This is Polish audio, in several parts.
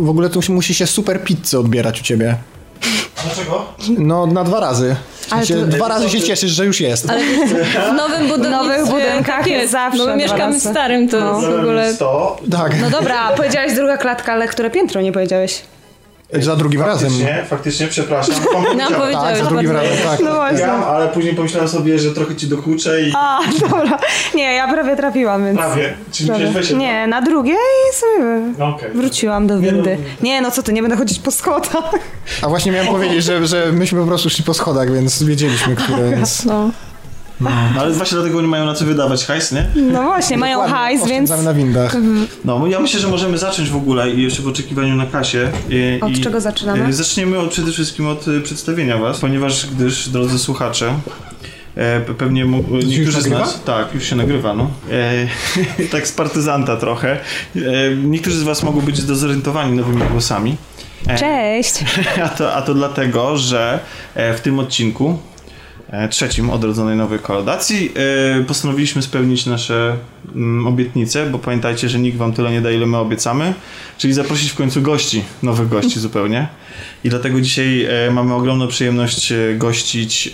W ogóle to musi- się super pizzę odbierać u ciebie. Dlaczego? No, na dwa razy. Ale sensie, to- dwa razy się cieszysz, że już jest. Ale w nowym budynku, nowych budynkach jest zawsze No my mieszkamy w starym, to No. w ogóle... 100. Tak, No dobra, powiedziałeś druga klatka, ale które piętro nie powiedziałeś? Za drugim razem. Faktycznie, faktycznie, przepraszam. Powiedziałeś Tak, za drugim razem, tak. No właśnie. Ja, ale później pomyślałem sobie, że trochę ci dokuczę i A, dobra. Nie, ja prawie trafiłam, więc... prawie. Czyli Prawie. Nie, na drugie i sobie No, okej. wróciłam do Nie, no, windy. Nie, no co ty, nie będę chodzić po schodach. A właśnie miałem powiedzieć, że, że myśmy po prostu szli po schodach, więc wiedzieliśmy, które jest. No. No, ale właśnie dlatego nie mają na co wydawać hajs, nie? No właśnie, mają Dokładnie, hajs, więc... na windach. No, ja myślę, że możemy zacząć w ogóle i jeszcze w oczekiwaniu na kasie. I, Od i, czego zaczynamy? e, Zaczniemy od, przede wszystkim od e, przedstawienia was, ponieważ gdyż, drodzy słuchacze, e, pe- pewnie mu, niektórzy z nas... Tak, już się nagrywa, no. E, tak z partyzanta trochę. E, niektórzy z was mogą być zdezorientowani nowymi głosami. E, Cześć! A to, a to dlatego, że e, w tym odcinku, trzecim odrodzonej nowej kolodacji, e, postanowiliśmy spełnić nasze mm, obietnice, bo pamiętajcie, że nikt wam tyle nie da, ile my obiecamy, czyli zaprosić w końcu gości, nowych gości zupełnie. I dlatego dzisiaj e, mamy ogromną przyjemność e, gościć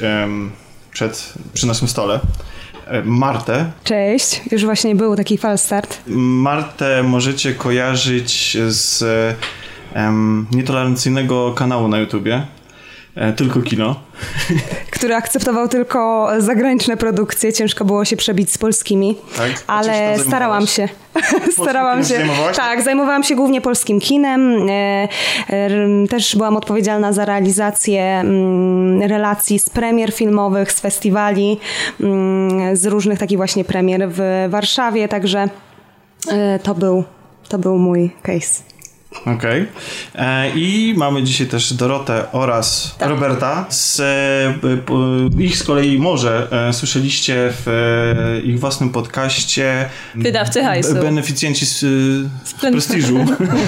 przed, przy naszym stole e, Martę. Cześć! Już właśnie był taki falstart. Martę możecie kojarzyć z em, nietolerancyjnego kanału na YouTubie. E, tylko kino. który akceptował tylko zagraniczne produkcje. Ciężko było się przebić z polskimi, Tak? Się ale starałam się. starałam się. Tak, zajmowałam się głównie polskim kinem. E, e, też byłam odpowiedzialna za realizację mm, relacji z premier filmowych, z festiwali, mm, z różnych takich właśnie premier w Warszawie, także e, to był, to był mój case. Okej. E, I mamy dzisiaj też Dorotę oraz Tak. Roberta. Z, e, ich z kolei może e, słyszeliście w ich własnym podcaście Wydawcy hajsu. Beneficjenci z, z prestiżu.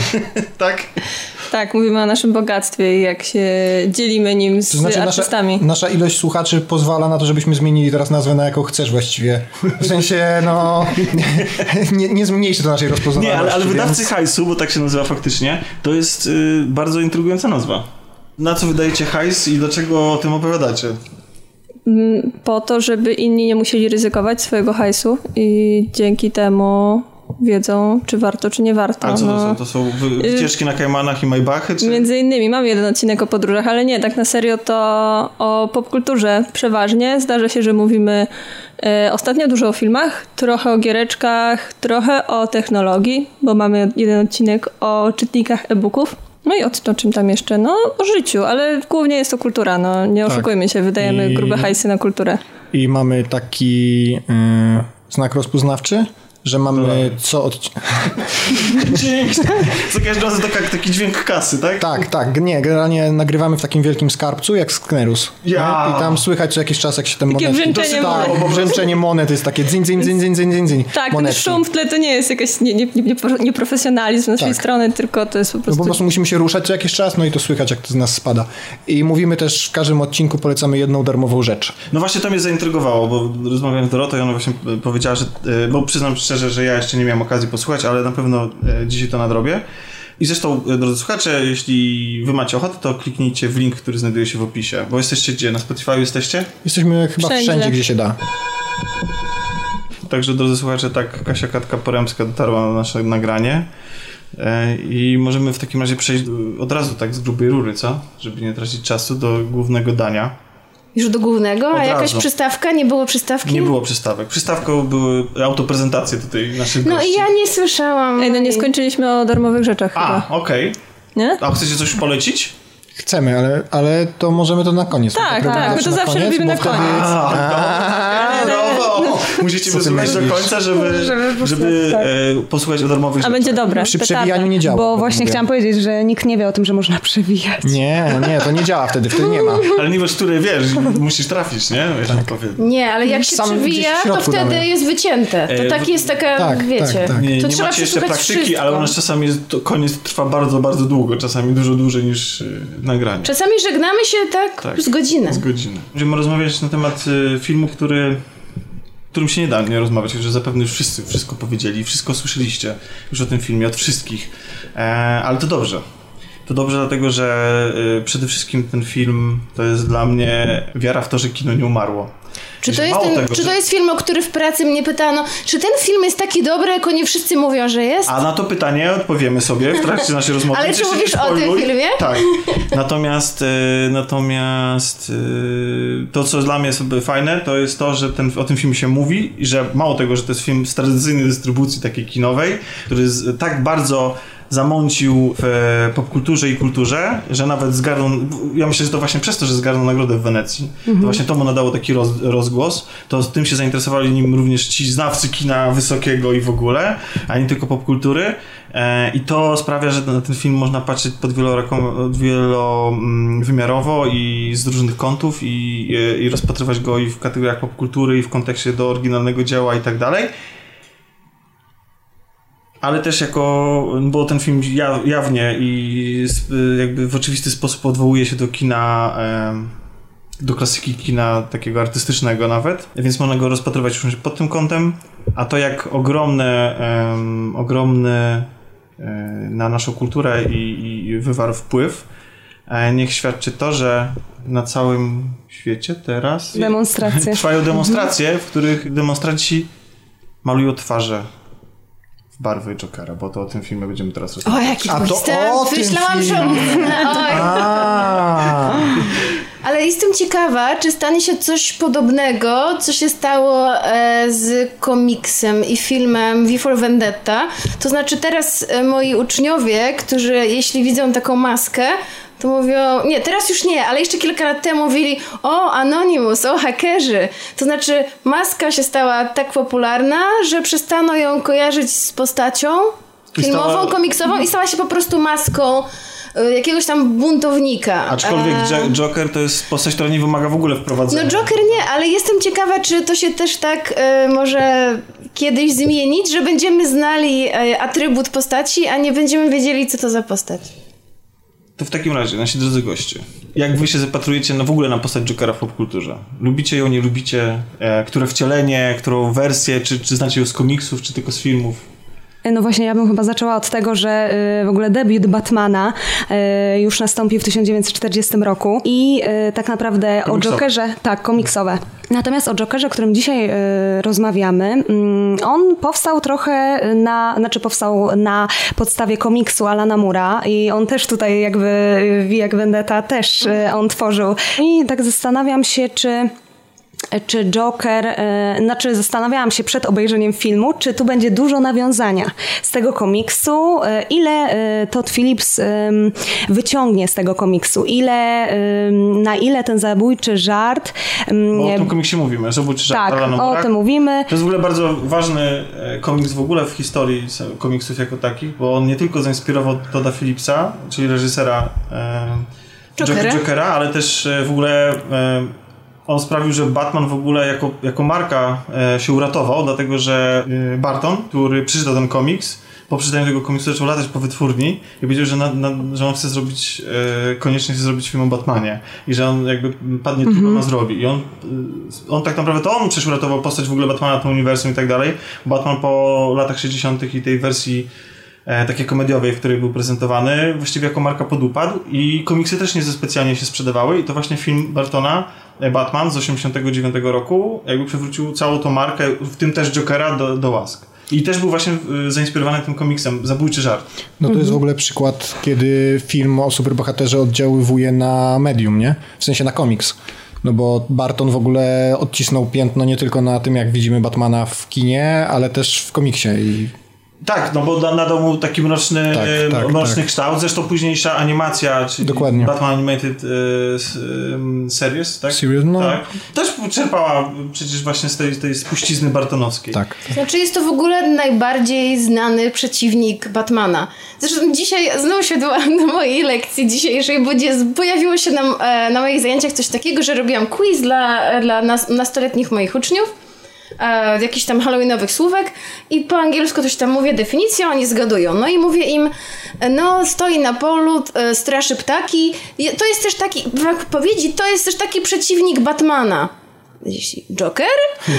tak? Tak, mówimy o naszym bogactwie i jak się dzielimy nim z To znaczy, nasza, artystami. nasza ilość słuchaczy pozwala na to, żebyśmy zmienili teraz nazwę na jaką chcesz właściwie. W sensie, no, nie, nie zmniejszy to naszej rozpoznawalności. Nie, ale, ale wydawcy więc- hajsu, bo tak się nazywa faktycznie, to jest y, bardzo intrygująca nazwa. Na co wydajecie hajs i dlaczego o tym opowiadacie? Mm, Po to, żeby inni nie musieli ryzykować swojego hajsu i dzięki temu wiedzą, czy warto, czy nie warto. A co to No. są? To są wy- wycieczki na Kajmanach i Maybachy? Czy... Między innymi mam jeden odcinek o podróżach, ale nie, tak na serio to o popkulturze przeważnie. Zdarza się, że mówimy e, ostatnio dużo o filmach, trochę o giereczkach, trochę o technologii, bo mamy jeden odcinek o czytnikach e-booków. No i o, czym tam jeszcze? No o życiu, ale głównie jest to kultura, no nie Tak. oszukujmy się, wydajemy I- grube hajsy na kulturę. I mamy taki y, znak rozpoznawczy, że mamy co od... Dźwięk. Co każdy raz taka, taki dźwięk kasy, tak? Tak, tak, nie, generalnie nagrywamy w takim wielkim skarbcu jak Sknerus. Ja. Nie? I tam słychać co jakiś czas, jak się ten monet... brzęczenie tak, monet. brzęczenie monet jest takie dzin, dzin, dzin, dzin, dzin, dzin, dzin. Tak, ten szum w tle to nie jest jakaś nie, nie, nie, nieprofesjonalizm z naszej Tak. strony, tylko to jest po No prostu... po prostu musimy się ruszać co jakiś czas, no i to słychać, jak to z nas spada. I mówimy też w każdym odcinku, polecamy jedną darmową rzecz. No właśnie to mnie zaintrygowało, bo rozmawiałem z Dorotą i ona właśnie powiedziała, że, e, bo przyznam szczerze, że ja jeszcze nie miałem okazji posłuchać, ale na pewno e, dzisiaj to nadrobię. I zresztą, e, drodzy słuchacze, jeśli wy macie ochotę, to kliknijcie w link, który znajduje się w opisie. Bo jesteście gdzie? Na Spotify jesteście? Jesteśmy chyba Wszędzie. wszędzie, gdzie się da. Także, drodzy słuchacze, tak Kasia Katka Poremska dotarła na nasze nagranie. E, I możemy w takim razie przejść od razu tak z grubej rury, co? Żeby nie tracić czasu do głównego dania. Już do głównego? Od A jakaś razu. przystawka? Nie było przystawki? Nie było przystawek. Przystawką były autoprezentacje tutaj naszych No gości. i ja nie słyszałam. Ej, no nie skończyliśmy o darmowych rzeczach A, chyba, okej. nie? A chcecie coś polecić? Chcemy, ale, ale to możemy to na koniec. Tak, tak, my to zawsze robimy na wtedy- koniec. A, no, Musicie wysłuchać do końca, żeby, Żeby żeby posłuchać, e, posłuchać o darmowych A rzeczach. będzie dobre. Przy petarda. przewijaniu nie działa. Bo tak właśnie mówię. chciałam powiedzieć, że nikt nie wie o tym, że można przewijać. Nie, nie, to nie działa wtedy, wtedy nie ma. Ale nie wiesz, który wiesz, musisz trafić, nie? Wiesz, tak. Nie, ale jak się Sam przewija, to wtedy damy. jest wycięte. To E, tak jest taka, tak, wiecie, tak, tak. Nie, to nie trzeba macie jeszcze praktyki, wszystko. ale u nas czasami jest, to koniec trwa bardzo, bardzo długo. Czasami dużo dłużej niż y, nagranie. Czasami żegnamy się tak, Tak. z godziny. Z godziny. Będziemy rozmawiać na temat y, filmu, który którym się nie da nie rozmawiać, że zapewne już wszyscy wszystko powiedzieli, wszystko słyszeliście już o tym filmie od wszystkich. E, ale to dobrze. To dobrze dlatego, że y, przede wszystkim ten film to jest dla mnie wiara w to, że kino nie umarło. Czy to, jest ten, tego, czy to jest film, o który w pracy mnie pytano, czy ten film jest taki dobry, jak oni wszyscy mówią, że jest? A na to pytanie odpowiemy sobie w trakcie naszej rozmowy. Ale czy mówisz o tym filmie? Tak. Natomiast, e, natomiast e, to, co dla mnie jest fajne, to jest to, że ten, o tym filmie się mówi i że mało tego, że to jest film z tradycyjnej dystrybucji takiej kinowej, który z, tak bardzo zamącił w e, popkulturze i kulturze, że nawet zgarnął, ja myślę, że to właśnie przez to, że zgarnął nagrodę w Wenecji, to właśnie to mu nadało taki roz, rozgłos, to tym się zainteresowali nim również ci znawcy kina wysokiego i w ogóle, a nie tylko popkultury. E, i to sprawia, że na ten film można patrzeć pod wielowymiarowo i z różnych kątów i, i rozpatrywać go i w kategoriach popkultury i w kontekście do oryginalnego dzieła i tak dalej ale też jako, bo ten film ja, jawnie i sp- jakby w oczywisty sposób odwołuje się do kina, do klasyki kina takiego artystycznego nawet, więc można go rozpatrywać już pod tym kątem, a to jak ogromne, em, ogromny e, na naszą kulturę i, i wywarł wpływ, e, niech świadczy to, że na całym świecie teraz Demonstracje. trwają demonstracje, w których demonstranci malują twarze barwy Jokera, bo to o tym filmie będziemy teraz rozmawiać. O, jaki A to o tym Myślałam, że... A, Ale jestem ciekawa, czy stanie się coś podobnego, co się stało e, z komiksem i filmem V for Vendetta. To znaczy teraz e, moi uczniowie, którzy jeśli widzą taką maskę, to mówią, nie, teraz już nie, ale jeszcze kilka lat temu mówili, o, Anonymous, o, hakerzy. To znaczy maska się stała tak popularna, że przestano ją kojarzyć z postacią filmową, stała- komiksową i stała się po prostu maską e, jakiegoś tam buntownika. Aczkolwiek Jo- Joker to jest postać, która nie wymaga w ogóle no wprowadzenia. Joker nie, ale jestem ciekawa, czy to się też tak e, może kiedyś zmienić, że będziemy znali e, atrybut postaci, a nie będziemy wiedzieli, co to za postać. To w takim razie, nasi drodzy goście, jak wy się zapatrujecie na, w ogóle na postać Jokera w popkulturze? Lubicie ją, nie lubicie? E, które wcielenie, którą wersję? Czy, czy znacie ją z komiksów, czy tylko z filmów? No właśnie, ja bym chyba zaczęła od tego, że y, w ogóle debiut Batmana y, już nastąpił w 1940 roku i y, tak naprawdę Komiksowe. o Jokerze, tak, komiksowe. Natomiast o Jokerze, o którym dzisiaj rozmawiamy, mm, on powstał trochę na, znaczy powstał na podstawie komiksu Alana Mura i on też tutaj jakby jak Vendetta też on tworzył. I tak zastanawiam się, czy czy Joker, e, znaczy zastanawiałam się przed obejrzeniem filmu, czy tu będzie dużo nawiązania z tego komiksu, e, ile e, Todd Phillips wyciągnie z tego komiksu, ile, na ile ten zabójczy żart. Bo o tym komiksie mówimy, Zabójczy żart tak, Alana o Moore'a. tym mówimy. To jest w ogóle bardzo ważny komiks w ogóle w historii komiksów jako takich, bo on nie tylko zainspirował Todda Phillipsa, czyli reżysera Jokera. Jokera. Ale też w ogóle on sprawił, że Batman w ogóle jako, jako marka e, się uratował, dlatego że e, Barton, który przeczytał ten komiks, po przeczytaniu tego komiksu zaczął latać po wytwórni i powiedział, że, na, na, że on chce zrobić, e, koniecznie chce zrobić film o Batmanie i że on jakby padnie trudno na zrobi. I on, e, on tak naprawdę to on przecież uratował postać w ogóle Batmana, to uniwersum i tak dalej. Batman po latach 60. i tej wersji e, takiej komediowej, w której był prezentowany, właściwie jako marka podupadł i komiksy też nie za specjalnie się sprzedawały i to właśnie film Bartona, Batman z 89 roku, jakby przywrócił całą tą markę, w tym też Jokera do, do łask. I też był właśnie e, zainspirowany tym komiksem, Zabójczy żart. no to jest w ogóle przykład, kiedy film o superbohaterze oddziaływuje na medium, nie? W sensie na komiks. No bo Barton w ogóle odcisnął piętno nie tylko na tym, jak widzimy Batmana w kinie, ale też w komiksie i Tak, no bo da- nadał mu taki mroczny, Tak, e, tak, mroczny tak. kształt. Zresztą późniejsza animacja, czyli Dokładnie. Batman Animated e, Series, tak? Series, no. Tak. Też czerpała przecież właśnie z tej, tej spuścizny bartonowskiej. tak. Znaczy jest to w ogóle najbardziej znany przeciwnik Batmana. Zresztą dzisiaj znowu się do mojej lekcji dzisiejszej, bo pojawiło się nam, e, na moich zajęciach coś takiego, że robiłam quiz dla, dla nas, nastoletnich moich uczniów. E, jakichś tam halloweenowych słówek i po angielsku coś tam mówię definicję, oni zgadują. No i mówię im, no stoi na polu, e, straszy ptaki. To jest też taki, w odpowiedzi, to jest też taki przeciwnik Batmana. Jeśli Joker?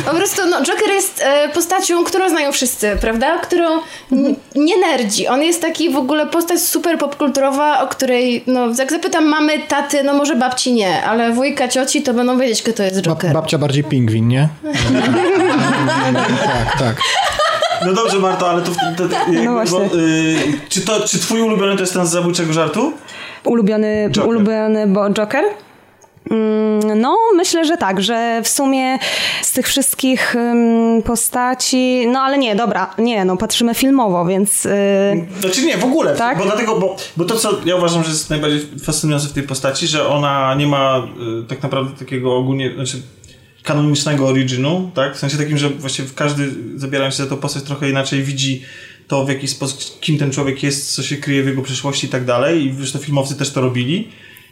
Po prostu, no, Joker jest e, postacią, którą znają wszyscy, prawda? Którą nie nerdzi. On jest taki w ogóle postać super popkulturowa, o której, no, jak zapytam mamy, taty, no może babci nie, ale wujka, cioci to będą wiedzieć, kto to jest Joker. babcia bardziej pingwin, nie? tak, tak. No dobrze, Marto, ale to... to, to jakby, właśnie. Bo, y, czy, to, czy twój ulubiony to jest ten z zabójczego żartu? Ulubiony, Joker. ulubiony bo Joker? Mm, No, myślę, że tak, że w sumie z tych wszystkich postaci, no ale nie, dobra, nie, no patrzymy filmowo, więc y, Znaczy nie, w ogóle. Tak? Bo dlatego, bo, bo to co ja uważam, że jest najbardziej fascynujące w tej postaci, że ona nie ma y, tak naprawdę takiego ogólnie, znaczy kanonicznego originu, tak? W sensie takim, że właściwie każdy zabierając się za tą postać trochę inaczej widzi to w jaki sposób, kim ten człowiek jest, co się kryje w jego przeszłości i tak dalej i zresztą filmowcy też to robili.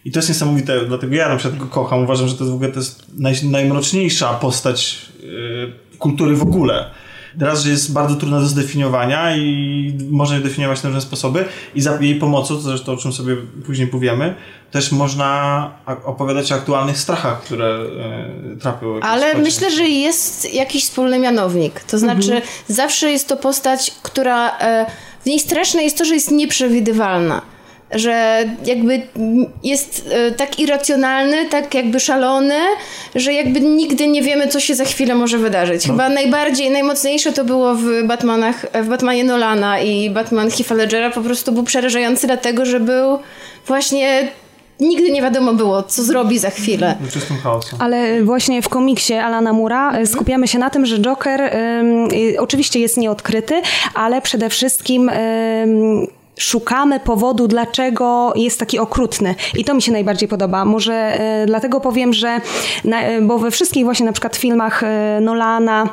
I to jest niesamowite, dlatego ja na przykład go kocham. Uważam, że to jest w ogóle to jest naj, najmroczniejsza postać yy, kultury w ogóle. Raz, że jest bardzo trudna do zdefiniowania i można ją definiować na różne sposoby i za jej pomocą, to zresztą o czym sobie później powiemy, też można opowiadać o aktualnych strachach, które e, trapią Ale myślę, że jest jakiś wspólny mianownik. To znaczy, zawsze jest to postać, która. E, w niej straszne jest to, że jest nieprzewidywalna. Że jakby jest e, tak irracjonalny, tak jakby szalony, że jakby nigdy nie wiemy, co się za chwilę może wydarzyć. Chyba najbardziej, najmocniejsze to było w Batmanach, w Batmanie Nolana i Batman Heath'a Ledgera po prostu był przerażający dlatego, że był właśnie nigdy nie wiadomo było, co zrobi za chwilę. W czystym chaosu. Ale właśnie w komiksie Alana Mura y, skupiamy się na tym, że Joker ym, y, oczywiście jest nieodkryty, ale przede wszystkim ym, szukamy powodu, dlaczego jest taki okrutny. I to mi się najbardziej podoba. Może y, dlatego powiem, że na, y, bo we wszystkich właśnie na przykład filmach y, Nolana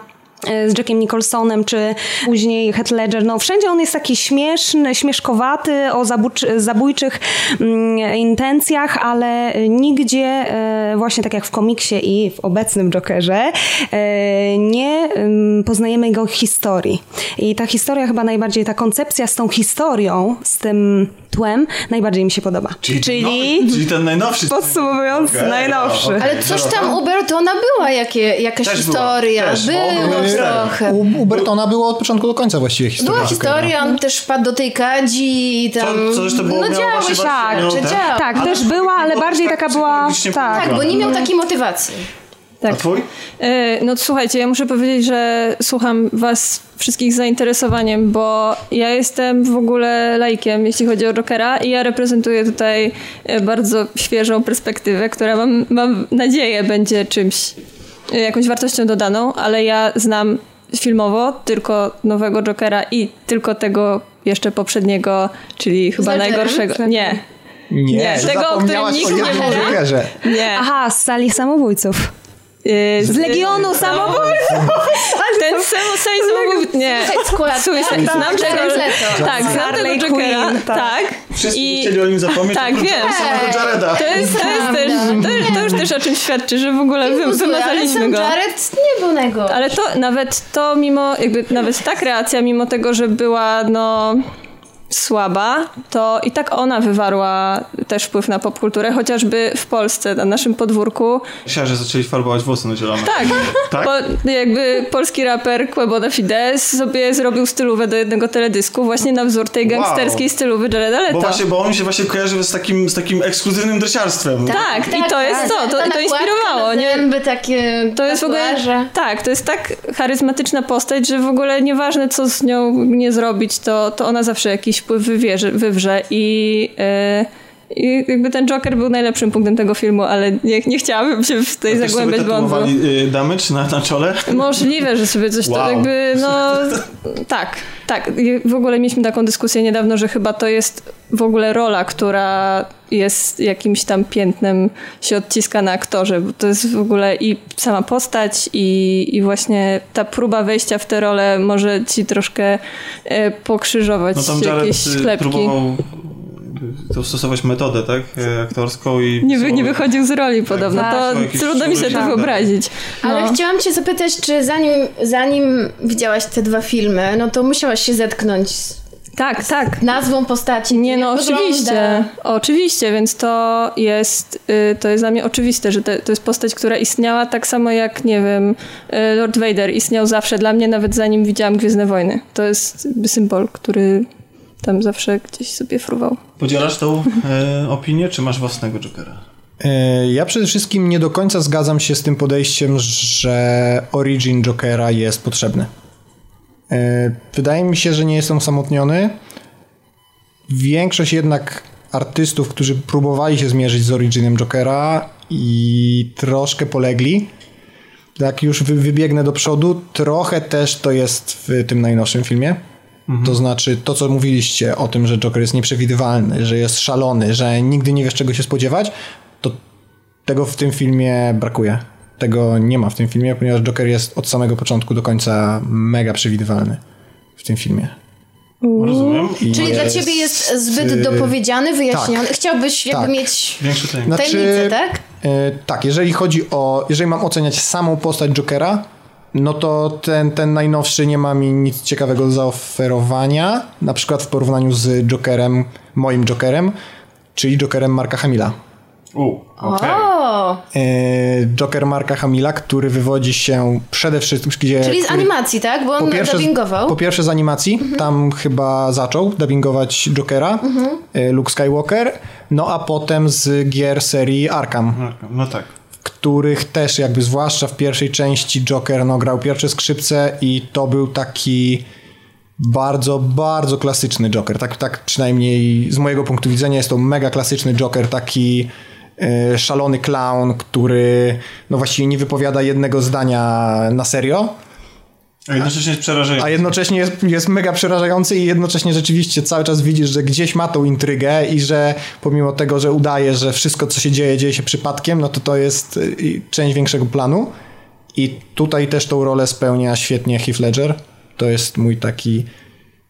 z Jackiem Nicholsonem, czy później Heath Ledger, no wszędzie on jest taki śmieszny, śmieszkowaty, o zabójczy, zabójczych mm, intencjach, ale nigdzie, e, właśnie tak jak w komiksie i w obecnym Jokerze, e, nie ym, poznajemy jego historii. I ta historia chyba najbardziej, ta koncepcja z tą historią, z tym tłem, najbardziej mi się podoba. Czyli, no, czyli ten najnowszy. podsumowując, Okej, najnowszy. no, okej. Ale coś tam u Bertona była jakie, jakaś Też była, historia. też, było miał trochę. U, u Bertona było od początku do końca właściwie historia. Była historia, on też wpadł do tej kadzi i tam... Co- było- no działo się, tak, miało. Tak, Ale też to była, ale bardziej tak taka była... Tak. Tak, bo nie miał takiej motywacji. A twój? E, No słuchajcie, ja muszę powiedzieć, że słucham was wszystkich z zainteresowaniem, bo ja jestem w ogóle laikiem, jeśli chodzi o Jokera i ja reprezentuję tutaj e, bardzo świeżą perspektywę, która mam, mam nadzieję będzie czymś, jakąś wartością dodaną, ale ja znam filmowo tylko nowego Jokera i tylko tego jeszcze poprzedniego, czyli chyba najgorszego. Nie, Nie, Nie, tego, o którym nikt o nie mówi. Jokerze. nie. Aha, z sali samobójców. E, Z Legionu Samobójców! Ten Suicide Samobójstów, nie. Suicide, tak? znam Tak, tego, Leto. tak, znam tego Jokera, Quinn, tak. tak. Wszyscy I chcieli o nim zapomnieć. tak, wiem. samego Jareda. to jest, to jest też, to, już też o czym świadczy, że w ogóle wy, wymazaliśmy sam go. Jared nie był najgorszy. Ale to nawet to mimo, jakby nawet ta kreacja, mimo tego, że była no słaba, to i tak ona wywarła też wpływ na popkulturę, chociażby w Polsce, na naszym podwórku. Myślałem, że zaczęli farbować włosy na zielono. Tak, Tak? bo jakby polski raper Queboda Fides sobie zrobił stylówę do jednego teledysku właśnie na wzór tej Wow. gangsterskiej stylowy Jareda Leto. Bo właśnie, bo on mi się właśnie kojarzy z takim, z takim ekskluzywnym dresiarstwem. Tak, i to jest to, to, Ta to nakładka inspirowało, nie? Zęby takie To jest w ogóle, tak, to jest tak charyzmatyczna postać, że w ogóle nieważne co z nią nie zrobić, to, to ona zawsze jakiś wpływ wywierzy, wywrze i, e, i jakby ten Joker był najlepszym punktem tego filmu, ale nie, nie chciałabym się w tej sobie zagłębiać wątku. tatuowali y, damage na, na czole? Możliwe, że sobie coś to Wow. jakby, no tak, tak. I W ogóle mieliśmy taką dyskusję niedawno, że chyba to jest w ogóle rola, która jest jakimś tam piętnem się odciska na aktorze, bo to jest w ogóle i sama postać i, i właśnie ta próba wejścia w tę rolę może ci troszkę e, pokrzyżować No tam Jared jakieś y, ślepki. próbował y, to stosować metodę, tak? Y, Aktorską i... Nie, wy, nie wychodził z roli podobno. tak, to jakieś trudno mi sobie to siły, tak. wyobrazić. Ale No. chciałam cię zapytać, czy zanim, zanim widziałaś te dwa filmy, no to musiałaś się zetknąć z Tak, tak. nazwą postaci. Nie, no Wygląda. oczywiście, oczywiście, więc to jest, y, to jest dla mnie oczywiste, że to, to jest postać, która istniała tak samo jak, nie wiem, y, Lord Vader istniał zawsze dla mnie, nawet zanim widziałam Gwiezdne Wojny. To jest symbol, który tam zawsze gdzieś sobie fruwał. Podzielasz tą e, opinię, czy masz własnego Jokera? E, Ja przede wszystkim nie do końca zgadzam się z tym podejściem, że origin Jokera jest potrzebny. E, Wydaje mi się, że nie jestem osamotniony. Większość jednak artystów, którzy próbowali się zmierzyć z originem Jokera i troszkę polegli, jak już wy- wybiegnę do przodu, trochę też to jest w tym najnowszym filmie. To znaczy to, co mówiliście o tym, że Joker jest nieprzewidywalny, że jest szalony, że nigdy nie wiesz, czego się spodziewać, to tego w tym filmie brakuje. Tego nie ma w tym filmie, ponieważ Joker jest od samego początku do końca mega przewidywalny w tym filmie. Rozumiem. I Czyli dla jest, ciebie jest zbyt y, dopowiedziany, wyjaśniony. Chciałbyś jakby Tak. mieć Większy tajemnic. Znaczy, tajemnicę, tak? e, tak, jeżeli chodzi o. Jeżeli mam oceniać samą postać Jokera, no to ten, ten najnowszy nie ma mi nic ciekawego do zaoferowania. Na przykład w porównaniu z Jokerem, moim Jokerem, czyli Jokerem Marka Hamila. U, okej. O, E, Joker Marka Hamila, który wywodzi się przede wszystkim. Gdzie, czyli z który- animacji, tak? Bo on dubbingował. po pierwsze z animacji, Mhm. tam chyba zaczął dubbingować Jokera, e, Luke Skywalker, no a potem z gier serii Arkham. No tak. Których też jakby zwłaszcza w pierwszej części Joker no, grał pierwsze skrzypce i to był taki bardzo, bardzo klasyczny Joker. Tak, tak przynajmniej z mojego punktu widzenia jest to mega klasyczny Joker, taki e, szalony clown, który no właściwie nie wypowiada jednego zdania na serio, A jednocześnie jest przerażający. a jednocześnie jest, jest mega przerażający i jednocześnie rzeczywiście cały czas widzisz, że gdzieś ma tą intrygę i że pomimo tego, że udaje, że wszystko co się dzieje, dzieje się przypadkiem, no to to jest y, część większego planu. I tutaj też tą rolę spełnia świetnie Heath Ledger. To jest mój taki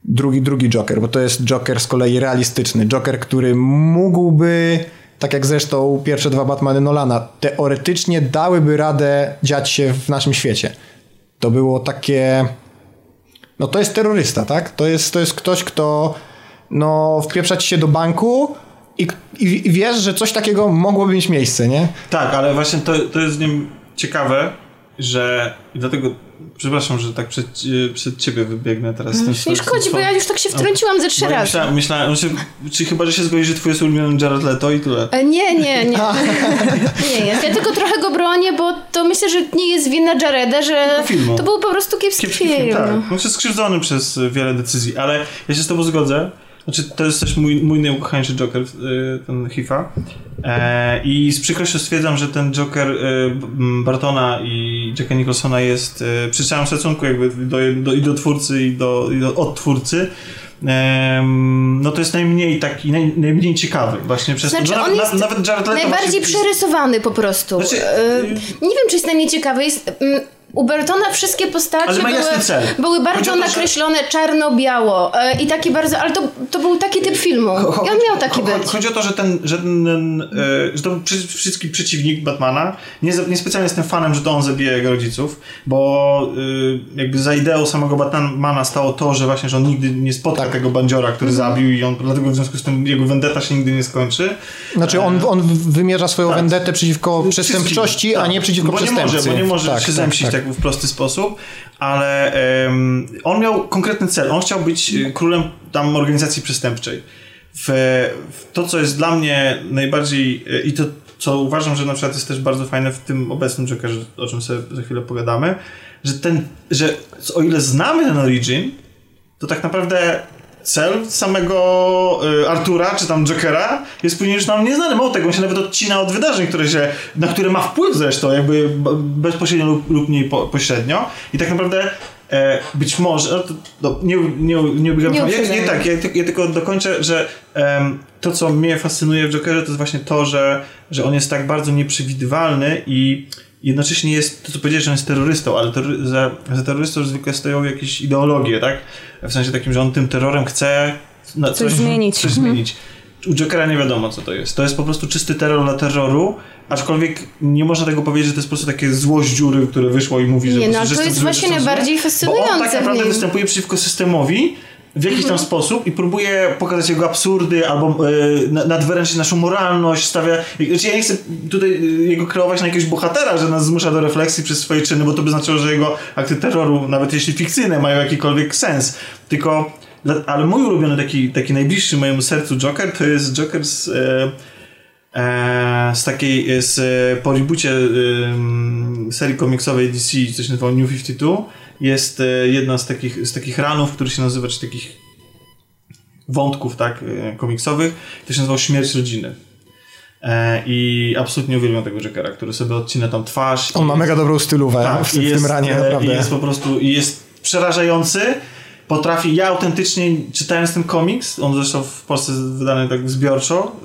drugi, drugi Joker, bo to jest Joker z kolei realistyczny. Joker, który mógłby, tak jak zresztą pierwsze dwa Batmany Nolana, teoretycznie dałyby radę dziać się w naszym świecie. To było takie... No to jest terrorysta, tak? To jest, to jest ktoś, kto no, wpieprzać się do banku i, i, i wiesz, że coś takiego mogłoby mieć miejsce, nie? Tak, ale właśnie to, to jest z nim ciekawe, że i dlatego, przepraszam, że tak przed, e, przed ciebie wybiegnę teraz. z tym Nie szkodzi, bo ja już tak się wtrąciłam ze trzy Bo razy. Myślałem, myślałem że, czy chyba, że się zgodzi, że twój jest ulubiony Jared Leto i tyle. E, Nie, nie, nie. Nie jest. Ja tylko trochę go bronię, bo to myślę, że nie jest wina Jareda, że filmu. to był po prostu kiepski, Kiepski film. film, tak. No, jest skrzywdzony przez wiele decyzji, ale ja się z tobą zgodzę. Znaczy, to jest też mój, mój najukochańszy Joker, y, ten Hifa. E, I z przykrością stwierdzam, że ten Joker y, Bartona i Jacka Nicholsona jest y, przy całym szacunku jakby do, do, i do twórcy, i do, i do odtwórcy. No to jest najmniej taki, naj, najmniej ciekawy właśnie przez Znaczy, to. on jest nawet Jared Leto Najbardziej właśnie- przerysowany po prostu. Znaczy, E, nie wiem, czy jest najmniej ciekawy. Jest, mm, u Bertona wszystkie postacie były, były bardzo to, że- nakreślone czarno-biało e, i takie bardzo, ale to, to był taki typ filmu. Cho- I on miał taki cho- być. Chodzi o to, że ten, że ten, e, że to przy, wszystkim przeciwnik Batmana, nie, za- nie specjalnie jestem fanem, że to on zabija jego rodziców, bo e, jakby za ideą samego Batmana stało to, że właśnie, że on nigdy nie spotka Tak. tego bandziora, który Mhm. zabił i on dlatego w związku z tym jego vendetta się nigdy nie skończy. Znaczy on, on wymierza swoją vendetę przeciwko przestępczości, Wszystkim, a tak. nie przeciwko bo nie przestępcy. może, bo nie może Tak, się tak, zemścić tak, tak. w prosty sposób, ale em, on miał konkretny cel. On chciał być e, królem tam organizacji przestępczej. W, w to, co jest dla mnie najbardziej e, i to, co uważam, że na przykład jest też bardzo fajne w tym obecnym Jokerze, o czym sobie za chwilę pogadamy, że ten, że o ile znamy ten origin, to tak naprawdę cel samego y, Artura, czy tam Jokera jest później już nam nieznany. Mało tego, on się nawet odcina od wydarzeń, które się, na które ma wpływ zresztą, jakby bezpośrednio lub, lub mniej po, pośrednio. I tak naprawdę e, być może, no, nie, nie, nie ubiegam Nie ja, nie, tak, ja, ja tylko dokończę, że em, to, co mnie fascynuje w Jokerze, to jest właśnie to, że, że on jest tak bardzo nieprzewidywalny i jednocześnie jest, to co powiedziałeś, że on jest terrorystą, ale terrory- za, za terrorystą zwykle stoją jakieś ideologie, tak? W sensie takim, że on tym terrorem chce na Coś zmienić. Coś zmienić. U Jokera nie wiadomo, co to jest. To jest po prostu czysty terror dla terroru, aczkolwiek nie można tego powiedzieć, że to jest po prostu takie złość dziury, które wyszło i mówi, że Nie, no, że to jest właśnie najbardziej Bo on fascynujące tak naprawdę występuje przeciwko systemowi, w jakiś tam sposób i próbuje pokazać jego absurdy albo y, nadwyrężyć naszą moralność, stawia... Znaczy ja nie chcę tutaj y, jego kreować na jakiegoś bohatera, że nas zmusza do refleksji przez swoje czyny, bo to by znaczyło, że jego akty terroru, nawet jeśli fikcyjne, mają jakikolwiek sens. Tylko... Ale mój ulubiony taki, taki najbliższy mojemu sercu Joker to jest Joker z... E, e, z takiej, z, po reboocie e, serii komiksowej DC, coś nazywało New 52, jest e, jedna z takich, z takich ranów, który się nazywa, czy takich wątków, tak, e, komiksowych, to się nazywał Śmierć Rodziny. E, I absolutnie uwielbiam tego Jokera, który sobie odcina tam twarz. On ma jest, mega dobrą stylówę tak, w, w jest, tym ranie, naprawdę. I jest po prostu, i jest przerażający, potrafi, ja autentycznie czytając ten komiks, on zresztą w Polsce wydany tak zbiorczo,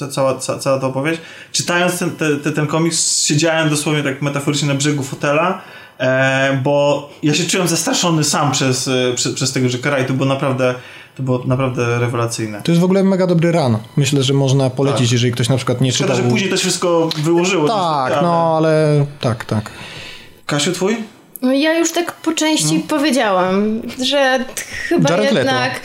yy, cała, ca, cała ta opowieść, czytając ten, te, ten komiks siedziałem dosłownie tak metaforycznie na brzegu fotela, e, bo ja się czułem zastraszony sam przez, e, przez, przez tego Jokera i to było naprawdę to było naprawdę rewelacyjne. To jest w ogóle mega dobry ran. Myślę, że można polecić, tak. jeżeli ktoś na przykład nie Szkoda, czytał. że później to wszystko wyłożyło. Tak, ale... no ale tak, tak. Kasiu, twój? No ja już tak po części no. powiedziałam, że chyba Jared jednak.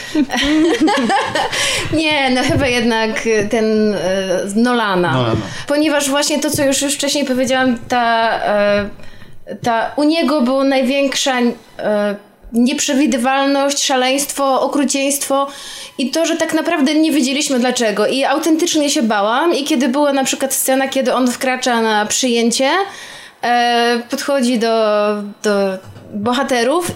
nie, no chyba jednak ten e, Nolana. Nolana. Ponieważ właśnie to, co już, już wcześniej powiedziałam, ta, e, ta u niego była największa e, nieprzewidywalność, szaleństwo, okrucieństwo i to, że tak naprawdę nie wiedzieliśmy dlaczego. I autentycznie się bałam. I kiedy była na przykład scena, kiedy on wkracza na przyjęcie e, podchodzi do, do bohaterów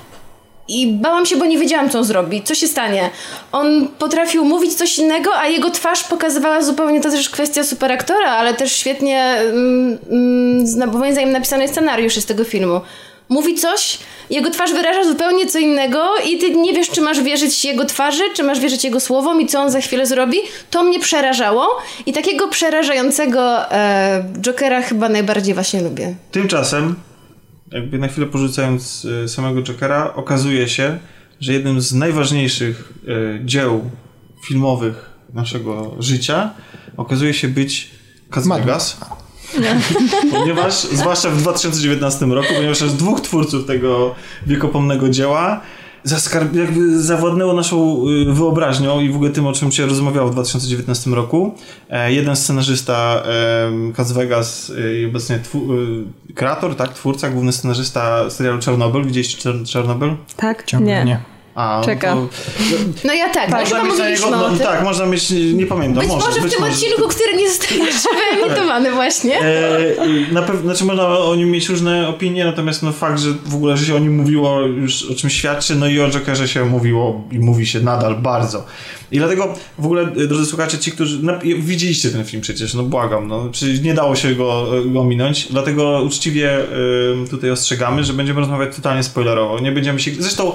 i bałam się, bo nie wiedziałam, co on zrobi, co się stanie. On potrafił mówić coś innego, a jego twarz pokazywała zupełnie, to też kwestia superaktora, ale też świetnie, mm, mm, moim napisany scenariusz jest tego filmu mówi coś, jego twarz wyraża zupełnie co innego i ty nie wiesz, czy masz wierzyć jego twarzy, czy masz wierzyć jego słowom i co on za chwilę zrobi. To mnie przerażało i takiego przerażającego e, Jokera chyba najbardziej właśnie lubię. Tymczasem, jakby na chwilę porzucając e, samego Jokera, okazuje się, że jednym z najważniejszych e, dzieł filmowych naszego życia okazuje się być Las Vegas. ponieważ, zwłaszcza w 2019 roku, ponieważ aż dwóch twórców tego wiekopomnego dzieła zaskarb, jakby zawładnęło naszą y, wyobraźnią i w ogóle tym, o czym się rozmawiało w 2019 roku. E, jeden scenarzysta Las Vegas y, i obecnie twu, y, kreator, tak, twórca, główny scenarzysta serialu Czarnobyl. Widzieliście Czarnobyl? Tak, Ciągle nie. nie. A, Czeka. To, no ja tak, tak. Można mieć jego, no, tak, można mieć, nie pamiętam. Być może, może w tym może. odcinku, który nie został jeszcze wyemitowany właśnie. E, na pewno, znaczy można o nim mieć różne opinie, natomiast no fakt, że w ogóle, że się o nim mówiło już o czym świadczy, no i o Jokerze się mówiło i mówi się nadal bardzo. I dlatego w ogóle, e, drodzy słuchacze, ci, którzy no, widzieliście ten film przecież, no błagam, no przecież nie dało się go, go minąć, dlatego uczciwie y, tutaj ostrzegamy, że będziemy rozmawiać totalnie spoilerowo. Nie będziemy się, zresztą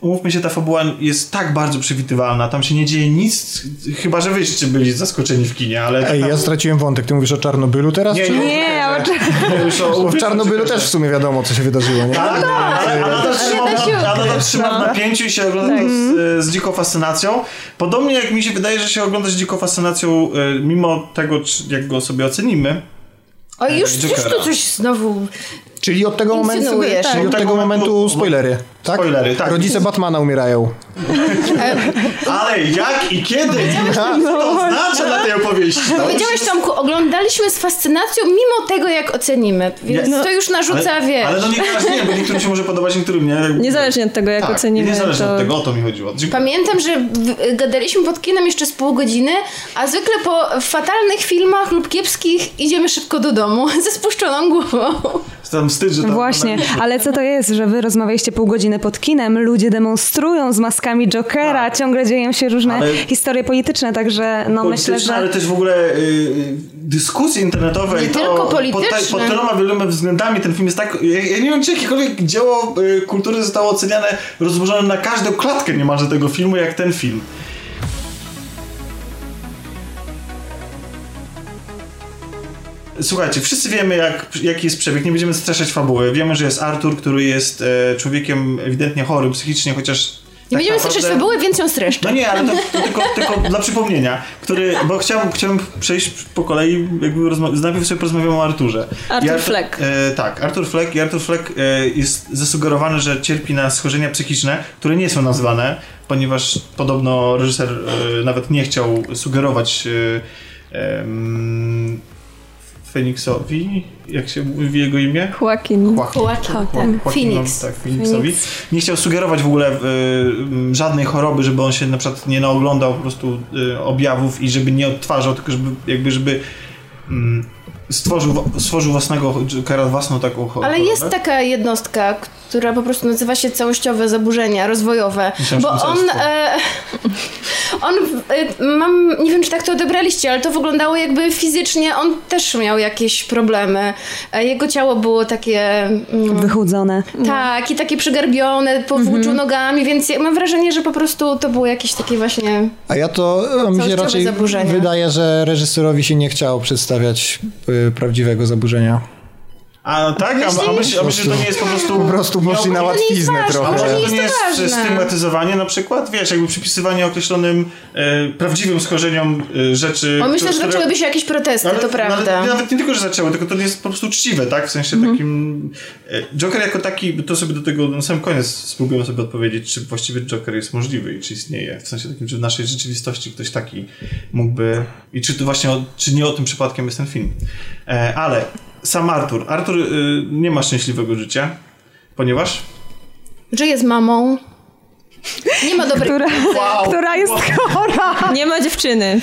umówmy się, ta fabuła jest tak bardzo przewidywalna, tam się nie dzieje nic, chyba że wyście byli zaskoczeni w kinie, ale... Ej, ja straciłem wątek, ty mówisz o Czarnobylu teraz? Nie, czy? nie, nie o... Bo w Czarnobylu też w sumie wiadomo, co się wydarzyło, nie? Tak, no, ale nadal trzyma w napięciu i się ogląda tak. z, z dziką fascynacją. Podobnie jak mi się wydaje, że się ogląda z dziką fascynacją, e, mimo tego, jak go sobie ocenimy, o, już, już tu coś znowu Czyli od tego momentu, tak. czyli od tego momentu spoilery. Tak? Spoilery, tak. Rodzice Batmana umierają. Ale jak i kiedy? Co to oznacza dla tej opowieści? Powiedziałeś Tomku, oglądaliśmy z fascynacją mimo tego, jak ocenimy. Więc no, to już narzuca, ale, wiesz. Ale no nie, nie, bo niektórym się może podobać, niektórym nie. Niezależnie od tego, jak tak, ocenimy. Niezależnie to... od tego, o to mi chodziło. Pamiętam, że gadaliśmy pod kinem jeszcze z pół godziny, a zwykle po fatalnych filmach lub kiepskich idziemy szybko do domu ze spuszczoną głową. Tam wstyd, że tam Właśnie, ale co to jest, że wy rozmawialiście pół godziny pod kinem, ludzie demonstrują z maskami Jokera, tak. ciągle dzieją się różne ale... historie polityczne, także no myślę, że... ale też w ogóle y, dyskusje internetowe nie i to tylko polityczne. pod, pod tyloma wieloma względami ten film jest tak... Ja, ja nie wiem, czy jakiekolwiek dzieło y, kultury zostało oceniane, rozłożone na każdą klatkę niemalże tego filmu, jak ten film. Słuchajcie, wszyscy wiemy, jak, jaki jest przebieg. Nie będziemy streszczać fabuły. Wiemy, że jest Artur, który jest e, człowiekiem ewidentnie chorym psychicznie, chociaż nie tak będziemy streszczać fabuły, więc ją streszczę. No nie, ale to, to tylko, tylko, dla przypomnienia, który, bo chciałem, chciałem przejść po kolei, jakby rozma- najpierw sobie porozmawiamy o Arturze. Artur Fleck. E, tak, Artur Fleck i Artur Fleck e, jest zasugerowany, że cierpi na schorzenia psychiczne, które nie są nazwane. ponieważ podobno reżyser e, nawet nie chciał sugerować e, Feniksowi, jak się mówi jego imię? Joaquin. Joaquin. Tak. Phoenix. Tak, Phoenixowi. Nie chciał sugerować w ogóle y, y, żadnej choroby, żeby on się na przykład nie naoglądał po prostu y, objawów i żeby nie odtwarzał, tylko żeby jakby, żeby mm, stworzył, stworzył własnego Jokera, własną taką chorobę. Ale jest taka jednostka, która po prostu nazywa się całościowe zaburzenia rozwojowe. Myślałem, bo on. E, on e, mam, nie wiem czy tak to odebraliście, ale to wyglądało jakby fizycznie on też miał jakieś problemy. E, jego ciało było takie. Mm, Wychudzone. tak, i takie przygarbione, powłóczył nogami, więc ja mam wrażenie, że po prostu to było jakieś takie właśnie. A ja to a mi się raczej zaburzenia. wydaje, że reżyserowi się nie chciało przedstawiać y, prawdziwego zaburzenia. A tak? A, a że to nie jest po prostu... Po prostu poszli na łatwiznę ważne, A może trochę. to nie jest stygmatyzowanie na przykład? Wiesz, jakby przypisywanie określonym e, prawdziwym schorzeniom e, rzeczy... O, myślę, że które- zaczęłyby się jakieś protesty, to prawda. Nawet, nawet nie tylko, że zaczęły, tylko to nie jest po prostu uczciwe, tak? W sensie Mhm. takim... e, Joker jako taki, to sobie do tego na sam koniec spróbujemy sobie odpowiedzieć, czy właściwie Joker jest możliwy i czy istnieje. W sensie takim, czy w naszej rzeczywistości ktoś taki mógłby... I czy to właśnie, o, czy nie o tym przypadkiem jest ten film. E, ale sam Artur. Artur y, nie ma szczęśliwego życia, ponieważ... Że jest mamą. Nie ma dobrej. Która, która jest chora. Nie ma dziewczyny.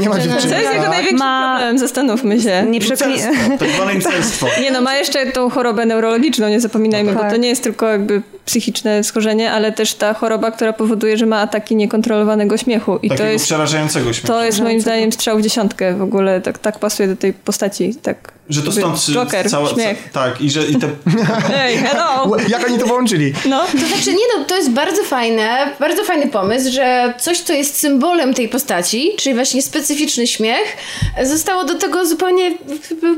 Nie ma Co dziewczyny. jest jego Tak. największym Ma- problemem? Zastanówmy się. Nie przekli... Tak zwane incelstwo. Nie no, ma jeszcze tą chorobę neurologiczną, nie zapominajmy, bo Tak. to nie jest tylko jakby psychiczne schorzenie, ale też ta choroba, która powoduje, że ma ataki niekontrolowanego śmiechu. I to jest, przerażającego śmiechu. to jest moim zdaniem strzał w dziesiątkę w ogóle, tak, tak pasuje do tej postaci. Tak. Że to stąd Joker, cała, śmiech. Tak, i że i te Ej, hello! Jak oni to połączyli? No. To znaczy, nie no, to jest bardzo fajne, bardzo fajny pomysł, że coś, co jest symbolem tej postaci, czyli właśnie specyficzny śmiech, zostało do tego zupełnie,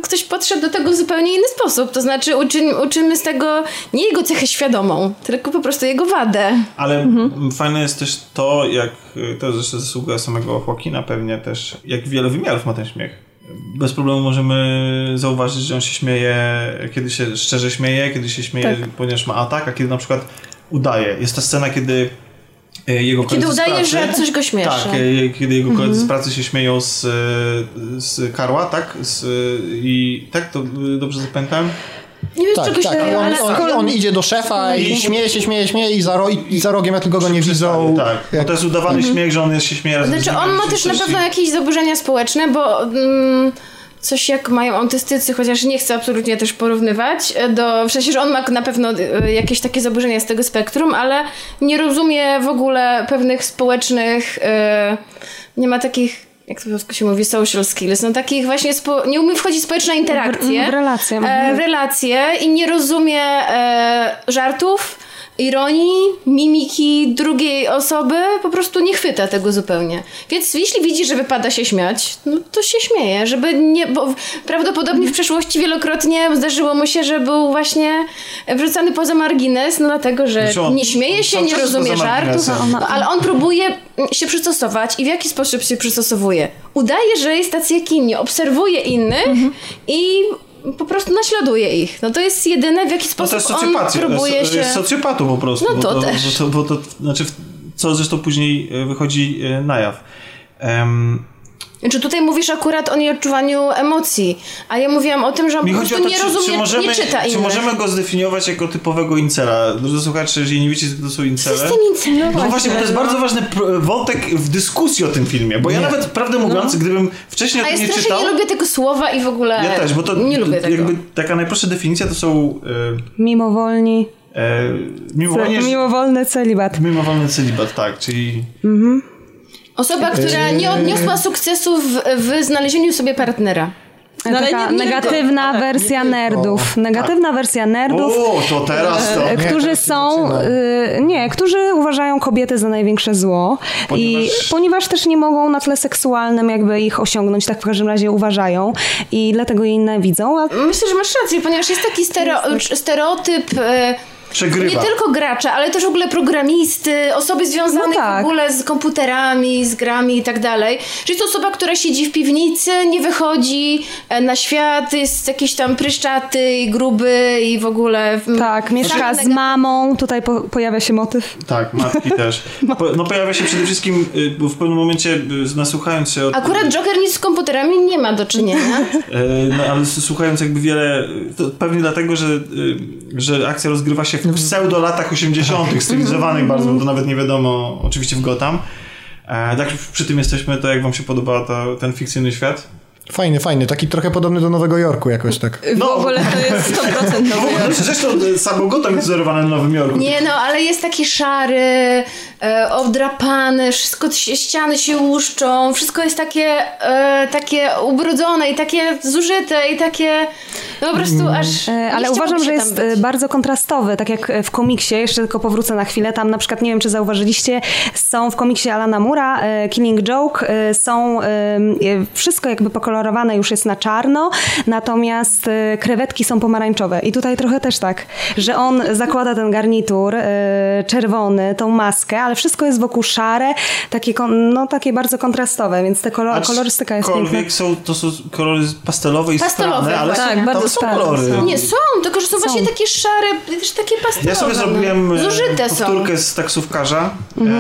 ktoś podszedł do tego w zupełnie inny sposób. To znaczy, uczy, uczymy z tego nie jego cechę świadomą, tylko po prostu jego wadę. Ale fajne jest też to, jak to jest zresztą zasługa samego Joaquina pewnie też, jak wiele wymiarów ma ten śmiech. Bez problemu możemy zauważyć, że on się śmieje, kiedy się szczerze śmieje, kiedy się śmieje, Tak. ponieważ ma atak, a kiedy na przykład udaje. Jest ta scena, kiedy e, jego Kiedy udaje, pracy, że coś go śmieszy. Tak, e, kiedy jego koledzy z pracy się śmieją z, e, z Karła, tak? Z, I tak, to dobrze zapamiętałem? Nie wiem, z Tak, czego tak. się... On, ale on, skoro- on idzie do szefa i I- śmieje się, śmieje, śmieje i za, ro, i za rogiem, jak tylko go nie widzą. Tak, bo to jest udawany śmiech, że on jest się śmieje Znaczy, on ma też na pewno jakieś zaburzenia społeczne, bo mm, coś jak mają autystycy, chociaż nie chcę absolutnie też porównywać, e, do, w sensie, że on ma na pewno e, jakieś takie zaburzenia z tego spektrum, ale nie rozumie w ogóle pewnych społecznych, e, nie ma takich jak to po polsku się mówi, social skills, no takich właśnie, spo, nie umie wchodzić w społeczne interakcje. W- w relacje, E, mhm. w relacje i nie rozumie e, żartów, ironii, mimiki drugiej osoby, po prostu nie chwyta tego zupełnie. Więc jeśli widzi, że wypada się śmiać, no to się śmieje, żeby nie, bo prawdopodobnie w przeszłości wielokrotnie zdarzyło mu się, że był właśnie wrzucany poza margines, no dlatego, że Znaczy on- nie śmieje się, nie rozumie żartów, no, ale on próbuje się przystosować i w jaki sposób się przystosowuje? Udaje, że jest tacy jak inni, obserwuje innych i po prostu naśladuje ich. No to jest jedyne, w jaki No to sposób jest on próbuje jest, się... jest socjopatą po prostu. No bo to to, też. Bo to, bo to, znaczy, co zresztą później e, wychodzi e, na jaw. Em, Czy tutaj mówisz akurat o nieodczuwaniu emocji, a ja mówiłam o tym, że on mi po chodzi o prostu to, nie czy, rozumie, czy, możemy, nie czyta czy innych. możemy go zdefiniować jako typowego incela. Drodzy słuchacze, jeżeli nie wiecie, co to są incele... System incendiów. No właśnie, bo to jest bardzo ważny wątek w dyskusji o tym filmie, bo ja nawet, prawdę mówiąc, gdybym wcześniej o No. A ja tym nie strasznie czytał... nie lubię tego słowa i w ogóle Ja też, bo to, nie lubię to tego. jakby taka najprostsza definicja to są Mimowolni. e, mimowolnie, Mimowolny celibat. mimowolny celibat, tak, czyli Osoba, która nie odniosła sukcesu w, w znalezieniu sobie partnera. No Taka nie- nie- negatywna wersja nerdów. Negatywna wersja nerdów. o, to teraz to... e, którzy tak są, y, nie, którzy uważają kobiety za największe zło i Ponieważ- ponieważ też nie mogą na tle seksualnym jakby ich osiągnąć, tak w każdym razie uważają i dlatego je inne widzą, a Myślę, że masz rację, ponieważ jest taki stereo, stereotyp e, Przegrywa. Nie tylko gracze, ale też w ogóle programisty, osoby związane No tak. w ogóle z komputerami, z grami i tak dalej. Czyli to osoba, która siedzi w piwnicy, nie wychodzi e, na świat, jest jakiś tam pryszczaty i gruby i w ogóle... Tak, mieszka z mamą, tutaj po, pojawia się motyw. Tak, matki też. Po, no pojawia się przede wszystkim, y, bo w pewnym momencie y, nasłuchając się od, Akurat Joker nic z komputerami nie ma do czynienia. E, No, ale słuchając jakby wiele, to pewnie dlatego, że, y, że akcja rozgrywa się w pseudo latach 80., stylizowanych bardzo, bo to nawet nie wiadomo, oczywiście w Gotham. E, tak przy tym jesteśmy, to jak wam się podoba ten fikcyjny świat? Fajny, fajny, taki trochę podobny do Nowego Jorku jakoś tak. W No. ogóle to jest 100% W Nowy ogóle, Jork. zresztą samo Gotham jest wzorowane na Nowym Jorku. Nie no, ale jest taki szary, e, obdrapany, wszystko ściany się łuszczą, wszystko jest takie, e, takie ubrudzone i takie zużyte i takie no po prostu aż E, Ale uważam, że jest być. e, bardzo kontrastowy, tak jak w komiksie, jeszcze tylko powrócę na chwilę, tam na przykład, nie wiem czy zauważyliście, są w komiksie Alana Mura, e, Killing Joke, e, są, wszystko jakby pokolorowane już jest na czarno, natomiast e, krewetki są pomarańczowe i tutaj trochę też tak, że on zakłada ten garnitur e, czerwony, tą maskę, ale wszystko jest wokół szare, takie, no, takie bardzo kontrastowe, więc te kolor, kolorystyka jest piękna. Aczkolwiek są, to są kolory pastelowe i Pastelowe, sprane, ale właśnie. są, Tak, bardzo są kolory. są. Nie, są, tylko że są, właśnie takie szare, takie pastelowe. Ja sobie zrobiłem e, Zużyte są. powtórkę z taksówkarza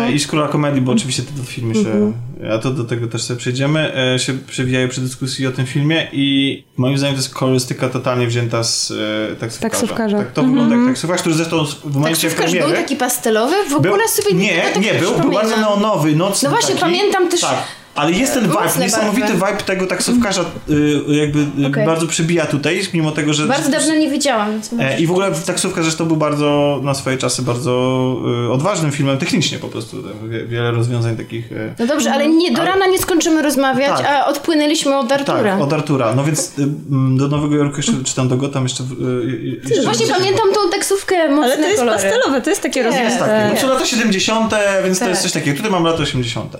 e, i z króla komedii, bo oczywiście te dwa filmy się, a to do tego też sobie przejdziemy, e, się przewijają przy dyskusji o tym filmie i moim zdaniem to jest kolorystyka totalnie wzięta z e, taksówkarza. Taksówkarza. Tak, to wygląda jak taksówkarz, który zresztą w momencie Taksówkarz był premiery... taki pastelowy? W był- ogóle sobie nie, tego tak nie, był, był bardzo neonowy, nocny No właśnie, taki. pamiętam też- Tak. Ale jest ten vibe, Mocne niesamowity barwy. vibe tego taksówkarza y, jakby y, Okej. bardzo przybija tutaj, mimo tego, że... Bardzo dawno nie widziałam. E, I w ogóle taksówka zresztą był bardzo na swoje czasy bardzo y, odważnym filmem technicznie po prostu. Tam Wie, wiele rozwiązań takich. E, No dobrze, ale nie, do rana nie skończymy rozmawiać, Tak. a odpłynęliśmy od Artura. tak, od Artura. No więc y, do Nowego Jorku jeszcze, czy tam do Gotham jeszcze... y, y, jeszcze Właśnie pamiętam tą taksówkę, mocne Ale to jest kolory. pastelowe, to jest takie Nie. Jest rozwiązanie. takie. No to lata 70., więc to Tak. jest coś takiego. Tutaj mam lata 80.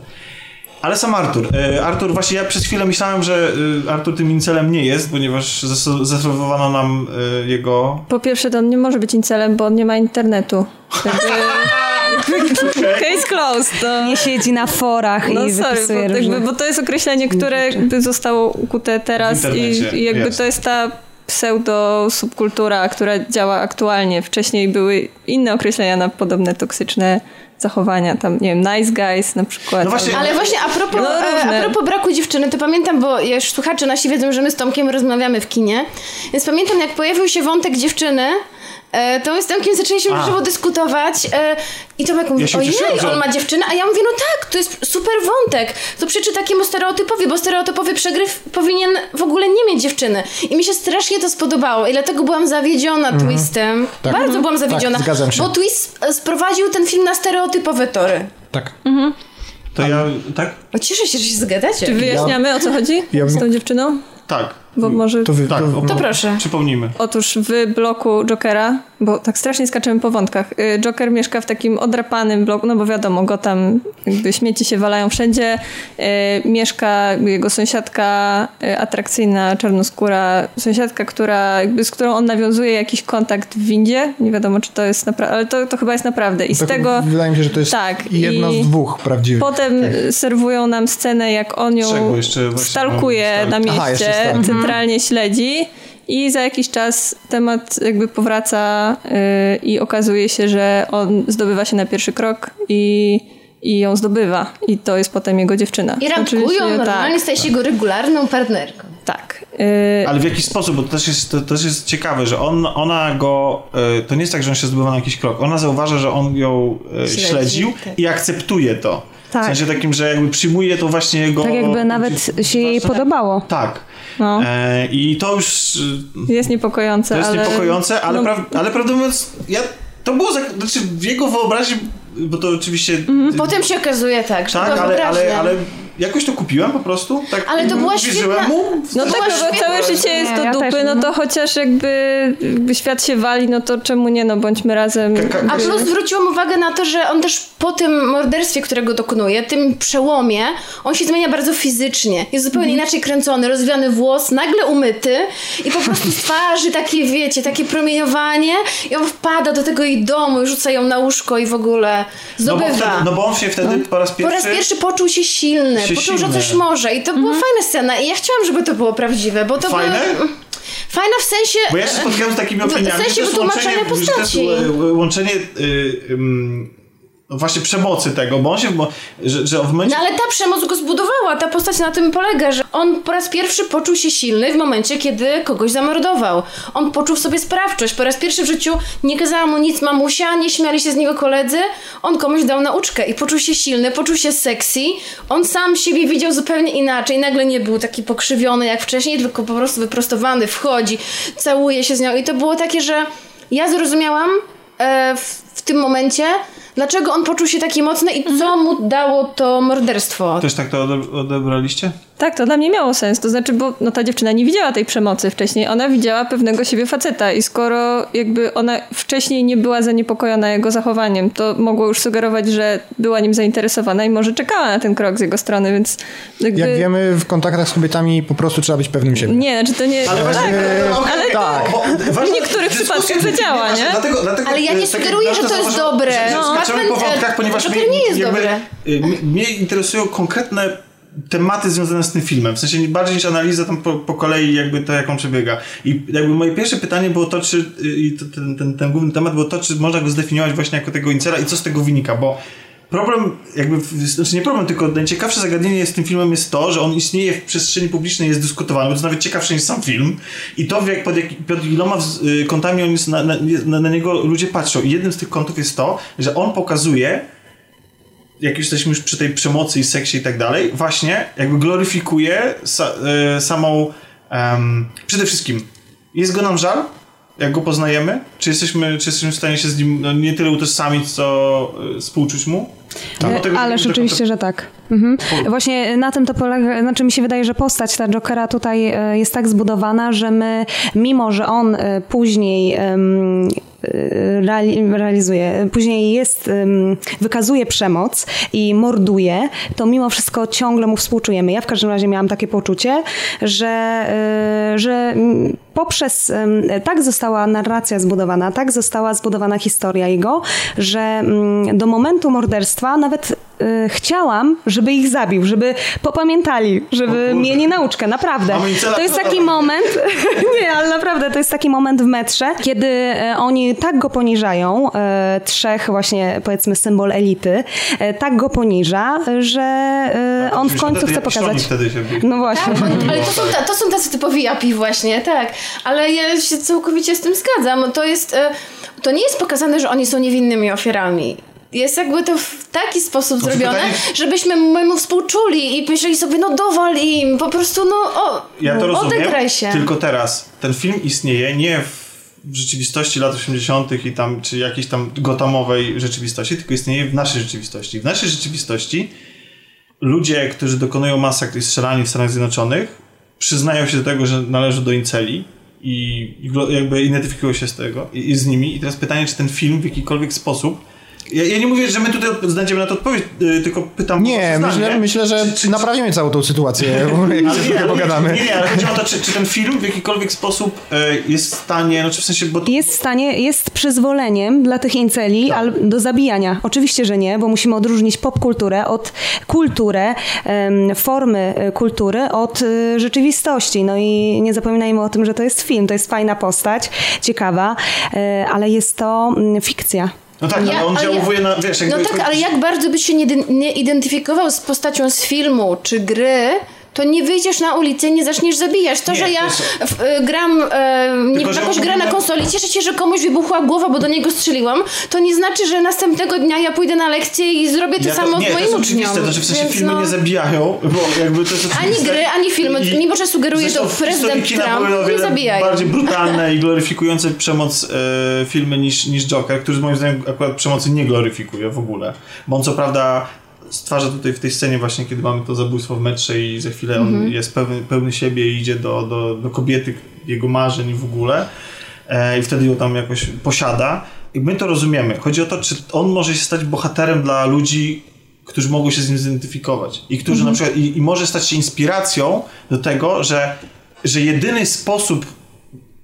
Ale sam Artur. E, Artur, właśnie ja przez chwilę myślałem, że y, Artur tym incelem nie jest, ponieważ zas- zaserwowano nam y, jego... Po pierwsze, to on nie może być incelem, bo on nie ma internetu. Jakby... Case closed. To... Nie siedzi na forach No i sorry, bo, jakby, bo to jest określenie, które jakby zostało ukute teraz i, i jakby jest. to jest ta pseudo subkultura, która działa aktualnie. Wcześniej były inne określenia na podobne toksyczne zachowania. Tam, nie wiem, nice guys na przykład. No właśnie, Ale właśnie a propos, No, e, a propos braku dziewczyny, to pamiętam, bo już słuchacze nasi wiedzą, że my z Tomkiem rozmawiamy w kinie, więc pamiętam jak pojawił się wątek dziewczyny, e, to my z Tomkiem zaczęliśmy A. żywo dyskutować e, i Tomek mówi, Ja ojej, cieszyłem, że- on ma dziewczynę, a ja mówię, no tak, to jest super wątek, to przeczy takiemu stereotypowi, bo stereotypowy przegryw powinien w ogóle nie mieć dziewczyny. I mi się strasznie to spodobało i dlatego byłam zawiedziona twistem. Tak. Bardzo byłam zawiedziona, Tak, zgadzam się. bo twist e, sprowadził ten film na stereotypowe tory. Tak. to ja... Tak? O, cieszę się, że się zgadacie. Czy wyjaśniamy, o co chodzi Ja z tą dziewczyną? Tak. Bo może... To wy, Tak, to, To proszę. Przypomnijmy. Otóż w bloku Jokera, bo tak strasznie skaczemy po wątkach, y, Joker mieszka w takim odrapanym bloku, no bo wiadomo, go tam jakby śmieci się walają wszędzie. Y, Mieszka jego sąsiadka y, atrakcyjna, czarnoskóra, sąsiadka, która, jakby, z którą on nawiązuje jakiś kontakt w windzie. Nie wiadomo, czy to jest naprawdę, ale to, to chyba jest naprawdę. I z tak, tego Wydaje mi się, że to jest tak, jedna z dwóch prawdziwych. potem y, serwują nam scenę, jak on ją stalkuje na Aha, mieście, stalk. Centralnie śledzi i za jakiś czas temat jakby powraca y, i okazuje się, że on zdobywa się na pierwszy krok i, i ją zdobywa i to jest potem jego dziewczyna. I randkują, normalnie tak, staje się jego regularną partnerką. tak. Y, Ale w jaki sposób, bo to też jest, to też jest ciekawe, że on, ona go, e, to nie jest tak, że on się zdobywa na jakiś krok. Ona zauważa, że on ją e, Śledzi, śledził tak. i akceptuje to. Tak. W sensie takim, że jakby przyjmuje to właśnie jego... Tak jakby nawet się jej podobało. Tak. No. E, I to już e, jest niepokojące, to jest ale... niepokojące, ale, no, pra, ale prawdę mówiąc, ja, to było, znaczy w jego wyobraźni, bo to oczywiście... Potem się okazuje tak, że Tak, była ale, ale, ale jakoś to kupiłem po prostu. Tak Ale to była świetna- mu. No To tak, no bo całe życie jest Nie, do ja dupy, też, no no. to chociaż jakby, jakby świat się wali, no to czemu nie, no bądźmy razem. A plus zwróciłam uwagę na to, że on też po tym morderstwie, którego dokonuje, tym przełomie, on się zmienia bardzo fizycznie. Jest zupełnie inaczej kręcony, rozwiany włos, nagle umyty i po prostu z twarzy takie, wiecie, takie promieniowanie i on wpada do tego jej domu i rzuca ją na łóżko i w ogóle No bo, zdobywa. wtedy, no bo on się wtedy po raz Po pierwszy... raz pierwszy poczuł się silny, Się poczuł, że coś może i to była fajna scena i ja chciałam, żeby to było prawdziwe, bo to Fajne? było... Fajna w sensie... Bo ja się spotkałem z takimi w opiniami. sensie że to jest wytłumaczenia postaci. Łączenie y, ym, no właśnie przemocy tego, bo on się, bo, że, że w momencie... No ale ta przemoc go zbudowała, ta postać na tym polega, że on po raz pierwszy poczuł się silny w momencie, kiedy kogoś zamordował. On poczuł w sobie sprawczość. Po raz pierwszy w życiu nie kazała mu nic mamusia, nie śmiali się z niego koledzy. On komuś dał nauczkę i poczuł się silny, poczuł się sexy. On sam siebie widział zupełnie inaczej. Nagle nie był taki pokrzywiony jak wcześniej, tylko po prostu wyprostowany, wchodzi, całuje się z nią. I to było takie, że ja zrozumiałam e, w, w tym momencie, dlaczego on poczuł się taki mocny i co mu dało to morderstwo. Też tak to ode- odebraliście? Tak, to dla mnie miało sens. To znaczy, bo no, ta dziewczyna nie widziała tej przemocy wcześniej. Ona widziała pewnego siebie faceta i skoro jakby ona wcześniej nie była zaniepokojona jego zachowaniem, to mogło już sugerować, że była nim zainteresowana i może czekała na ten krok z jego strony, więc jakby... Jak wiemy, w kontaktach z kobietami po prostu trzeba być pewnym siebie. Nie, znaczy to nie... Ale właśnie, okej, ale tak. W niektórych przypadkach zadziała, właśnie, nie? Dlatego, dlatego, Ale ja nie tak sugeruję, że to jest dobre. No. skaczemy po wątkach, ponieważ Joker mnie, nie jest dobre. y, mnie interesują konkretne tematy związane z tym filmem, w sensie bardziej niż analiza tam po, po kolei jakby to, jak on przebiega. I jakby moje pierwsze pytanie było to, czy i to, ten, ten, ten główny temat było to, czy można go zdefiniować właśnie jako tego incela i co z tego wynika, bo problem, jakby, znaczy nie problem, tylko najciekawsze zagadnienie z tym filmem jest to, że on istnieje w przestrzeni publicznej, jest dyskutowany, bo to nawet ciekawsze niż sam film i to, jak, pod, jak, pod iloma y, kątami on jest na, na, na niego ludzie patrzą. I jednym z tych kątów jest to, że on pokazuje jak już jesteśmy już przy tej przemocy i seksie i tak dalej, właśnie jakby gloryfikuje sa, e, samą em, przede wszystkim jest go nam żal, jak go poznajemy? Czy jesteśmy, czy jesteśmy w stanie się z nim no, nie tyle utożsamić, co e, współczuć mu? E, Bo tego- Ale tego- rzeczywiście, że tak. Mhm. Właśnie na tym to polega, znaczy mi się wydaje, że postać ta Jokera tutaj e, jest tak zbudowana, że my, mimo że on e, później e, realizuje, później jest, wykazuje przemoc i morduje, to mimo wszystko ciągle mu współczujemy. Ja w każdym razie miałam takie poczucie, że, e, że poprzez, tak została narracja zbudowana, tak została zbudowana historia jego, że do momentu morderstwa nawet e, chciałam, żeby ich zabił, żeby popamiętali, żeby mieli nauczkę, naprawdę. To jest taki moment, nie, ale naprawdę to jest taki moment w metrze, kiedy e, oni tak go poniżają, e, trzech właśnie powiedzmy symbol elity, tak go poniża, że e, on w końcu chce pokazać... No właśnie. Tak, ale to są, ta, to są tacy typowi japi właśnie, tak. Ale ja się całkowicie z tym zgadzam. To jest, e, to nie jest pokazane, że oni są niewinnymi ofiarami. Jest jakby to w taki sposób To zrobione, pytanie- żebyśmy my mu współczuli i myśleli sobie, no dowal im, po prostu no o, Ja to rozumiem, odegraj się. tylko teraz ten film istnieje nie w w rzeczywistości lat 80. i tam, czy jakiejś tam gotamowej rzeczywistości, tylko istnieje w naszej rzeczywistości. W naszej rzeczywistości ludzie, którzy dokonują masakr i strzelani w Stanach Zjednoczonych, przyznają się do tego, że należą do inceli i jakby identyfikują się z tego i, i z nimi. I teraz pytanie, czy ten film w jakikolwiek sposób ja, ja nie mówię, że my tutaj znajdziemy na to odpowiedź, y, tylko pytam Nie, myślę, myślę, że Czy- czy- naprawimy całą tą sytuację, jak się nie, pogadamy. Nie, nie, ale chodzi o to, czy, czy ten film w jakikolwiek sposób e, jest w stanie, znaczy w sensie, bo Jest w stanie, jest przyzwoleniem dla tych inceli Tak. al- do zabijania. Oczywiście, że nie, bo musimy odróżnić popkulturę od kulturę, formy e, kultury od rzeczywistości. No i nie zapominajmy o tym, że to jest film, to jest fajna postać, ciekawa, ale jest to mm, fikcja. No tak, Ja- ale on ale ja- działuje na, wiesz, jakby... No tak, ale jak bardzo byś się nie, nie identyfikował z postacią z filmu czy gry, to nie wyjdziesz na ulicę nie zaczniesz zabijać. To, Nie, że ja to w, y, gram e, nie, Tylko, grę mówimy- na konsoli, cieszę się, że komuś wybuchła głowa, bo do niego strzeliłam, to nie znaczy, że następnego dnia ja pójdę na lekcję i zrobię to Ja samo nie, z moim uczniom. to, że w sensie Więc filmy no, nie zabijają, bo jakby to jest Ani gry, ani filmy. I- Mimo, że sugeruje to w prezydent Trump, nie zabijają. bardziej brutalne i gloryfikujące przemoc e, filmy niż, niż Joker, który moim zdaniem akurat przemocy nie gloryfikuje w ogóle. Bo on co prawda stwarza tutaj w tej scenie właśnie, kiedy mamy to zabójstwo w metrze i za chwilę on jest pełny, pełny siebie i idzie do, do, do kobiety, jego marzeń w ogóle e, i wtedy ją tam jakoś posiada. I my to rozumiemy. Chodzi o to, czy on może się stać bohaterem dla ludzi, którzy mogą się z nim zidentyfikować i którzy na przykład, i, i może stać się inspiracją do tego, że, że jedyny sposób,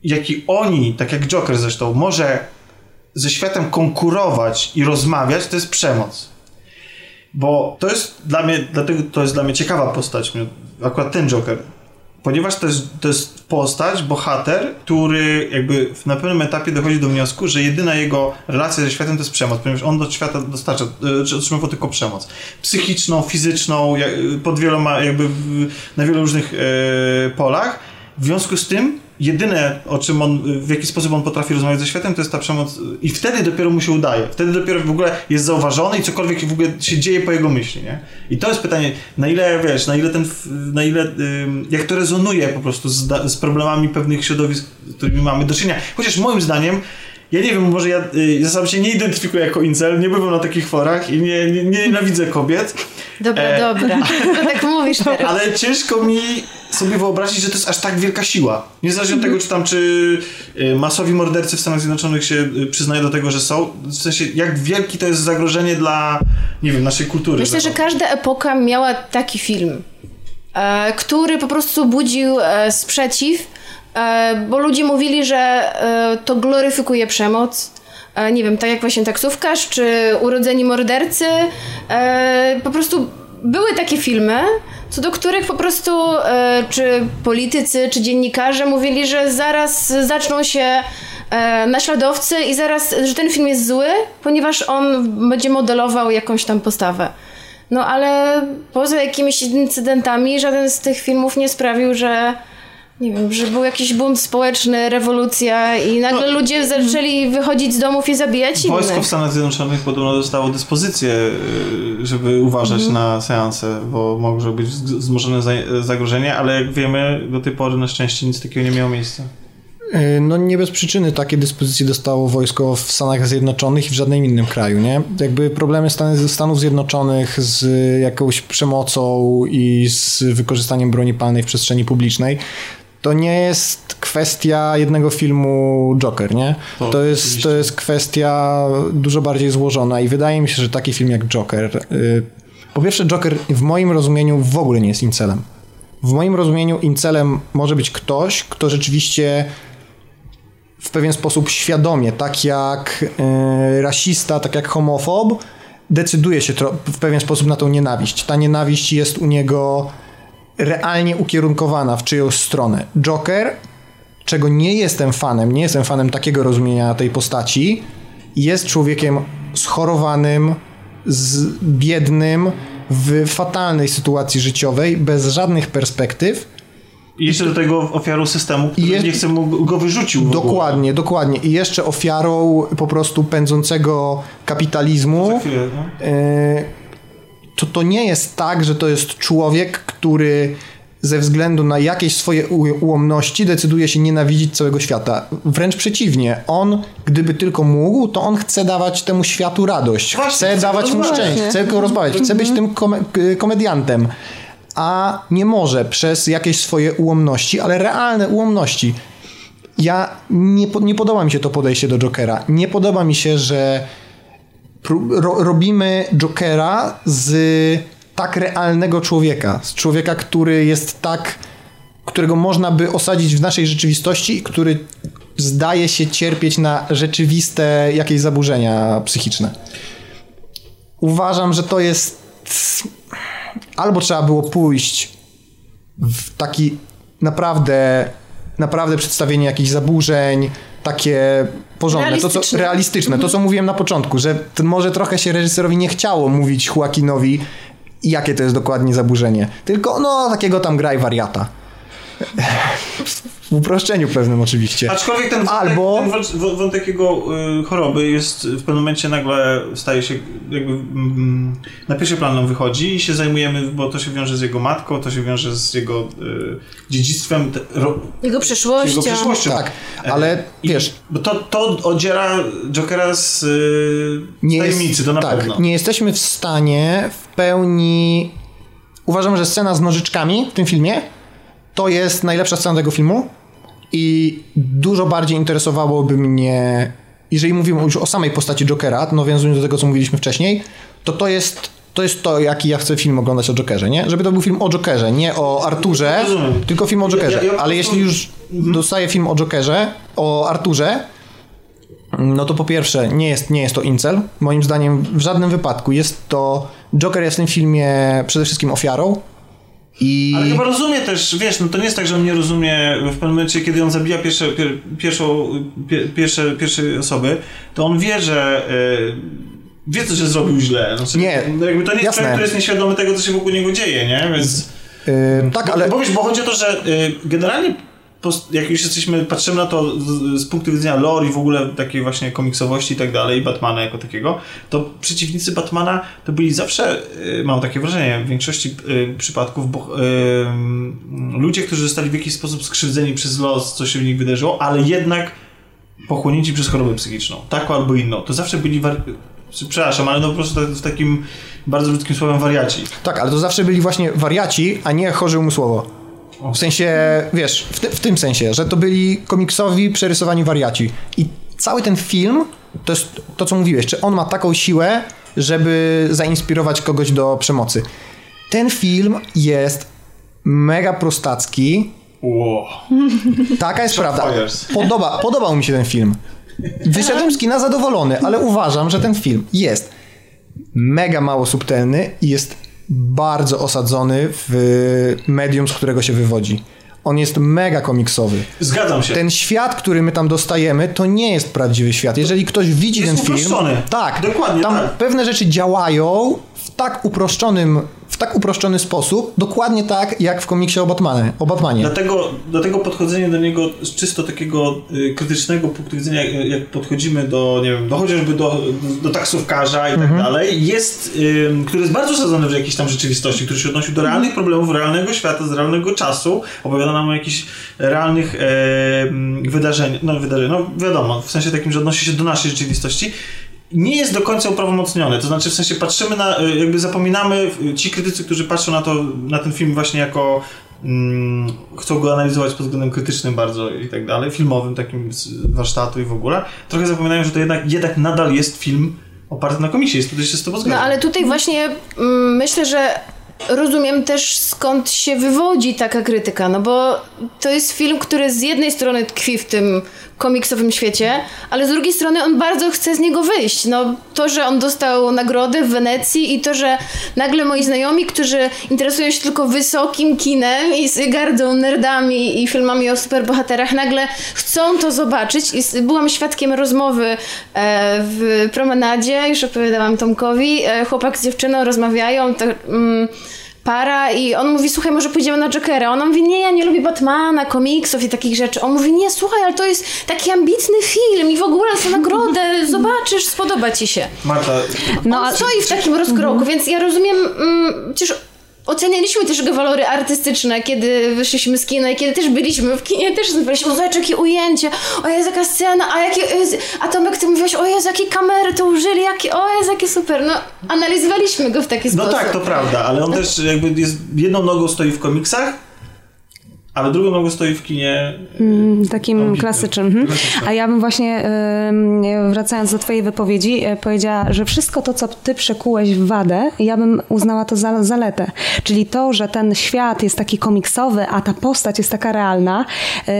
jaki oni, tak jak Joker zresztą, może ze światem konkurować i rozmawiać, to jest przemoc. Bo to jest dla mnie, dlatego to jest dla mnie ciekawa postać, akurat ten Joker. Ponieważ to jest, to jest postać, bohater, który jakby na pewnym etapie dochodzi do wniosku, że jedyna jego relacja ze światem to jest przemoc, ponieważ on do świata dostarcza, e, otrzymywał tylko przemoc. Psychiczną, fizyczną, jak- pod wieloma, jakby na wielu różnych e, polach. W związku z tym, jedyne, o czym on, w jaki sposób on potrafi rozmawiać ze światem, to jest ta przemoc. I wtedy dopiero mu się udaje. Wtedy dopiero w ogóle jest zauważony i cokolwiek w ogóle się dzieje po jego myśli, nie? I to jest pytanie, na ile, wiesz, na ile ten, na ile, jak to rezonuje po prostu z, z problemami pewnych środowisk, z którymi mamy do czynienia. Chociaż moim zdaniem, ja nie wiem, może ja, y, ja sam się nie identyfikuję jako incel, nie bywam na takich forach i nie, nie, nie nienawidzę kobiet, Dobra, E. dobra. To tak mówisz teraz. ale ciężko mi sobie wyobrazić, że to jest aż tak wielka siła. Niezależnie od tego, czy tam, czy y, masowi mordercy w Stanach Zjednoczonych się y, przyznają do tego, że są. W sensie, jak wielki to jest zagrożenie dla, nie wiem, naszej kultury. Myślę, że każda epoka miała taki film, e, który po prostu budził e, sprzeciw, e, bo ludzie mówili, że to gloryfikuje przemoc. E, nie wiem, tak jak właśnie taksówkarz, czy urodzeni mordercy. E, po prostu były takie filmy, co do których po prostu e, czy politycy, czy dziennikarze mówili, że zaraz zaczną się naśladowcy i zaraz, że ten film jest zły, ponieważ on będzie modelował jakąś tam postawę. No ale poza jakimiś incydentami żaden z tych filmów nie sprawił, że nie wiem, że był jakiś bunt społeczny, rewolucja i nagle No. ludzie zaczęli wychodzić z domów i zabijać Wojsko w innych. Stanach Zjednoczonych podobno dostało dyspozycję, y, żeby uważać Mhm. na seanse, bo może być wzmożone za- zagrożenie, ale jak wiemy, do tej pory na szczęście nic takiego nie miało miejsca. Y, No nie bez przyczyny takie dyspozycje dostało wojsko w Stanach Zjednoczonych i w żadnym innym kraju, nie? Jakby problemy Stan- Stanów Zjednoczonych z jakąś przemocą i z wykorzystaniem broni palnej w przestrzeni publicznej to nie jest kwestia jednego filmu Joker, nie? To To jest, to jest kwestia dużo bardziej złożona i wydaje mi się, że taki film jak Joker... y, Po pierwsze, Joker w moim rozumieniu w ogóle nie jest incelem. W moim rozumieniu incelem może być ktoś, kto rzeczywiście w pewien sposób świadomie, tak jak e, rasista, tak jak homofob, decyduje się w pewien sposób na tą nienawiść. Ta nienawiść jest u niego realnie ukierunkowana w czyjąś stronę. Joker, czego nie jestem fanem, nie jestem fanem takiego rozumienia tej postaci, jest człowiekiem schorowanym, z biednym, w fatalnej sytuacji życiowej, bez żadnych perspektyw, I jeszcze do tego ofiarą systemu, który nie chce mu go wyrzucił. Dokładnie, dokładnie. I jeszcze ofiarą po prostu pędzącego kapitalizmu. Chwilę, no. To to nie jest tak, że to jest człowiek, który ze względu na jakieś swoje u- ułomności decyduje się nienawidzić całego świata. Wręcz przeciwnie. On, gdyby tylko mógł, to on chce dawać temu światu radość. Właśnie, chce chce dawać mu szczęście, chce go rozbawiać, chce być tym kome- k- komediantem. A nie może przez jakieś swoje ułomności, ale realne ułomności. Ja nie, po- nie podoba mi się to podejście do Jokera. Nie podoba mi się, że ro, robimy Jokera z tak realnego człowieka. Z człowieka, który jest tak, którego można by osadzić w naszej rzeczywistości i który zdaje się cierpieć na rzeczywiste jakieś zaburzenia psychiczne. Uważam, że to jest albo trzeba było pójść w taki naprawdę naprawdę przedstawienie jakichś zaburzeń, takie porządne, to co Realistyczne. to co mówiłem na początku, że może trochę się reżyserowi nie chciało mówić Joaquinowi, jakie to jest dokładnie zaburzenie, tylko no takiego tam graj wariata. W uproszczeniu pewnym oczywiście. Aczkolwiek ten wątek, Albo- ten wąt- wątek jego y, choroby jest w pewnym momencie nagle staje się jakby mm, na pierwszy plan nam wychodzi i się zajmujemy, bo to się wiąże z jego matką, to się wiąże z jego y, dziedzictwem, te, ro, Jego przeszłością. jego przeszłością. Tak, ale I- wiesz, Bo to, to odziera Jokera z y, nie tajemnicy, jest, to na tak, pewno. nie jesteśmy w stanie w pełni. Uważam, że scena z nożyczkami w tym filmie to jest najlepsza scena tego filmu i dużo bardziej interesowałoby mnie, jeżeli mówimy już o samej postaci Jokera, to nawiązując do tego, co mówiliśmy wcześniej, to to jest to, jest to jaki ja chcę film oglądać o Jokerze, nie? Żeby to był film o Jokerze, nie o Arturze, tylko film o Jokerze. ja- ja po Ale jeśli już dostaję film o Jokerze, o Arturze, no to po pierwsze, nie jest, nie jest to incel. Moim zdaniem w żadnym wypadku. Jest to. Joker jest w tym filmie przede wszystkim ofiarą. I. Ale chyba rozumie też, wiesz, no to nie jest tak, że on nie rozumie w pewnym momencie, kiedy on zabija pierwsze, pier, pierwszą, pie, pierwsze, pierwsze osoby, to on wie, że y, wie, że zrobił źle. Znaczy, Nie, no jakby to nie jest człowiek, który jest nieświadomy tego, co się wokół niego dzieje, nie? Więc... Yy, tak, Bo, ale. bo, wiesz, bo chodzi o to, że y, generalnie jak już jesteśmy, patrzymy na to z, punktu widzenia lore i w ogóle takiej właśnie komiksowości i tak dalej, Batmana jako takiego, to przeciwnicy Batmana to byli zawsze, y, mam takie wrażenie, w większości y, przypadków bo, y, ludzie, którzy zostali w jakiś sposób skrzywdzeni przez los, co się w nich wydarzyło, ale jednak pochłonięci przez chorobę psychiczną, taką albo inną. To zawsze byli, przepraszam, ale no po prostu tak- w takim bardzo brzydkim słowem wariaci. Tak, ale to zawsze byli właśnie wariaci, a nie chorzy umysłowo. W sensie, wiesz, w, ty, w tym sensie, że to byli komiksowi, przerysowani wariaci. I cały ten film, to jest to, co mówiłeś, czy on ma taką siłę, żeby zainspirować kogoś do przemocy. Ten film jest mega prostacki. Wow. Taka jest prawda. Podoba, podobał mi się ten film. Wyszedłem z kina zadowolony, ale uważam, że ten film jest mega mało subtelny i jest bardzo osadzony w medium, z którego się wywodzi. On jest mega komiksowy. Zgadzam się. Ten świat, który my tam dostajemy, to nie jest prawdziwy świat. Jeżeli ktoś widzi Jest ten film, uproszczony. tak, Dokładnie tam tak. pewne rzeczy działają w tak uproszczonym, w tak uproszczony sposób, dokładnie tak jak w komiksie o Batmanie. O Batmanie. Dlatego, dlatego podchodzenie do niego z czysto takiego y, krytycznego punktu widzenia, jak, jak podchodzimy do, nie wiem, do chociażby do, do, do taksówkarza i tak dalej, jest, y, który jest bardzo osadzony w jakiejś tam rzeczywistości, który się odnosił do realnych problemów, realnego świata, z realnego czasu, opowiada nam o jakichś realnych e, wydarzeniach, no wydarzeń, no wiadomo, w sensie takim, że odnosi się do naszej rzeczywistości, nie jest do końca uprawomocniony. To znaczy, w sensie patrzymy na, y, jakby zapominamy, y, ci krytycy, którzy patrzą na to, na ten film właśnie jako mm, chcą go analizować pod względem krytycznym bardzo i tak dalej, filmowym takim z warsztatu i w ogóle, trochę zapominają, że to jednak, jednak nadal jest film oparty na komisji. Jest tutaj się z tobą No zgadzam. ale tutaj właśnie mm, myślę, że rozumiem też skąd się wywodzi taka krytyka, no bo to jest film, który z jednej strony tkwi w tym komiksowym świecie, ale z drugiej strony on bardzo chce z niego wyjść. No to, że on dostał nagrodę w Wenecji i to, że nagle moi znajomi, którzy interesują się tylko wysokim kinem i gardzą nerdami i filmami o superbohaterach, nagle chcą to zobaczyć i byłam świadkiem rozmowy e, w promenadzie, już opowiadałam Tomkowi, e, chłopak z dziewczyną rozmawiają, to, mm, para i on mówi, słuchaj, może pójdziemy na Jokera. Ona mówi, nie, ja nie lubię Batmana, komiksów i takich rzeczy. On mówi, nie, słuchaj, ale to jest taki ambitny film i w ogóle za nagrodę, zobaczysz, spodoba ci się. Marta, No, On a- stoi w takim rozkroku, więc ja rozumiem, mm, przecież ocenialiśmy też jego walory artystyczne, kiedy wyszliśmy z kina i kiedy też byliśmy w kinie, też zbieraliśmy, o zobacz jakie ujęcie, o jest jaka scena, a jakie, Jezu, a Tomek ty mówiłeś, o Jezu, jakie kamery to użyli, jakie, o Jezu, jakie super, no analizowaliśmy go w taki no sposób. tak, to prawda, ale on też jakby jest, jedną nogą stoi w komiksach, ale drugą nogą stoi w kinie. y, Takim klasycznym. mhm. A ja bym właśnie, wracając do twojej wypowiedzi, e, powiedziała, że wszystko to, co ty przekułeś w wadę, ja bym uznała to za zaletę. Czyli to, że ten świat jest taki komiksowy, a ta postać jest taka realna, y,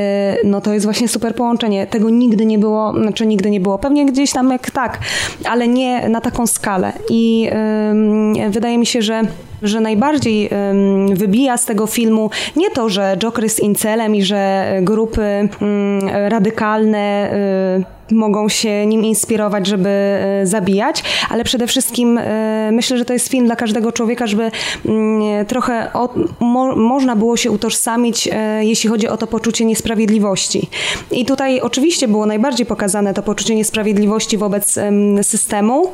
no to jest właśnie super połączenie. Tego nigdy nie było, znaczy nigdy nie było. Pewnie gdzieś tam jak tak, ale nie na taką skalę. I wydaje mi się, że że najbardziej wybija z tego filmu nie to, że Joker jest incelem i że grupy ym, radykalne y, mogą się nim inspirować, żeby y, zabijać, ale przede wszystkim y, myślę, że to jest film dla każdego człowieka, żeby mm, trochę o, mo, można było się utożsamić, jeśli chodzi o to poczucie niesprawiedliwości. I tutaj oczywiście było najbardziej pokazane to poczucie niesprawiedliwości wobec systemu,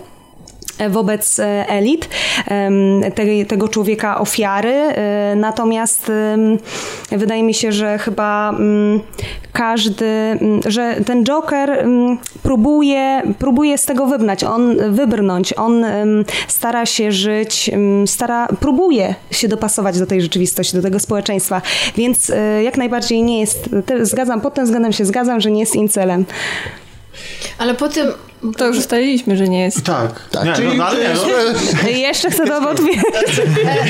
wobec e, elit, te, tego człowieka ofiary. E, natomiast wydaje mi się, że chyba mm, każdy, mm, że ten Joker mm, próbuje, próbuje z tego wybrnąć, on wybrnąć, on stara się żyć, stara, próbuje się dopasować do tej rzeczywistości, do tego społeczeństwa, więc e, jak najbardziej nie jest, zgadzam, pod tym względem się zgadzam, że nie jest incelem. Ale po tym to już ustaliliśmy, że nie jest. Tak. Tak, nie, czyli- no, no, ale nie, no. Jeszcze chcę to potwierdzić.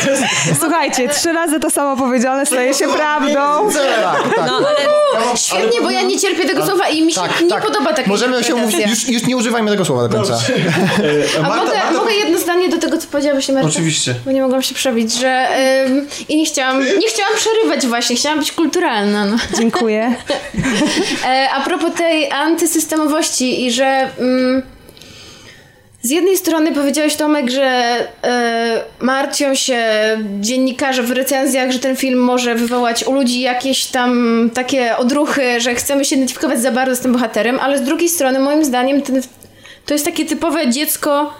Słuchajcie, trzy razy to samo powiedziane staje się prawdą. Tak, tak. No, ale Świetnie, bo ja nie cierpię tego słowa i mi się tak, nie tak. podoba taka Możemy się interpretacja. mówić, już, już nie używajmy tego słowa do końca. E, A Marta, mogę, Marta, mogę jedno zdanie do tego, co powiedziała właśnie Marta? Oczywiście. Bo nie mogłam się przebić, że ym, i nie chciałam, nie chciałam przerywać właśnie, chciałam być kulturalna. No. Dziękuję. E, a propos tej antysystemowości i że mm, z jednej strony powiedziałeś Tomek, że e, martwią się dziennikarze w recenzjach, że ten film może wywołać u ludzi jakieś tam takie odruchy, że chcemy się identyfikować za bardzo z tym bohaterem, ale z drugiej strony moim zdaniem ten, to jest takie typowe dziecko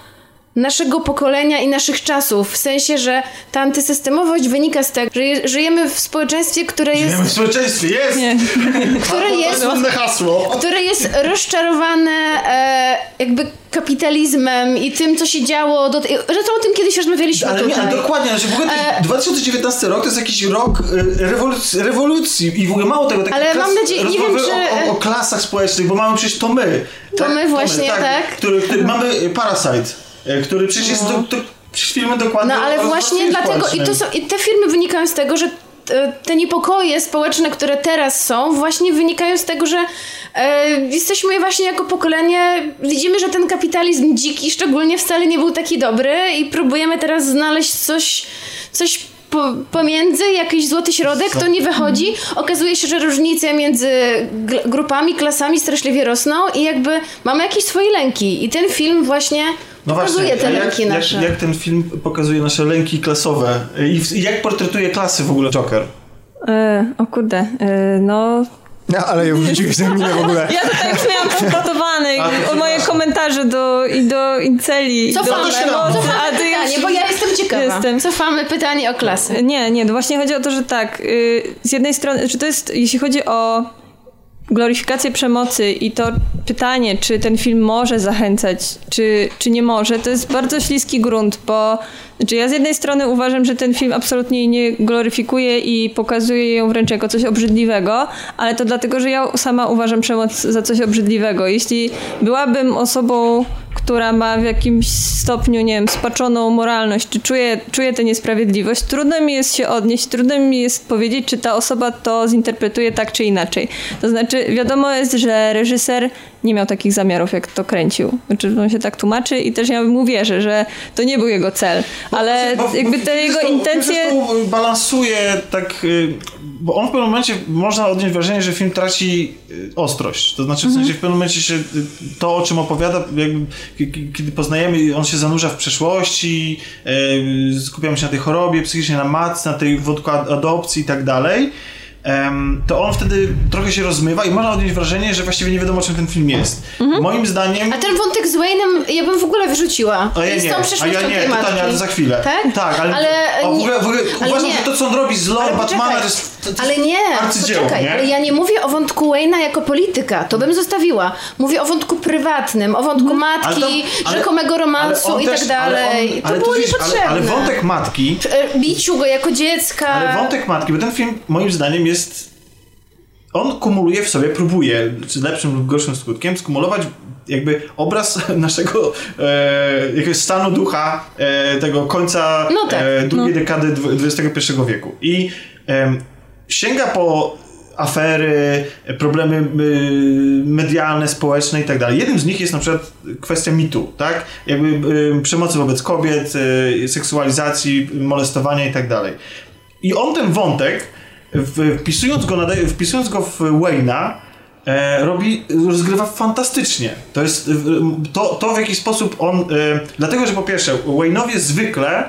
naszego pokolenia i naszych czasów. W sensie, że ta antysystemowość wynika z tego, że je, żyjemy w społeczeństwie, które jest, Żyjemy w społeczeństwie, jest! nie. które jest hasło. które jest rozczarowane e, jakby kapitalizmem i tym, co się działo. Do, zresztą o tym kiedyś rozmawialiśmy Ale nie, tutaj. ale dokładnie, znaczy w ogóle E, 2019 rok to jest jakiś rok e, rewolucji, i w ogóle mało tego, Ale mam nadzieję- nie wiem, czy- o, o, klasach społecznych, bo mamy przecież to my. To my właśnie, tak. Który, który, mamy Parasite, który przecież jest do, to, przecież filmy dokładnie No ale właśnie dlatego i, to są, i te filmy wynikają z tego, że e, te niepokoje społeczne, które teraz są, właśnie wynikają z tego, że e, jesteśmy właśnie jako pokolenie, widzimy, że ten kapitalizm dziki szczególnie wcale nie był taki dobry i próbujemy teraz znaleźć coś, coś po, pomiędzy, jakiś złoty środek, to nie wychodzi. Okazuje się, że różnice między grupami, klasami straszliwie rosną i jakby mamy jakieś swoje lęki. I ten film właśnie No pokazuje właśnie, te lęki jak, nasze. jak ten film pokazuje nasze lęki klasowe i, w, i jak portretuje klasy w ogóle Joker? E, o kurde, e, no... No, ale ją wrzuciłeś na minę w ogóle. Ja tutaj już miałam to o moje komentarze do, i do inceli. i do Cofamy, emocji, cofamy a ty pytanie, już- bo ja jestem ciekawa. Jestem. Cofamy pytanie o klasę. Nie, nie, to właśnie chodzi o to, że tak, y, z jednej strony, czy to jest, jeśli chodzi o gloryfikację przemocy i to pytanie, czy ten film może zachęcać, czy, czy nie może, to jest bardzo śliski grunt, bo znaczy ja z jednej strony uważam, że ten film absolutnie nie gloryfikuje i pokazuje ją wręcz jako coś obrzydliwego, ale to dlatego, że ja sama uważam przemoc za coś obrzydliwego. Jeśli byłabym osobą, która ma w jakimś stopniu, nie wiem, spaczoną moralność, czy czuje, czuje tę niesprawiedliwość, trudno mi jest się odnieść, trudno mi jest powiedzieć, czy ta osoba to zinterpretuje tak czy inaczej. To znaczy, wiadomo jest, że reżyser nie miał takich zamiarów, jak to kręcił. Znaczy, on się tak tłumaczy i też ja mu wierzę, że to nie był jego cel. Ale Bo- jakby te jego film intencje... zresztą balansuje tak, y, bo on w pewnym momencie można odnieść wrażenie, że film traci y, ostrość. To znaczy w sensie w pewnym momencie się y, to, o czym opowiada, jakby, kiedy poznajemy, on się zanurza w przeszłości, y, skupiamy się na tej chorobie psychicznej, na matce, na tej wodku ad- adopcji i tak dalej. To on wtedy trochę się rozmywa i można odnieść wrażenie, że właściwie nie wiadomo, czym ten film jest. Moim zdaniem... A ten wątek z Wayne'em ja bym w ogóle wyrzuciła. A ja nie, a ja nie, to za chwilę. Tak? Tak, ale, Ale o, w ogóle, w ogóle ale uważam, nie. że to, co on robi z lore Batmana, to jest, to, to Ale nie, poczekaj, nie? ale ja nie mówię o wątku Wayne'a jako polityka, to bym zostawiła. Mówię o wątku prywatnym, o wątku matki, Ale to- ale- rzekomego romansu i tak dalej. to było niepotrzebne. Ale, wątek matki, E, Biciu go jako dziecka. ale wątek matki, bo ten film moim zdaniem jest on kumuluje w sobie, próbuje z lepszym lub gorszym skutkiem skumulować jakby obraz naszego e, jakiegoś stanu ducha e, tego końca No tak, e, drugiej dekady dwu- XXI wieku. I sięga po afery, problemy y, medialne, społeczne i tak dalej. Jednym z nich jest na przykład kwestia mitu, tak? Jakby y, przemocy wobec kobiet, y, seksualizacji, molestowania i tak dalej. I on ten wątek, wpisując go, wpisując go w Wayne'a, e, robi, rozgrywa fantastycznie. To jest to, to w jaki sposób on. E, dlatego, że po pierwsze, Wayne'owie zwykle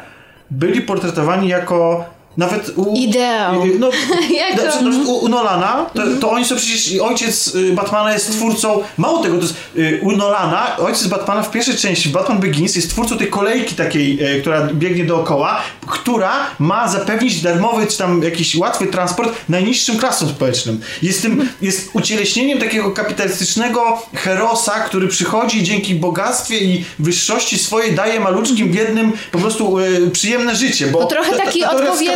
byli portretowani jako nawet u... Ideał. No, na przykład u, u Nolana, to, to oni są przecież, ojciec y, Batmana jest twórcą, mało tego, to jest y, u Nolana, ojciec Batmana w pierwszej części, Batman Begins, jest twórcą tej kolejki takiej, e, która biegnie dookoła, która ma zapewnić darmowy, czy tam jakiś łatwy transport najniższym klasom społecznym. Jest tym, jest ucieleśnieniem takiego kapitalistycznego herosa, który przychodzi i dzięki bogactwie i wyższości swojej daje maluczkim, biednym po prostu y, przyjemne życie, bo to trochę taki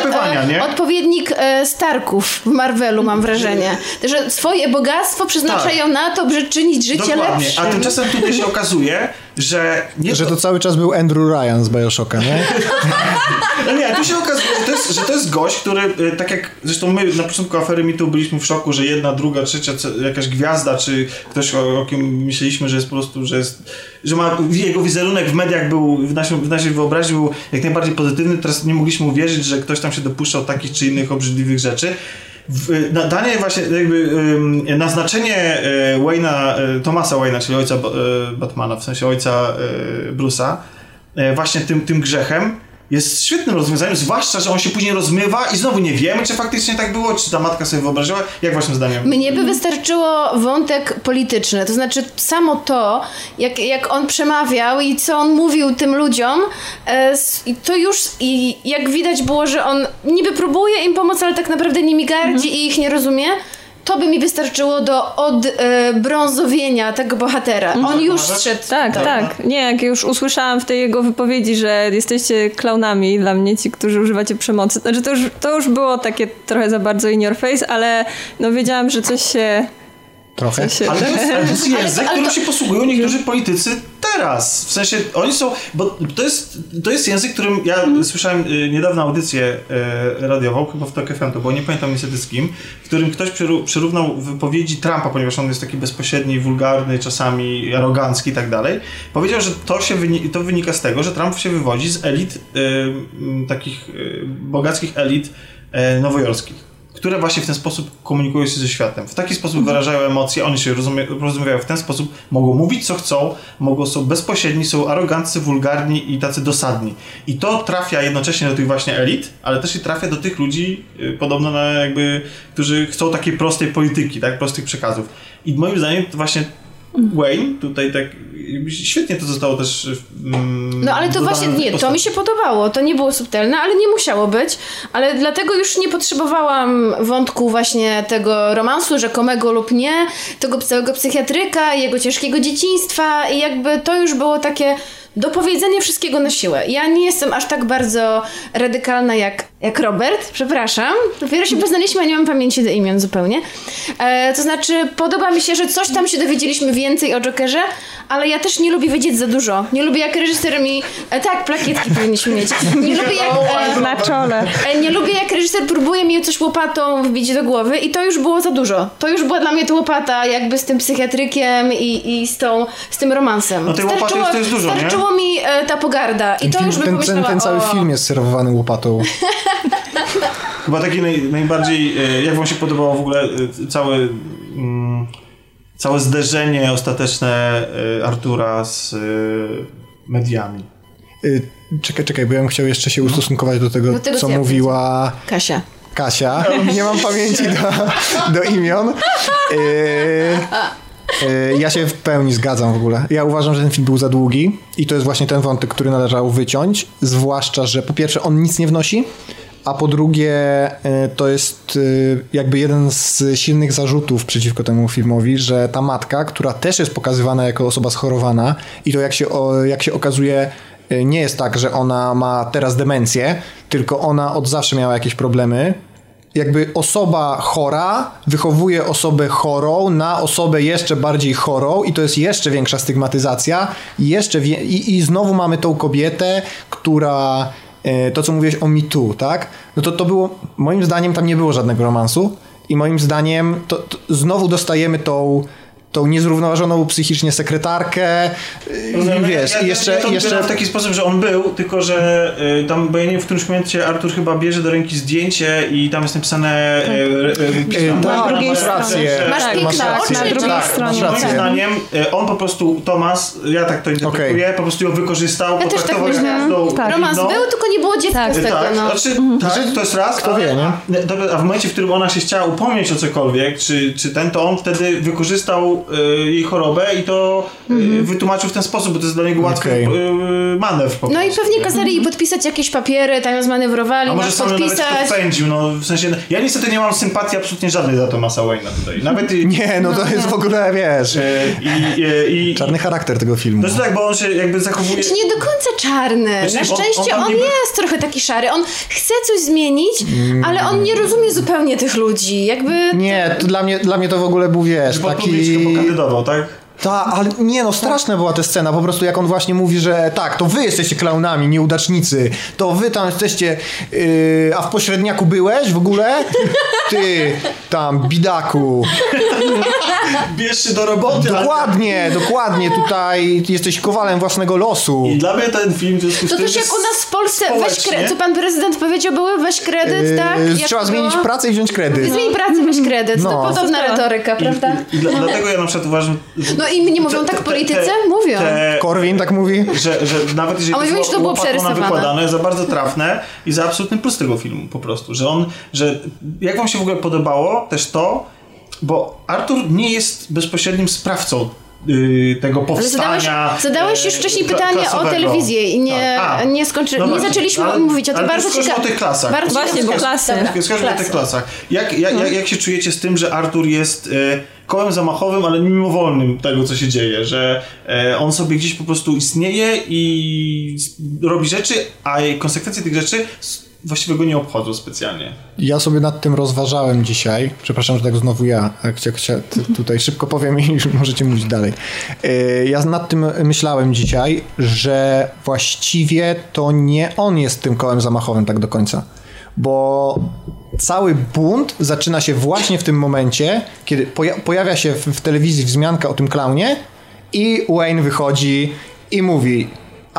odpowiedni nie? odpowiednik e, Starków w Marvelu, mam wrażenie. Że swoje bogactwo przeznaczają tak. na to, by czynić życie Dokładnie. lepszym. A tymczasem tutaj się okazuje, że... Nie że to... to cały czas był Andrew Ryan z Bioshocka, nie? no nie, tu się okazuje, że to, jest, że to jest gość, który, y, tak jak zresztą my na początku afery mitu byliśmy w szoku, że jedna, druga, trzecia, jakaś gwiazda, czy ktoś, o, o kim myśleliśmy, że jest po prostu, że jest, że ma, jego wizerunek w mediach był, w, naszym, w naszej wyobraźni był jak najbardziej pozytywny, teraz nie mogliśmy uwierzyć, że ktoś tam się dopuszczał takich czy innych obrzydliwych rzeczy danie właśnie jakby naznaczenie e, Wayna, e, Thomasa Wayna, czyli ojca Batmana, w sensie ojca Bruce'a, właśnie tym, tym grzechem jest świetnym rozwiązaniem, zwłaszcza, że on się później rozmywa i znowu nie wiemy, czy faktycznie tak było, czy ta matka sobie wyobraziła. Jak waszym zdaniem? Mnie by wystarczyło wątek polityczny, to znaczy samo to, jak, jak on przemawiał i co on mówił tym ludziom, e, to już i jak widać było, że on niby próbuje im pomóc, ale tak naprawdę nimi gardzi mhm. i ich nie rozumie, to by mi wystarczyło do odbrązowienia tego bohatera. On mhm. już szedł. Tak, tak, tak. Nie, jak już usłyszałam w tej jego wypowiedzi, że jesteście klaunami dla mnie, ci, którzy używacie przemocy. Znaczy to już, to już było takie trochę za bardzo in your face, ale no wiedziałam, że coś się Trochę. Się... Ale, to jest, ale to jest język, którym to... się posługują niektórzy politycy teraz. W sensie, oni są, bo to jest, to jest język, którym ja mm. słyszałem y, niedawno audycję y, radiową, chyba w Tok FM to było, nie pamiętam niestety z kim, w którym ktoś przyrównał wypowiedzi Trumpa, ponieważ on jest taki bezpośredni, wulgarny, czasami arogancki i tak dalej. Powiedział, że to, się wynika, to wynika z tego, że Trump się wywodzi z elit, y, takich y, bogackich elit y, nowojorskich które właśnie w ten sposób komunikują się ze światem. W taki sposób wyrażają emocje, oni się rozumie, rozumieją w ten sposób, mogą mówić co chcą, mogą są bezpośredni, są aroganccy, wulgarni i tacy dosadni. I to trafia jednocześnie do tych właśnie elit, ale też i trafia do tych ludzi y, podobno na jakby, którzy chcą takiej prostej polityki, tak, prostych przekazów. I moim zdaniem właśnie Wayne, tutaj tak świetnie to zostało też. Mm, no ale to właśnie nie, to mi się podobało. To nie było subtelne, ale nie musiało być. Ale dlatego już nie potrzebowałam wątku właśnie tego romansu rzekomego lub nie, tego całego psychiatryka, jego ciężkiego dzieciństwa i jakby to już było takie dopowiedzenie wszystkiego na siłę. Ja nie jestem aż tak bardzo radykalna jak, jak Robert, przepraszam. Dopiero się poznaliśmy, a nie mam pamięci do imion zupełnie. E, to znaczy, podoba mi się, że coś tam się dowiedzieliśmy więcej o Jokerze, ale ja też nie lubię wiedzieć za dużo. Nie lubię jak reżyser mi... E, tak, plakietki powinniśmy mieć. Nie lubię jak... E, na czole. E, nie lubię jak reżyser próbuje mi coś łopatą wbić do głowy i to już było za dużo. To już była dla mnie ta łopata jakby z tym psychiatrykiem i, i z, tą, z tym romansem. No tej łopaty jest, to jest dużo, nie? Starczyło mi e, ta pogarda i to już by ten, pomyślała, ten, ten cały o... film jest serwowany łopatą. Chyba taki naj, najbardziej, e, jak wam się podobało w ogóle e, całe, mm, całe zderzenie ostateczne e, Artura z mediami? Czekaj, czekaj, bo ja bym chciał jeszcze się ustosunkować do tego, do tego co mówiła Kasia. Kasia. Nie mam pamięci do, do imion. Ja się w pełni zgadzam w ogóle. Ja uważam, że ten film był za długi i to jest właśnie ten wątek, który należało wyciąć. Zwłaszcza, że po pierwsze on nic nie wnosi, a po drugie e, to jest e, jakby jeden z silnych zarzutów przeciwko temu filmowi, że ta matka, która też jest pokazywana jako osoba schorowana i to jak się, jak się okazuje e, nie jest tak, że ona ma teraz demencję, tylko ona od zawsze miała jakieś problemy, jakby osoba chora wychowuje osobę chorą na osobę jeszcze bardziej chorą i to jest jeszcze większa stygmatyzacja i jeszcze i, i znowu mamy tą kobietę, która to co mówiłeś o Me Too, tak? No to to było, moim zdaniem tam nie było żadnego romansu I moim zdaniem to, to znowu dostajemy tą tą niezrównoważoną psychicznie sekretarkę, Rozumiem, wiesz, ja, ja, jeszcze, ja to jeszcze w taki sposób, że on był, tylko że y, tam, bo ja nie wiem, w którymś momencie Artur chyba bierze do ręki zdjęcie i tam jest napisane Tak. y, y, pismo. Y, tak, drugiej masz stronie. rację. Masz Tak, masz rację. Na drugiej Tak, stronie. masz Moim rację. zdaniem y, on po prostu, Tomas, ja tak to interpretuję, po prostu ją wykorzystał, Ja też tak potraktował jak gwiazdą Tak. Romans widną. był, tylko nie było dziecka Tak. z tego, Tak, no. znaczy, tak, to jest raz, Kto ale, wie, nie? A w momencie, w którym ona się chciała upomnieć o cokolwiek, czy, czy ten, to on wtedy wykorzystał y, jej chorobę i to y, wytłumaczył w ten sposób, bo to jest dla niego łatwy Okej. y, manewr po No i pewnie kazali jej podpisać jakieś papiery, tam ją zmanewrowali, A może sam ją nawet podpisać. podpędził, no w sensie, ja niestety nie mam sympatii absolutnie żadnej za Thomasa Wayne'a tutaj. Nawet i, Nie, no to jest w ogóle, wiesz, y, i, i, i, czarny charakter tego filmu. No jest tak, bo on się jakby zachowuje... Czy nie do końca czarny. Wiesz, Na on- szczęście on on, tam niby- jest trochę taki szary. On chce coś zmienić, Mm. ale on nie rozumie zupełnie tych ludzi. Jakby Nie, to dla mnie, dla mnie to w ogóle był, wiesz, taki... Pokażę dodał, tak? Ta, ale nie no, straszna była ta scena, po prostu jak on właśnie mówi, że tak, to wy jesteście klaunami, nieudacznicy, to wy tam jesteście, yy, a w pośredniaku byłeś w ogóle? Ty, tam, bidaku. Bierz się do roboty. ale- Dokładnie, dokładnie, tutaj jesteś kowalem własnego losu. I dla mnie ten film w związku z to tym też jak u nas w Polsce, weź kredyt, co pan prezydent powiedział, były weź kredyt, tak? Yy, Jak trzeba zmienić było? pracę i wziąć kredyt. Zmień pracę, weź kredyt. No. To podobna retoryka, I, prawda? i, i dla, dlatego ja na przykład uważam... No i nie mówią tak w polityce? Mówią. Te, Korwin tak mówi? że, że nawet jeżeli A jest że to było przerysowane. wykładane, za bardzo trafne i za absolutny plus tego filmu po prostu, że on, że jak wam się w ogóle podobało też to, bo Artur nie jest bezpośrednim sprawcą y, tego Ale powstania. zadałeś, zadałeś już e, wcześniej pytanie o telewizję i nie, Tak. A, nie, skończy, no nie zaczęliśmy ale- mówić o tym. ale Bardzo ciekawe. o tych klasach. Bardzo Właśnie, bo klasy. Dobra, Skończmy o tych klasy. klasach. Jak, jak, jak, jak się czujecie z tym, że Artur jest e, kołem zamachowym, ale mimowolnym tego, co się dzieje? Że e, on sobie gdzieś po prostu istnieje i robi rzeczy, a konsekwencje tych rzeczy właściwie go nie obchodzą specjalnie. Ja sobie nad tym rozważałem dzisiaj. Przepraszam, że tak znowu ja. T- tutaj szybko powiem i już możecie mówić dalej. Yy, Ja nad tym myślałem dzisiaj, że właściwie to nie on jest tym kołem zamachowym tak do końca. Bo cały bunt zaczyna się właśnie w tym momencie, kiedy poja- pojawia się w, w telewizji wzmianka o tym klaunie i Wayne wychodzi i mówi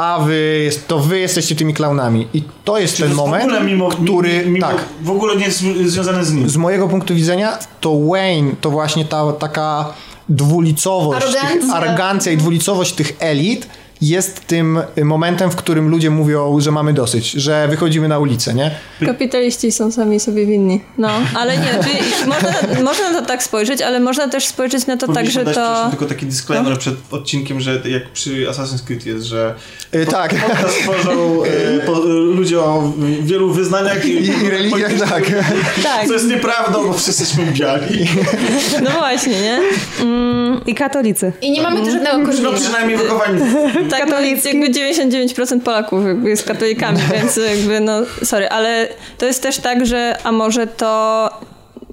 a wy, jest, to wy jesteście tymi klaunami. I to jest Czy ten to moment, w ogóle mimo, który, mimo, tak, w ogóle nie jest związany z nim. z mojego punktu widzenia, to Wayne to właśnie ta taka dwulicowość, Arogancja. Tych, arogancja i dwulicowość tych elit jest tym momentem, w którym ludzie mówią, że mamy dosyć, że wychodzimy na ulicę, nie? Kapitaliści są sami sobie winni. No, ale nie, ty, można, można na to tak spojrzeć, ale można też spojrzeć na to tak, Powinniśmy że dać to... tylko taki disclaimer przed odcinkiem, że jak przy Assassin's Creed jest, że Y, tak. podcast tworzą po, ludzie o wielu wyznaniach I, i religiach, tak. Tak, Co jest nieprawdą, bo wszyscy jesteśmy biali. no właśnie, nie? I katolicy. I nie mamy tu żadnego No korzenia. przynajmniej wychowani. Tak, no, jakby 99% Polaków jakby jest katolikami, więc jakby no, sorry, ale to jest też tak, że a może to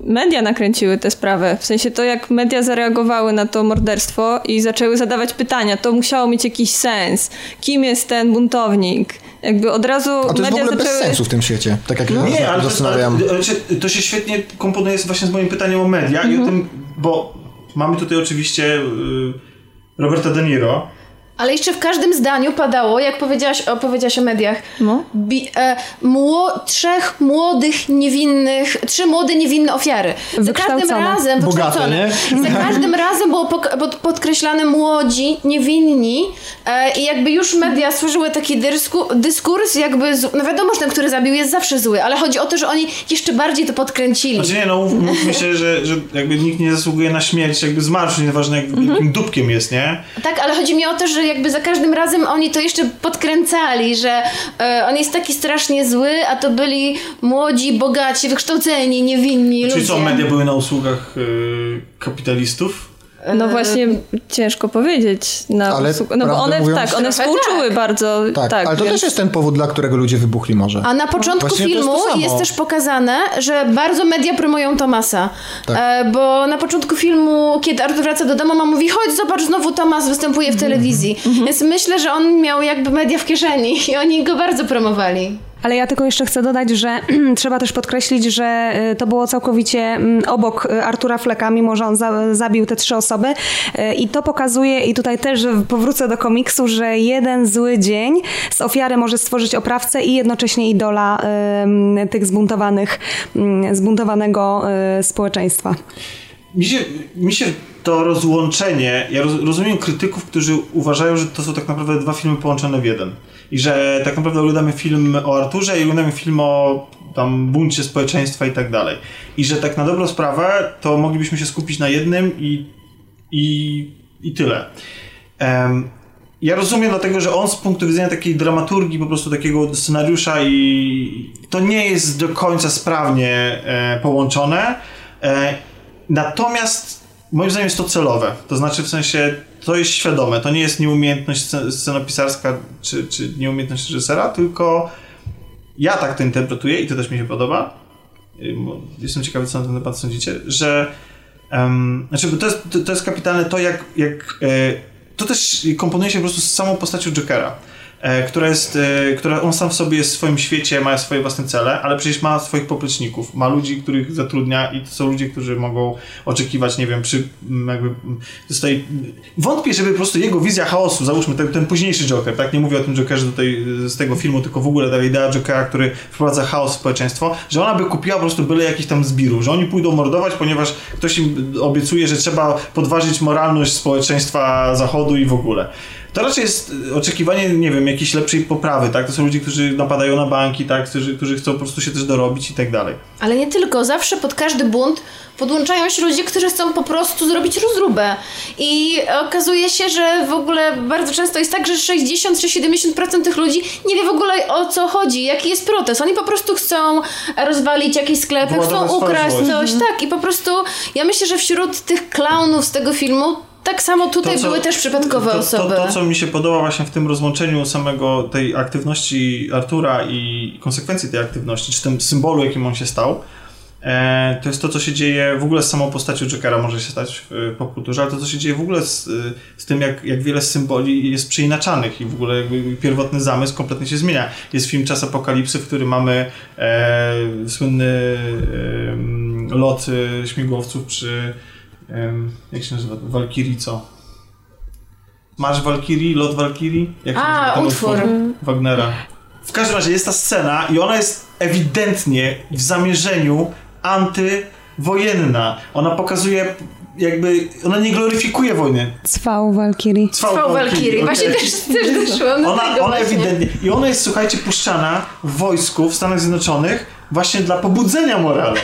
media nakręciły tę sprawę. W sensie to, jak media zareagowały na to morderstwo i zaczęły zadawać pytania, to musiało mieć jakiś sens. Kim jest ten buntownik? Jakby od razu A to jest w media ogóle bez zaczęły... sensu w tym świecie, tak jak ja No Nie, ale to, zastanawiam. ale, ale, to się świetnie komponuje z- właśnie z moim pytaniem o media i o tym, bo mamy tutaj oczywiście y, Roberta De Niro, Ale jeszcze w każdym zdaniu padało, jak powiedziałaś o, powiedziałaś o mediach, No. bi, e, mło, trzech młodych, niewinnych, trzy młode, niewinne ofiary. Za każdym razem, Bogate. Za każdym razem było podkreślane młodzi, niewinni e, i jakby już media stworzyły taki dysku, dyskurs, jakby, z, no wiadomo, że ten, który zabił jest zawsze zły, ale chodzi o to, że oni jeszcze bardziej to podkręcili. Znaczy nie, no mów- mówmy się, że, że jakby nikt nie zasługuje na śmierć jakby z marszu, nieważne jak, jakim dupkiem jest, nie? Tak, ale chodzi mi o to, że jakby za każdym razem oni to jeszcze podkręcali, że e, on jest taki strasznie zły, a to byli młodzi, bogaci, wykształceni, niewinni Czyli ludzie. co, media były na usługach y, kapitalistów? No właśnie, ciężko powiedzieć. Na Ale usług- no bo one, mówiąc- tak, one współczuły tak. bardzo. Tak, Tak, ale to więc- też jest ten powód, dla którego ludzie wybuchli może. A na początku Właśnie jest filmu samo. jest, też pokazane, że bardzo media promują Tomasa. Tak. E, bo na początku filmu, kiedy Artur wraca do domu, mama mówi, chodź zobacz, znowu Tomas występuje w Mhm. telewizji. Więc myślę, że on miał jakby media w kieszeni i oni go bardzo promowali. Ale ja tylko jeszcze chcę dodać, że trzeba też podkreślić, że y, to było całkowicie mm, obok y, Artura Fleka, mimo że on za, zabił te trzy osoby. Y, I to pokazuje, i tutaj też powrócę do komiksu, że jeden zły dzień z ofiary może stworzyć oprawcę i jednocześnie idola tych zbuntowanych, y, zbuntowanego społeczeństwa. Mi się, mi się to rozłączenie, ja roz, rozumiem krytyków, którzy uważają, że to są tak naprawdę dwa filmy połączone w jeden. I że tak naprawdę oglądamy film o Arturze i oglądamy film o tam buncie społeczeństwa i tak dalej. I że tak na dobrą sprawę to moglibyśmy się skupić na jednym i, i, i tyle. Um, ja rozumiem dlatego, że on z punktu widzenia takiej dramaturgii, po prostu takiego scenariusza i to nie jest do końca sprawnie e, połączone. E, natomiast moim zdaniem jest to celowe. To znaczy w sensie to jest świadome. To nie jest nieumiejętność scenopisarska czy, czy nieumiejętność reżysera, tylko ja tak to interpretuję i to też mi się podoba. Jestem ciekawy, co na ten temat sądzicie, że um, znaczy, to jest, to jest kapitalne to, jak, jak e, to też komponuje się po prostu z samą postacią Jokera. E, która jest, e, która on sam w sobie jest w swoim świecie, ma swoje własne cele, ale przecież ma swoich popleczników, ma ludzi, których zatrudnia i to są ludzie, którzy mogą oczekiwać, nie wiem, przy jakby zostaje... Wątpię, żeby po prostu jego wizja chaosu, załóżmy ten, ten późniejszy Joker, tak, nie mówię o tym Jokerze tutaj z tego filmu, tylko w ogóle ta idea Jokera, który wprowadza chaos w społeczeństwo, że ona by kupiła po prostu byle jakiś tam zbiru, że oni pójdą mordować, ponieważ ktoś im obiecuje, że trzeba podważyć moralność społeczeństwa zachodu i w ogóle. To raczej jest oczekiwanie, nie wiem, jakiejś lepszej poprawy, tak? To są ludzie, którzy napadają na banki, tak? Którzy, którzy chcą po prostu się też dorobić i tak dalej. Ale nie tylko. Zawsze pod każdy bunt podłączają się ludzie, którzy chcą po prostu zrobić rozróbę. I okazuje się, że w ogóle bardzo często jest tak, że 60 czy 70% tych ludzi nie wie w ogóle o co chodzi, jaki jest protest. Oni po prostu chcą rozwalić jakieś sklepy, chcą ukraść coś. Mhm. Tak, i po prostu ja myślę, że wśród tych klaunów z tego filmu tak samo tutaj to, co, były też przypadkowe to, osoby. To, to, co mi się podoba właśnie w tym rozłączeniu samego tej aktywności Artura i konsekwencji tej aktywności, czy tym symbolu, jakim on się stał, e, to jest to, co się dzieje w ogóle z samą postacią Jokera może się stać w popkulturze, ale to, co się dzieje w ogóle z, z tym, jak, jak wiele symboli jest przeinaczanych i w ogóle pierwotny zamysł kompletnie się zmienia. Jest film Czas Apokalipsy, w którym mamy e, słynny e, lot śmigłowców przy jak się nazywa? Walkiri co? Marsz Walkiri? Lot Walkiri? Jak się A, nazywa utwór. utwór Wagnera. W każdym razie jest ta scena i ona jest ewidentnie w zamierzeniu antywojenna. Ona pokazuje jakby, ona nie gloryfikuje wojny. Cwał Walkiri. Cwał Walkiri, okay. właśnie też, też doszłam do ona, tego Ona właśnie. ewidentnie, i ona jest, słuchajcie, puszczana w wojsku w Stanach Zjednoczonych właśnie dla pobudzenia moralu.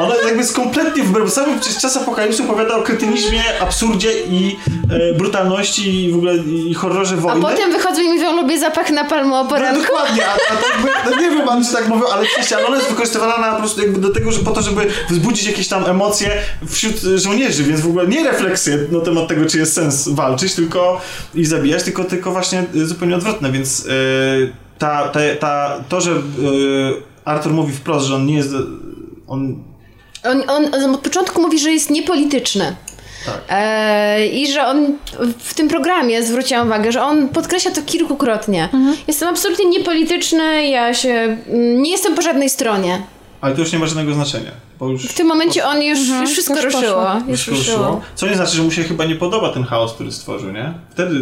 Ona jakby jest kompletnie wbrew. Sam przez czas apokalipsy opowiada o kretynizmie, absurdzie i e, brutalności i w ogóle i horrorze wojny. A potem wychodzą i mówią, lubię zapach napalmu o no, poranku. No, dokładnie, a, a tak by, no nie wiem, czy tak mówią, ale ale ona jest wykorzystywana na po prostu jakby do tego, że po to, żeby wzbudzić jakieś tam emocje wśród żołnierzy, więc w ogóle nie refleksje na temat tego, czy jest sens walczyć, tylko i zabijać, tylko, tylko właśnie zupełnie odwrotne, więc yy, ta, ta, ta, to, że yy, Arthur mówi wprost, że on nie jest on on, on od początku mówi, że jest niepolityczny. Tak. E, I że on w tym programie zwróciłam uwagę, że on podkreśla to kilkukrotnie. Mhm. Jestem absolutnie niepolityczny, ja się. Mm, nie jestem po żadnej stronie. Ale to już nie ma żadnego znaczenia. w tym momencie on już, mhm, już wszystko ruszyło. Już ruszyło. Co nie znaczy, że mu się chyba nie podoba ten chaos, który stworzył, nie? Wtedy,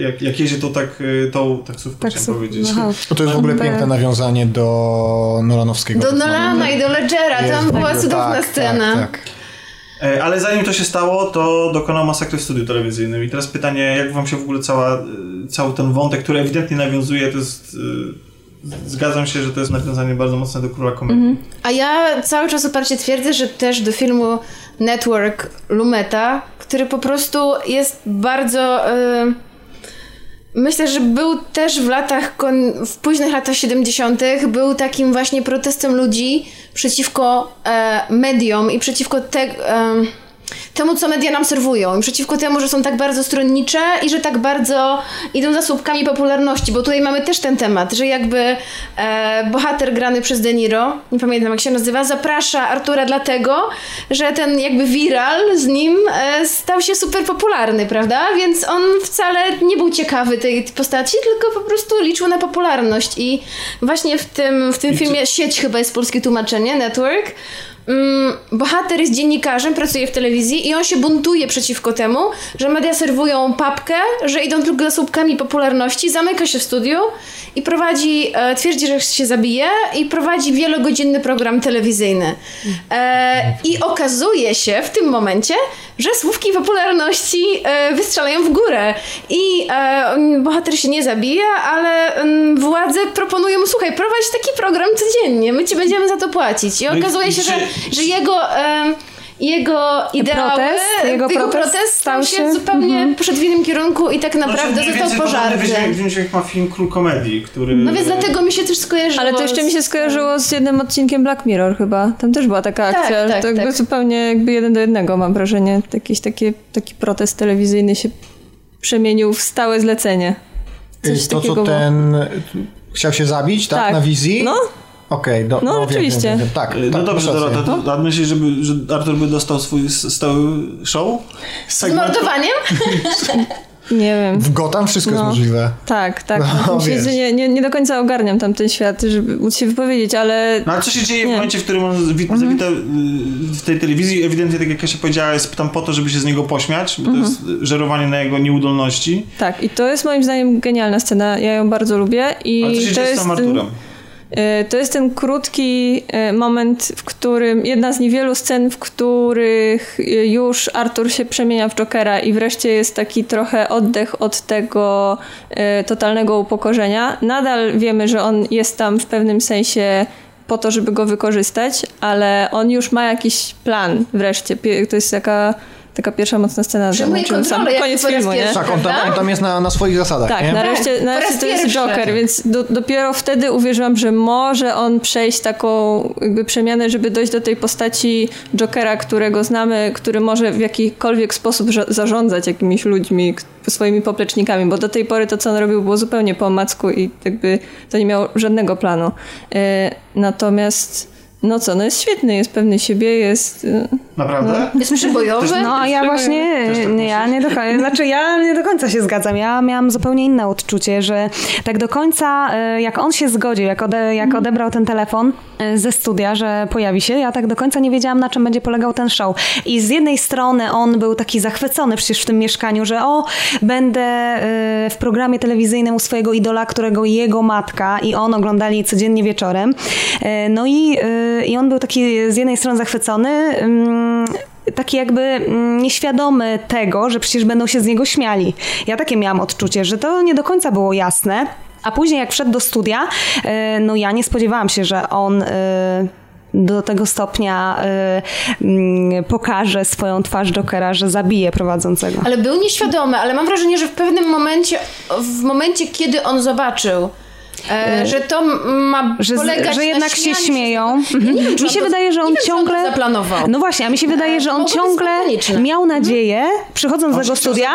jak, jak jeździ tą, tak, tą taksówką, tak chciałem powiedzieć. No, to jest w ogóle piękne nawiązanie do Nolanowskiego. Do Nolana i do Ledgera, tam była cudowna tak, scena. Tak, tak. E, ale zanim to się stało, to dokonał masakry w studiu telewizyjnym. I teraz pytanie, jak wam się w ogóle cała, e, cały ten wątek, który ewidentnie nawiązuje, to jest e, Zgadzam się, że to jest nawiązanie bardzo mocne do Króla Komedii. -hmm. A ja cały czas uparcie twierdzę, że też do filmu Network Lumeta, który po prostu jest bardzo... Yy, myślę, że był też w latach, w późnych latach 70. był takim właśnie protestem ludzi przeciwko e, mediom i przeciwko te, e, temu, co media nam serwują. I przeciwko temu, że są tak bardzo stronnicze i że tak bardzo idą za słupkami popularności, bo tutaj mamy też ten temat, że jakby e, bohater grany przez De Niro, nie pamiętam jak się nazywa, zaprasza Artura dlatego, że ten jakby viral z nim e, stał się super popularny, prawda? Więc on wcale nie był ciekawy tej postaci, tylko po prostu liczył na popularność. I właśnie w tym, w tym filmie Sieć chyba jest polskie tłumaczenie, Network, bohater jest dziennikarzem, pracuje w telewizji i on się buntuje przeciwko temu, że media serwują papkę, że idą tylko za słupkami popularności, zamyka się w studiu i prowadzi, e, twierdzi, że się zabije i prowadzi wielogodzinny program telewizyjny. E, I okazuje się w tym momencie, że słówki popularności e, wystrzelają w górę i e, bohater się nie zabija, ale mm, władze proponują mu, słuchaj, prowadź taki program codziennie, my ci będziemy za to płacić. I No okazuje się, że, że jego... jego ideały, Protest, jego protest stał stał się się- zupełnie poszedł w innym kierunku i tak naprawdę Znaczy, został więcej podobny pożarty. Wydźwięk, wydźwięk ma film Król Komedii, który... No więc dlatego mi się też skojarzyło. Ale to jeszcze mi się z- skojarzyło z jednym odcinkiem Black Mirror chyba. Tam też była taka Tak, akcja. tak, to jakby tak. zupełnie jakby jeden do jednego mam wrażenie. Jakiś taki, taki protest telewizyjny się przemienił w stałe zlecenie. Coś to, takiego co ten chciał się zabić, tak? Tak. Na wizji? No. Okej, do, No, wiem, oczywiście. Wiem, wiem, wiem. Tak, No tak, dobrze. Dorota, to, a myślisz, żeby, że Artur by dostał swój stały show? Z mordowaniem? Nie wiem. W Gotham wszystko jest No. możliwe. Tak, tak. No, Myślę, wiesz. że nie, nie, nie do końca ogarniam tam ten świat, żeby móc się wypowiedzieć, ale No ale co się dzieje w Nie. momencie, w którym on Mhm. zawita y, w tej telewizji? Ewidentnie, tak jak Kasia powiedziała, jest tam po to, żeby się z niego pośmiać, bo Mhm. to jest żerowanie na jego nieudolności. tak. I to jest moim zdaniem genialna scena. Ja ją bardzo lubię. I Ale co się to dzieje z jest tym ten- Arturem? To jest ten krótki e, moment, w którym jedna z niewielu scen, w których e, już Arthur się przemienia w Jokera i wreszcie jest taki trochę oddech od tego e, totalnego upokorzenia. Nadal wiemy, że on jest tam w pewnym sensie po to, żeby go wykorzystać, ale on już ma jakiś plan wreszcie. To jest taka, taka pierwsza mocna scena. Przejmuje zobaczymy sam koniec filmu, nie? Tak, on tam, on tam jest na, na swoich zasadach, Tak, nie? nareszcie, nareszcie to jest pierwszy. Joker, więc do, dopiero wtedy uwierzyłam, że może on przejść taką jakby przemianę, żeby dojść do tej postaci Jokera, którego znamy, który może w jakikolwiek sposób zarządzać jakimiś ludźmi, swoimi poplecznikami, bo do tej pory to, co on robił, było zupełnie po omacku i jakby to nie miał żadnego planu. E, natomiast no co, no jest świetny, jest pewny siebie, jest... e, Naprawdę? Jest przybojowy? No a ja właśnie, tak ja nie do końca, znaczy ja nie do końca się zgadzam. Ja miałam zupełnie inne odczucie, że tak do końca, e, jak on się zgodził, jak, ode, jak odebrał ten telefon e, ze studia, że pojawi się, ja tak do końca nie wiedziałam, na czym będzie polegał ten show. I z jednej strony on był taki zachwycony przecież w tym mieszkaniu, że o, będę w programie telewizyjnym u swojego idola, którego jego matka i on oglądali codziennie wieczorem. No i, i on był taki z jednej strony zachwycony, mm, taki jakby mm, nieświadomy tego, że przecież będą się z niego śmiali. Ja takie miałam odczucie, że to nie do końca było jasne. A później jak wszedł do studia, e, no ja nie spodziewałam się, że on e, do tego stopnia e, mm, pokaże swoją twarz Jokera, że zabije prowadzącego. Ale był nieświadomy, ale mam wrażenie, że w pewnym momencie, w momencie, kiedy on zobaczył, e, że to ma Że, z- polegać że na jednak się śmieją. z niego. Ja nie wiem, mi się to- wydaje, że nie on wiem, ciągle. zaplanował. No właśnie, a mi się wydaje, że on ciągle miał nadzieję, przychodząc On do tego się studia,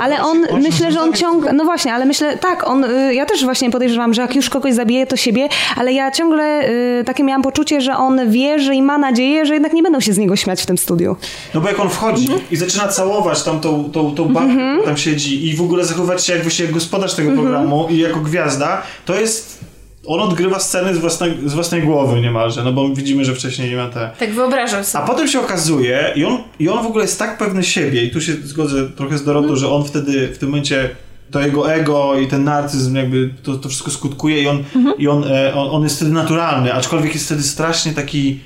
ale On się- się myślę, że on ciągle. No właśnie, ale myślę, tak, on. y, Ja też właśnie podejrzewam, że jak już kogoś zabije, to siebie, ale ja ciągle y, takie miałam poczucie, że on wierzy i ma nadzieję, że jednak nie będą się z niego śmiać w tym studiu. No bo jak on wchodzi Mhm. i zaczyna całować tam tą, tą, tą babkę, która tam siedzi i w ogóle zachowywać się jak właśnie jak gospodarz tego Mhm. programu i jako gwiazda, to jest... On odgrywa sceny z własnej, z własnej głowy niemalże, no bo widzimy, że wcześniej nie ma te... Tak wyobrażam A sobie. potem się okazuje, i on, i on w ogóle jest tak pewny siebie, i tu się zgodzę trochę z Dorotą, że on wtedy, w tym momencie, to jego ego i ten narcyzm, jakby to, to wszystko skutkuje, i on, i on, e, on, on jest wtedy naturalny, aczkolwiek jest wtedy strasznie taki.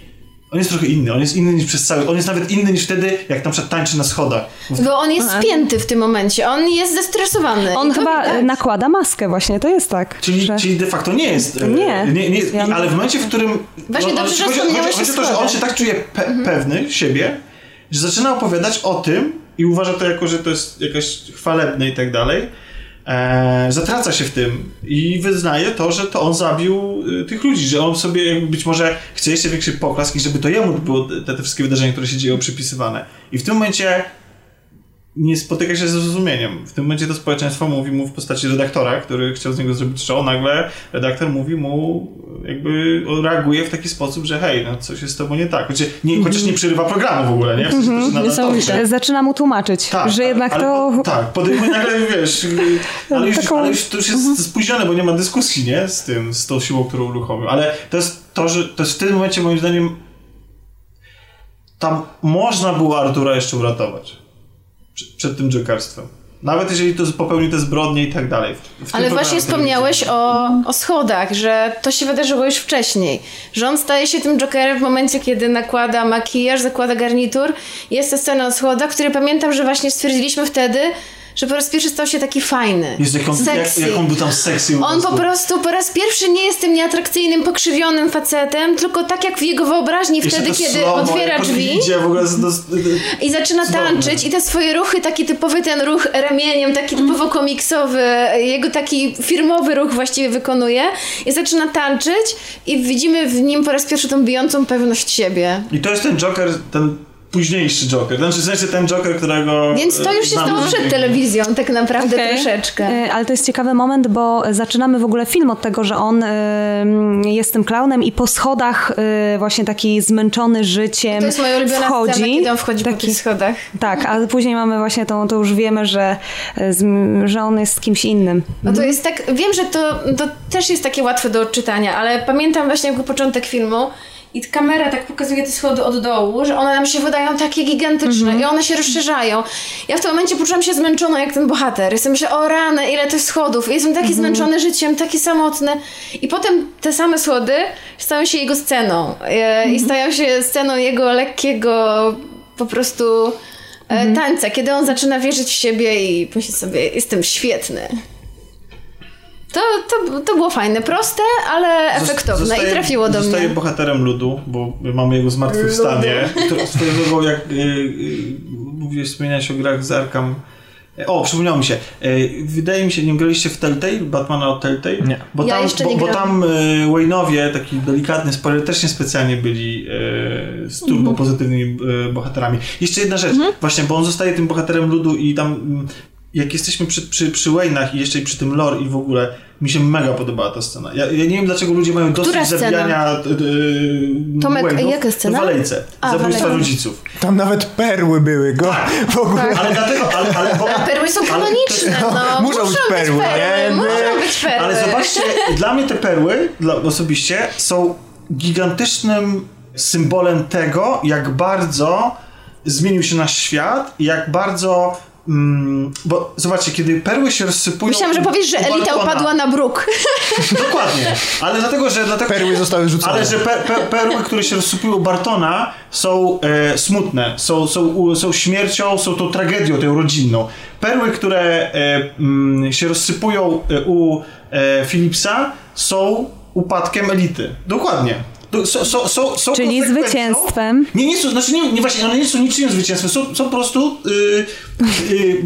On jest trochę inny, on jest inny niż przez cały. On jest nawet inny niż wtedy, jak na przykład tańczy na schodach. Bo on jest spięty w tym momencie, on jest zestresowany. On chyba widać. y, nakłada maskę, właśnie to jest tak. Czyli, że... czyli de facto nie jest. e, Nie. nie, nie Ja- ale w momencie, w którym. Właśnie on- dobrze, że chodzi, chodzi, wspomniałeś chodzi o to, że on się tak czuje pe- pewny siebie, że zaczyna opowiadać o tym i uważa to jako, że to jest jakaś chwalebne i tak dalej. E, zatraca się w tym i wyznaje to, że to on zabił y, tych ludzi, że on sobie być może chce jeszcze większy poklask i żeby to jemu było te, te wszystkie wydarzenia, które się dzieją, przypisywane. I w tym momencie nie spotyka się ze zrozumieniem. W tym momencie to społeczeństwo mówi mu w postaci redaktora, który chciał z niego zrobić show, nagle redaktor mówi mu, jakby reaguje w taki sposób, że hej, no coś jest z tobą nie tak. Chociaż nie, chociaż nie przerywa programu w ogóle, nie? W sensie, to się nadal Niesamowite. toczy. Zaczyna mu tłumaczyć, Tak, że jednak ale, to... Tak, podejmuje nagle, wiesz, ale już, Taką- ale już to już jest spóźnione, bo nie ma dyskusji, nie? Z tym, z tą siłą, którą uruchomił. Ale to jest to, że to jest w tym momencie moim zdaniem tam można było Artura jeszcze uratować. Przed, tym jokerstwem. Nawet jeżeli to popełni te zbrodnie i tak dalej. Ale właśnie wspomniałeś o, o schodach, że to się wydarzyło już wcześniej. Że on staje się tym Jokerem w momencie, kiedy nakłada makijaż, zakłada garnitur. Jest ta scena o schodach, której pamiętam, że właśnie stwierdziliśmy wtedy, że po raz pierwszy stał się taki fajny. Jest jak on, jak, jak on był tam sexy. On po prostu po raz pierwszy nie jest tym nieatrakcyjnym, pokrzywionym facetem, tylko tak jak w jego wyobraźni Jeszcze wtedy, kiedy otwiera drzwi Idzie w ogóle z, do, i zaczyna tańczyć i te swoje ruchy, taki typowy ten ruch ramieniem, taki typowo komiksowy, jego taki firmowy ruch właściwie wykonuje i zaczyna tańczyć i widzimy w nim po raz pierwszy tą bijącą pewność siebie. I to jest ten Joker, ten późniejszy Joker. Znaczy, w sensie ten Joker, którego... Więc to e, już się znamy stało przed telewizją tak naprawdę Okej. troszeczkę. E, Ale to jest ciekawy moment, bo zaczynamy w ogóle film od tego, że on e, jest tym klaunem i po schodach e, właśnie taki zmęczony życiem To jest moja ulubiona wchodzi. scena, kiedy on wchodzi po Taki- tych schodach. Tak, a później mamy właśnie tą, to już wiemy, że, e, że on jest kimś innym. No to jest tak, wiem, że to, to też jest takie łatwe do odczytania, ale pamiętam właśnie jakby początek filmu i kamera tak pokazuje te schody od dołu, że one nam się wydają takie gigantyczne i one się rozszerzają. Ja w tym momencie poczułam się zmęczona jak ten bohater. Jestem myślę, o rany, ile tych schodów. Jestem taki zmęczony życiem, taki samotny. I potem te same schody stają się jego sceną e, i stają się sceną jego lekkiego po prostu e, tańca, kiedy on zaczyna wierzyć w siebie i myśli sobie, jestem świetny. To, to, to było fajne, proste, ale efektowne Zostaje- i trafiło do Zostaje mnie. bohaterem ludu, bo mamy jego zmartwychwstanie. Swoją drogą, jak y, y, mówiłeś, wspomniałeś o grach z Arkham. O, przypomniało mi się. Y, Wydaje mi się, nie graliście w Telltale? Batmana od Telltale? Nie. Bo Ja tam, jeszcze bo, bo tam y, Wayne'owie, taki delikatny spoiler, też niespecjalnie byli y, z turbo Mhm. pozytywnymi y, bohaterami. Jeszcze jedna rzecz, właśnie, bo on zostaje tym bohaterem ludu i tam mm, jak jesteśmy przy, przy, przy Wayne'ach i jeszcze przy tym lore i w ogóle, mi się mega podobała ta scena. Ja, ja nie wiem, dlaczego ludzie mają dosyć Która scena? zabijania yy, Tomek, Wayne'ów jaka scena? w Walejce. A, Zabójstwa Walejka. rodziców. Tam nawet perły były go w ogóle. Ale dlatego, ale, ale, bo, Ale perły są ale- kanoniczne, no. Muszą być perły, nie? Muszą być perły. Ale zobaczcie, dla mnie te perły, dla, osobiście, są gigantycznym symbolem tego, jak bardzo zmienił się nasz świat i jak bardzo... Mm, bo zobaczcie, kiedy perły się rozsypują... Myślałam, że powiesz, że elita balkona- upadła na bruk. Dokładnie, ale dlatego, że... Dlatego, Perły zostały rzucone. Ale że pe, pe, perły, które się rozsypują u Bartona są e, smutne, są, są, u, są śmiercią, są tą tragedią, tą rodzinną. Perły, które e, mm, się rozsypują e, u e, Philipsa są upadkiem elity. Dokładnie. Są, są, są, są Czyli zwycięstwem. Nie, nie są, znaczy nie, nie właśnie, one nie są niczym zwycięstwem, są, są po prostu y, y,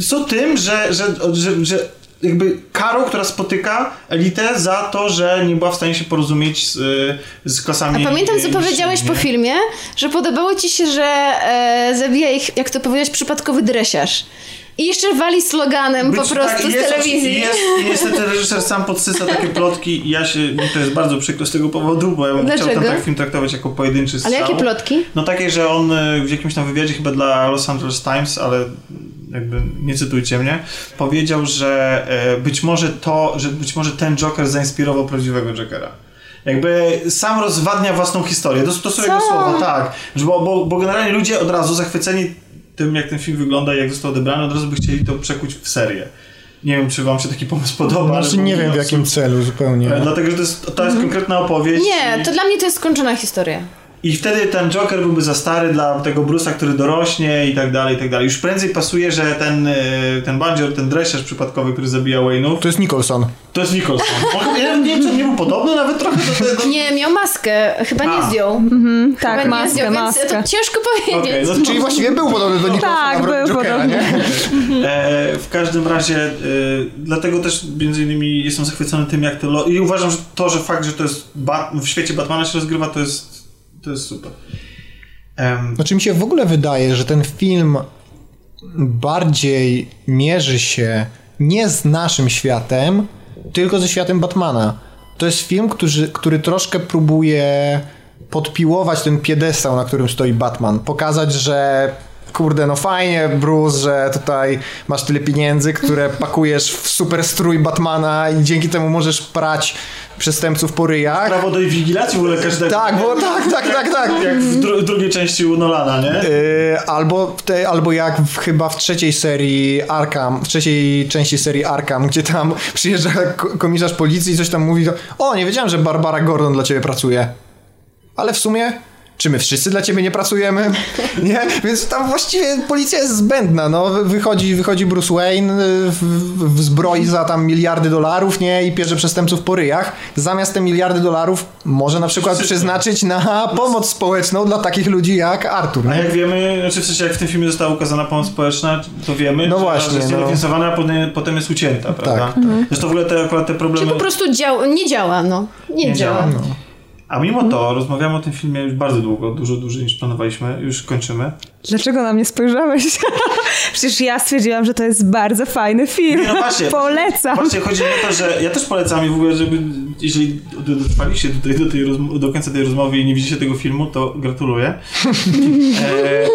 są tym, że, że, że, że jakby karą, która spotyka elitę za to, że nie była w stanie się porozumieć z, z klasami. A pamiętam, co powiedziałeś po nie? filmie, że podobało ci się, że e, zabija ich, jak to powiedziałeś, przypadkowy dresiarz. I jeszcze wali sloganem Być- po prostu tak, z jest, telewizji. I, jest, niestety reżyser sam podsyca takie plotki i ja się, mi to jest bardzo przykro z tego powodu, bo ja bym chciał Dlaczego? ten tak film traktować jako pojedynczy strzał. Ale jakie plotki? No takie, że on y, w jakimś tam wywiadzie chyba dla Los Angeles Times, ale jakby nie cytujcie mnie, powiedział, że e, być może to, że być może ten Joker zainspirował prawdziwego Jokera. Jakby sam rozwadnia własną historię. To, to są jego słowa, tak. Bo, bo, bo generalnie ludzie od razu zachwyceni tym, jak ten film wygląda i jak został odebrany, od razu by chcieli to przekuć w serię. Nie wiem, czy wam się taki pomysł podoba. ale Znaczy nie wiem w jakim celu zupełnie. E, Dlatego, że to jest, to jest konkretna opowieść. Nie, i- to dla mnie to jest skończona historia. i wtedy ten Joker byłby za stary dla tego Bruce'a, który dorośnie i tak dalej, i tak dalej. Już prędzej pasuje, że ten, e, ten bandzior, ten dresiarz przypadkowy, który zabija Wayne'ów, To jest Nicholson. to jest Nicholson. On, ja nie podobny nawet trochę do tego. Nie, miał maskę. Chyba nie A. zdjął. Tak, Chyba nie maskę, zdjął, więc maskę. to ciężko powiedzieć. Okej, no Czyli właściwie był podobny do Nicholsona Tak, był Jokera, podobny. nie? E, w każdym razie, e, dlatego też między innymi jestem zachwycony tym, jak to. Lo- I uważam, że to, że fakt, że to jest Bat- w świecie Batmana się rozgrywa, to jest, to jest super. Znaczy mi się w ogóle wydaje, że ten film bardziej mierzy się nie z naszym światem, tylko ze światem Batmana. To jest film, który, który troszkę próbuje podpiłować ten piedestał, na którym stoi Batman. Pokazać, że kurde, no fajnie, Bruce, że tutaj masz tyle pieniędzy, które pakujesz w super strój Batmana i dzięki temu możesz prać przestępców po ryjach. prawo do inwigilacji w ogóle każdego. Tak, bo tak, tak, tak, tak. Jak w dru- drugiej części u Nolana, nie? Yy, albo, te, albo jak w, chyba w trzeciej serii Arkham, w trzeciej części serii Arkham, gdzie tam przyjeżdża ko- komisarz policji i coś tam mówi, to, o, nie wiedziałem, że Barbara Gordon dla ciebie pracuje. Ale w sumie, czy my wszyscy dla ciebie nie pracujemy? Nie? Więc tam właściwie policja jest zbędna, no. Wy- Wychodzi, wychodzi Bruce Wayne y, w, w, zbroi za tam miliardy dolarów, nie? I pierze przestępców po ryjach. Zamiast te miliardy dolarów może na przykład Wszyscy. przeznaczyć na pomoc społeczną dla takich ludzi jak Artur, A nie? jak wiemy, znaczy w sensie jak w tym filmie została ukazana pomoc społeczna, to wiemy, No że właśnie, jest no. niedofinansowana, a potem, potem jest ucięta, prawda? tak. Zresztą w ogóle te, akurat te Czy problemy... po prostu dział, nie działa, no. Nie, Nie działa. działa. A mimo to rozmawiamy o tym filmie już bardzo długo, dużo dłużej niż planowaliśmy, już kończymy. Dlaczego na mnie spojrzałeś? Przecież ja stwierdziłam, że to jest bardzo fajny film. Nie, no właśnie. Polecam. Właśnie chodzi mi o to, że ja też polecam i w ogóle, żeby jeżeli dotrwaliście tutaj do, tej do końca tej rozmowy i nie widzicie tego filmu, to gratuluję. E,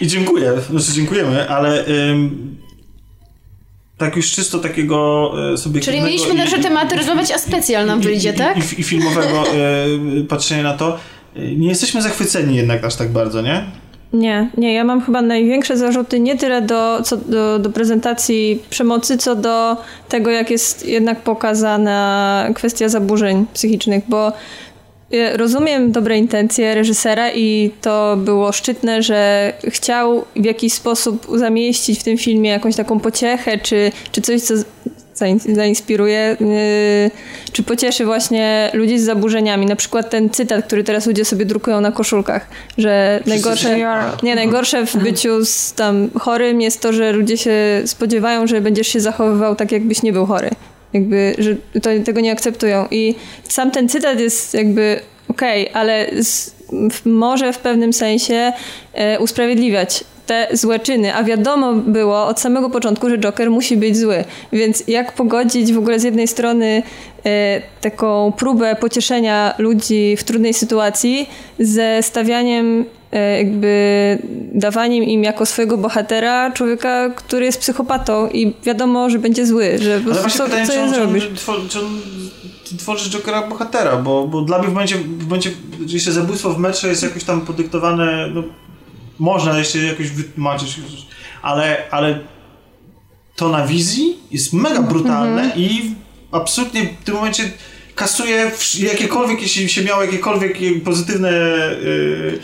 I dziękuję, znaczy dziękujemy, ale ym, tak już czysto takiego e, sobie Czyli mieliśmy nasze tematy rozmawiać, a specjal nam wyjdzie, tak? I, i, i filmowego e, patrzenia na to. E, Nie jesteśmy zachwyceni jednak aż tak bardzo, nie? Nie, nie, ja mam chyba największe zarzuty nie tyle do, co, do, do prezentacji przemocy, co do tego, jak jest jednak pokazana kwestia zaburzeń psychicznych, bo rozumiem dobre intencje reżysera i to było szczytne, że chciał w jakiś sposób zamieścić w tym filmie jakąś taką pociechę, czy, czy coś, co zain- zainspiruje, yy, czy pocieszy właśnie ludzi z zaburzeniami. Na przykład ten cytat, który teraz ludzie sobie drukują na koszulkach, że najgorsze, nie, najgorsze w byciu z tam chorym jest to, że ludzie się spodziewają, że będziesz się zachowywał tak, jakbyś nie był chory. Jakby, że to, tego nie akceptują. I sam ten cytat jest jakby okej, ale z, w, może w pewnym sensie e, usprawiedliwiać te złe czyny, a wiadomo było od samego początku, że Joker musi być zły. Więc jak pogodzić w ogóle z jednej strony taką próbę pocieszenia ludzi w trudnej sytuacji ze stawianiem e, jakby dawaniem im jako swojego bohatera człowieka, który jest psychopatą i wiadomo, że będzie zły, że po Ale prostu co, pytanie, co czy on, czy, zrobisz? on, czy on ty tworzysz Jokera bohatera, bo, bo dla mnie w momencie, w momencie, jeszcze zabójstwo w metrze jest jakoś tam podyktowane, no można jeszcze jakoś wytłumaczyć, ale, ale to na wizji jest mega brutalne i absolutnie w tym momencie kasuje jakiekolwiek, jeśli się miało jakiekolwiek pozytywne... Yy,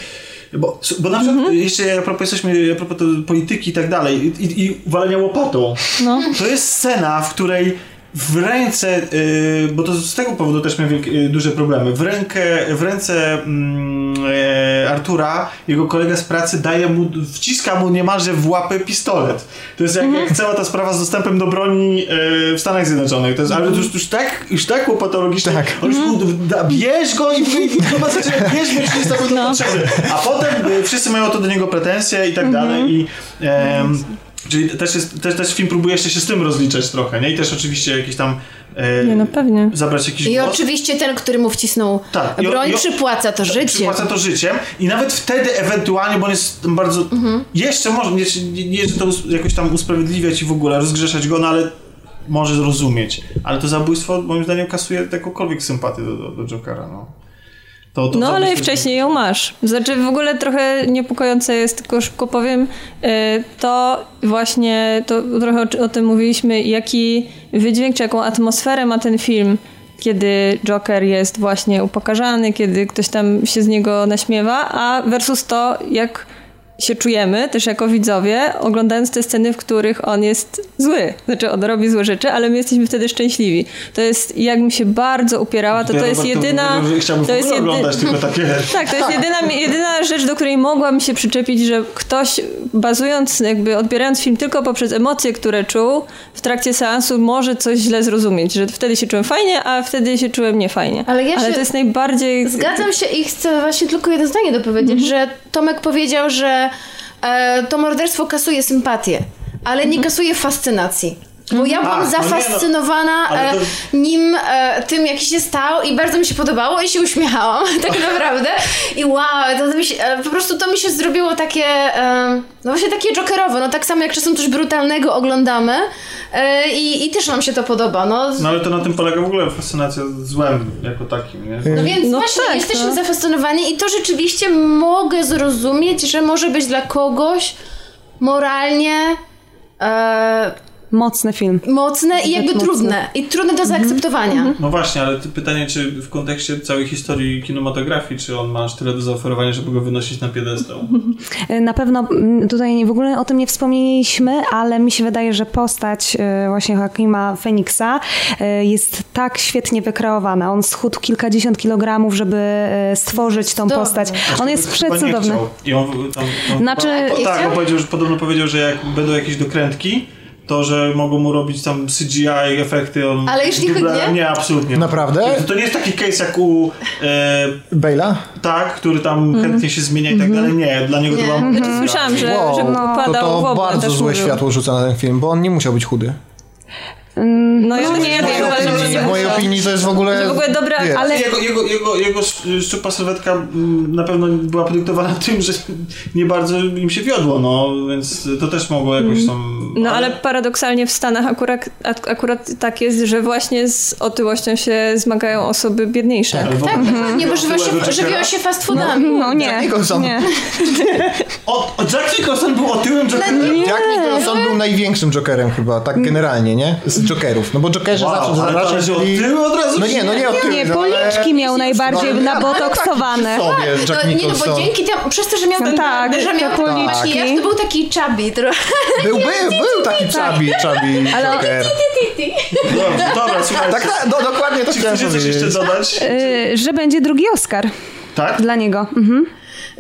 bo, bo na przykład jeszcze a propos jesteśmy, a propos polityki i tak dalej i, i, i walenia łopatą. No. To jest scena, w której w ręce, yy, bo to z tego powodu też miałem yy, duże problemy, w, rękę, w ręce mm, e, Artura jego kolega z pracy daje mu, wciska mu niemalże w łapę pistolet. To jest jak, jak cała ta sprawa z dostępem do broni e, w Stanach Zjednoczonych. To jest, ale to już, już tak, już tak łopatologicznie. Tak. On już mu da, bierz go i, chyba zaczyna bierz, już jest tak no. potrzebny. A potem e, wszyscy mają to do niego pretensje i tak dalej i em, Czyli też, jest, też, też film próbuje jeszcze się z tym rozliczać trochę, nie? I też oczywiście jakiś tam e, Nie, no pewnie. zabrać jakiś I głos. oczywiście ten, który mu wcisnął Tak, i o- broń, i o- przypłaca to życiem. Przypłaca to życiem i nawet wtedy ewentualnie, bo on jest bardzo... Jeszcze może, nie, nie, nie że to jakoś tam usprawiedliwiać i w ogóle rozgrzeszać go, no ale może zrozumieć. Ale to zabójstwo moim zdaniem kasuje jakąkolwiek sympatię do, do, do Jokera, no. To, to No ale wcześniej ją masz. Znaczy w ogóle trochę niepokojące jest, tylko szybko powiem, y, to właśnie, to trochę o, o tym mówiliśmy, jaki wydźwięk, czy jaką atmosferę ma ten film, kiedy Joker jest właśnie upokarzany, kiedy ktoś tam się z niego naśmiewa, a versus to, jak się czujemy, też jako widzowie, oglądając te sceny, w których on jest zły. Znaczy, on robi złe rzeczy, ale my jesteśmy wtedy szczęśliwi. To jest, jakbym się bardzo upierała, to to jest jedyna... Chciałbym to jest jedy... oglądać tylko takie... Tak, to jest jedyna, jedyna rzecz, do której mogłam się przyczepić, że ktoś bazując, jakby odbierając film tylko poprzez emocje, które czuł w trakcie seansu, może coś źle zrozumieć, że wtedy się czułem fajnie, a wtedy się czułem niefajnie. Ale, ja ale to jest najbardziej... Zgadzam się i chcę właśnie tylko jedno zdanie dopowiedzieć, mhm. że Tomek powiedział, że to morderstwo kasuje sympatię, ale nie kasuje fascynacji. Bo ja byłam Ach, zafascynowana no nie, no. To... nim, e, tym, jaki się stał i bardzo mi się podobało i się uśmiechałam, tak naprawdę. I wow, to, się, e, po prostu to mi się zrobiło takie, e, no właśnie takie jokerowe, no tak samo jak czasem coś brutalnego oglądamy e, i, i też nam się to podoba. No. no ale to na tym polega w ogóle fascynacja złem jako takim, nie? No więc no właśnie, tak, jesteśmy no. zafascynowani i to rzeczywiście mogę zrozumieć, że może być dla kogoś moralnie e, Mocny film. Mocne i jakby mocne. trudne. I trudne do zaakceptowania. Mm -hmm. No właśnie, ale pytanie, czy w kontekście całej historii kinematografii, czy on ma aż tyle do zaoferowania, żeby go wynosić na piedestał? Na pewno mm, tutaj w ogóle o tym nie wspomnieliśmy, ale mi się wydaje, że postać e, właśnie Joaquima Feniksa e, jest tak świetnie wykreowana. On schudł kilkadziesiąt kilogramów, żeby e, stworzyć tą postać. On jest przecudowny. I on tam, tam, znaczy, tak, on powiedział, że podobno powiedział, że jak będą jakieś dokrętki, to, że mogą mu robić tam CGI efekty. On Ale jeśli nie? Nie, absolutnie. Naprawdę? To, to, nie jest taki case jak u... E, Bale'a? Tak, który tam mm. chętnie się zmienia i tak dalej. Nie, dla niego nie. to była... Mm -hmm. Słyszałam, że, wow. że no, to, to bardzo złe mówił. światło rzuca na ten film, bo on nie musiał być chudy. No ja nie, ja wiem, że w mojej opinii to jest w ogóle... w ogóle dobra, ale... Jego, jego, jego, jego szczupa sylwetka mm, na pewno była podyktowana tym, że nie bardzo im się wiodło, no, więc to też mogło jakoś tam... No ale, ale paradoksalnie w Stanach akurat, akurat tak jest, że właśnie z otyłością się zmagają osoby biedniejsze. Tak, tak nie, bo żywią się, żywią się fast foodami. No, no nie. Jack Nicholson. Nie. O, Jack Nicholson był otyłym Jokerem? Jack Nicholson był największym Jokerem chyba, tak generalnie, nie? Z Jokerów. No bo Jokerzy wow, zawsze ale raczej byli... Od od razu no nie, no nie od tyłu. Nie, policzki miał najbardziej no, nabotoksowane. Sobie, Jack no, nie, no bo dzięki temu, przez to, że miał, no, tak, że miał policzki, tak. to był taki chubby trochę. Był, był, był taki chubby, chubby Ale Joker. Dobra, dobra słuchajcie. Tak, tak, no, dokładnie to chciałem powiedzieć. coś jeszcze dodać? Yy, że będzie drugi Oscar. Tak? Dla niego. Mhm.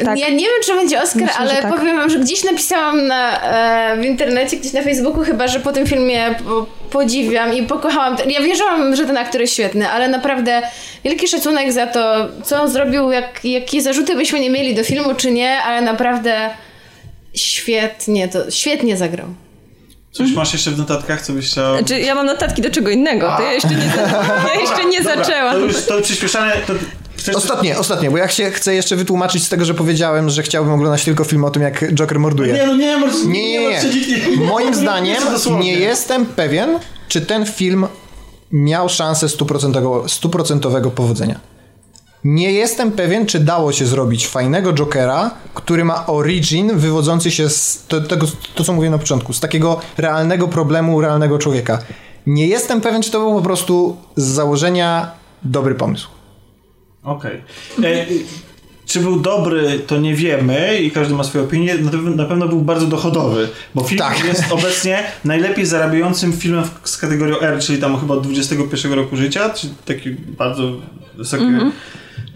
Tak. Ja nie wiem, czy będzie Oscar, Myślę, ale tak. powiem wam, że gdzieś napisałam na, e, w internecie, gdzieś na Facebooku chyba, że po tym filmie po, podziwiam i pokochałam. Ja wierzyłam, że ten aktor jest świetny, ale naprawdę wielki szacunek za to, co on zrobił, jak, jakie zarzuty byśmy nie mieli do filmu, czy nie, ale naprawdę świetnie to, świetnie zagrał. Coś masz jeszcze w notatkach, co byś chciał... Znaczy, ja mam notatki do czego innego, to ja jeszcze nie, ja jeszcze nie zaczęłam. To już to przyspieszane... To Chcesz... Ostatnie, ostatnie, bo ja się, chcę jeszcze wytłumaczyć z tego, że powiedziałem, że chciałbym oglądać tylko film o tym, jak Joker morduje. Nie, no nie, nie, nie, nie, nie. Moim zdaniem nie jestem pewien, czy ten film miał szansę stuprocentowego powodzenia. Nie jestem pewien, czy dało się zrobić fajnego Jokera, który ma origin wywodzący się z tego, to co mówiłem na początku, z takiego realnego problemu realnego człowieka. Nie jestem pewien, czy to był po prostu z założenia dobry pomysł. Okej. Okay. E, czy był dobry, to nie wiemy i każdy ma swoją opinię. Na pewno był bardzo dochodowy, bo film tak. jest obecnie najlepiej zarabiającym filmem z kategorią R, czyli tam chyba od 21 roku życia, czyli taki bardzo wysoki. Mm -hmm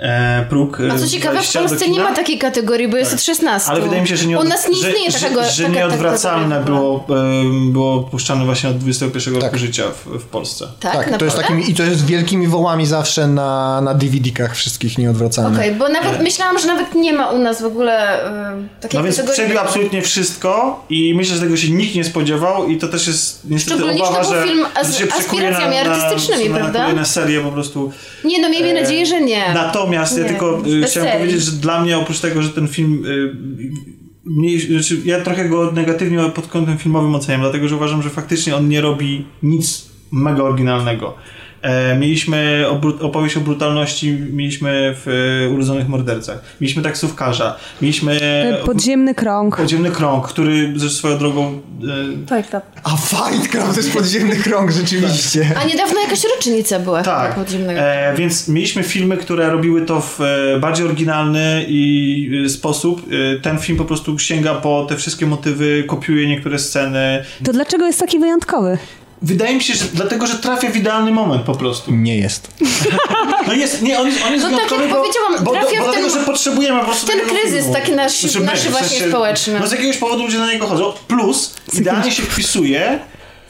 e, próg. A co ciekawe, w Polsce nie ma takiej kategorii, bo tak. jest od 16. Ale wydaje mi się, że nie, od, U nas nie istnieje że, takiego, że, że taka, nieodwracalne było, było puszczane właśnie od 21 tak. roku życia w, w Polsce. Tak, tak to jest takimi, i to jest wielkimi wołami zawsze na, na DVD-kach wszystkich nieodwracalnych. Okej, okay, bo nawet e. myślałam, że nawet nie ma u nas w ogóle y, takiej No więc przebił absolutnie wszystko i myślę, że tego się nikt nie spodziewał i to też jest niestety obawa, że, film z, że się aspiracjami na, artystycznymi, na, prawda? Na kolejne serie po prostu. Nie, no miejmy e, nadzieję, że nie. Natomiast nie. ja tylko y, chciałem powiedzieć, że dla mnie oprócz tego, że ten film y, mniej, znaczy ja trochę go negatywnie pod kątem filmowym oceniam, dlatego że uważam, że faktycznie on nie robi nic mega oryginalnego. E, mieliśmy opowieść o brutalności, mieliśmy w e, Urodzonych Mordercach. Mieliśmy taksówkarza. Mieliśmy E, Podziemny krąg. podziemny krąg, który ze swoją drogą... E, Tak, tak. A Fight Club to jest podziemny krąg, rzeczywiście. A niedawno jakaś rocznica była tak, podziemnego. e, więc mieliśmy filmy, które robiły to w bardziej oryginalny i sposób. Ten film po prostu sięga po te wszystkie motywy, kopiuje niektóre sceny. To dlaczego jest taki wyjątkowy? Wydaje mi się, że dlatego, że trafia w idealny moment po prostu. Nie jest. No jest, nie, on jest, on jest No tak jak bo, powiedziałam, bo, trafia bo w dlatego, ten- że potrzebujemy po prostu ten kryzys filmu. taki nasz- Znaczy my, nasz właśnie społeczny. No z jakiegoś powodu ludzie na niego chodzą. Plus idealnie się wpisuje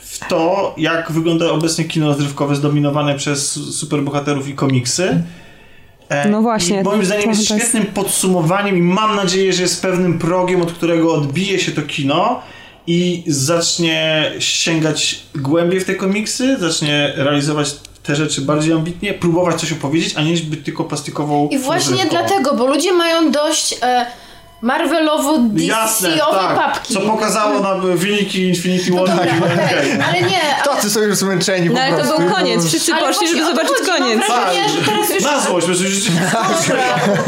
w to, jak wygląda obecnie kino rozrywkowe zdominowane przez superbohaterów i komiksy. E, No właśnie, I moim zdaniem jest- świetnym podsumowaniem i mam nadzieję, że jest pewnym progiem, od którego odbije się to kino i zacznie sięgać głębiej w te komiksy, zacznie realizować te rzeczy bardziej ambitnie, próbować coś opowiedzieć, a nie być tylko plastikową I właśnie rozrywką. dlatego, bo ludzie mają dość e, Marvelowo Jasne, DC-owe tak. papki. Co pokazało nam wyniki Infinity War. Dobra, i okej, Endgame. Ale nie, ale, Tacy są już zmęczeni po No ale to był koniec, wszyscy ale poszli, no żeby zobaczyć chodzi, koniec. Mam wrażenie, że teraz już Na złość, bo już... Dobra,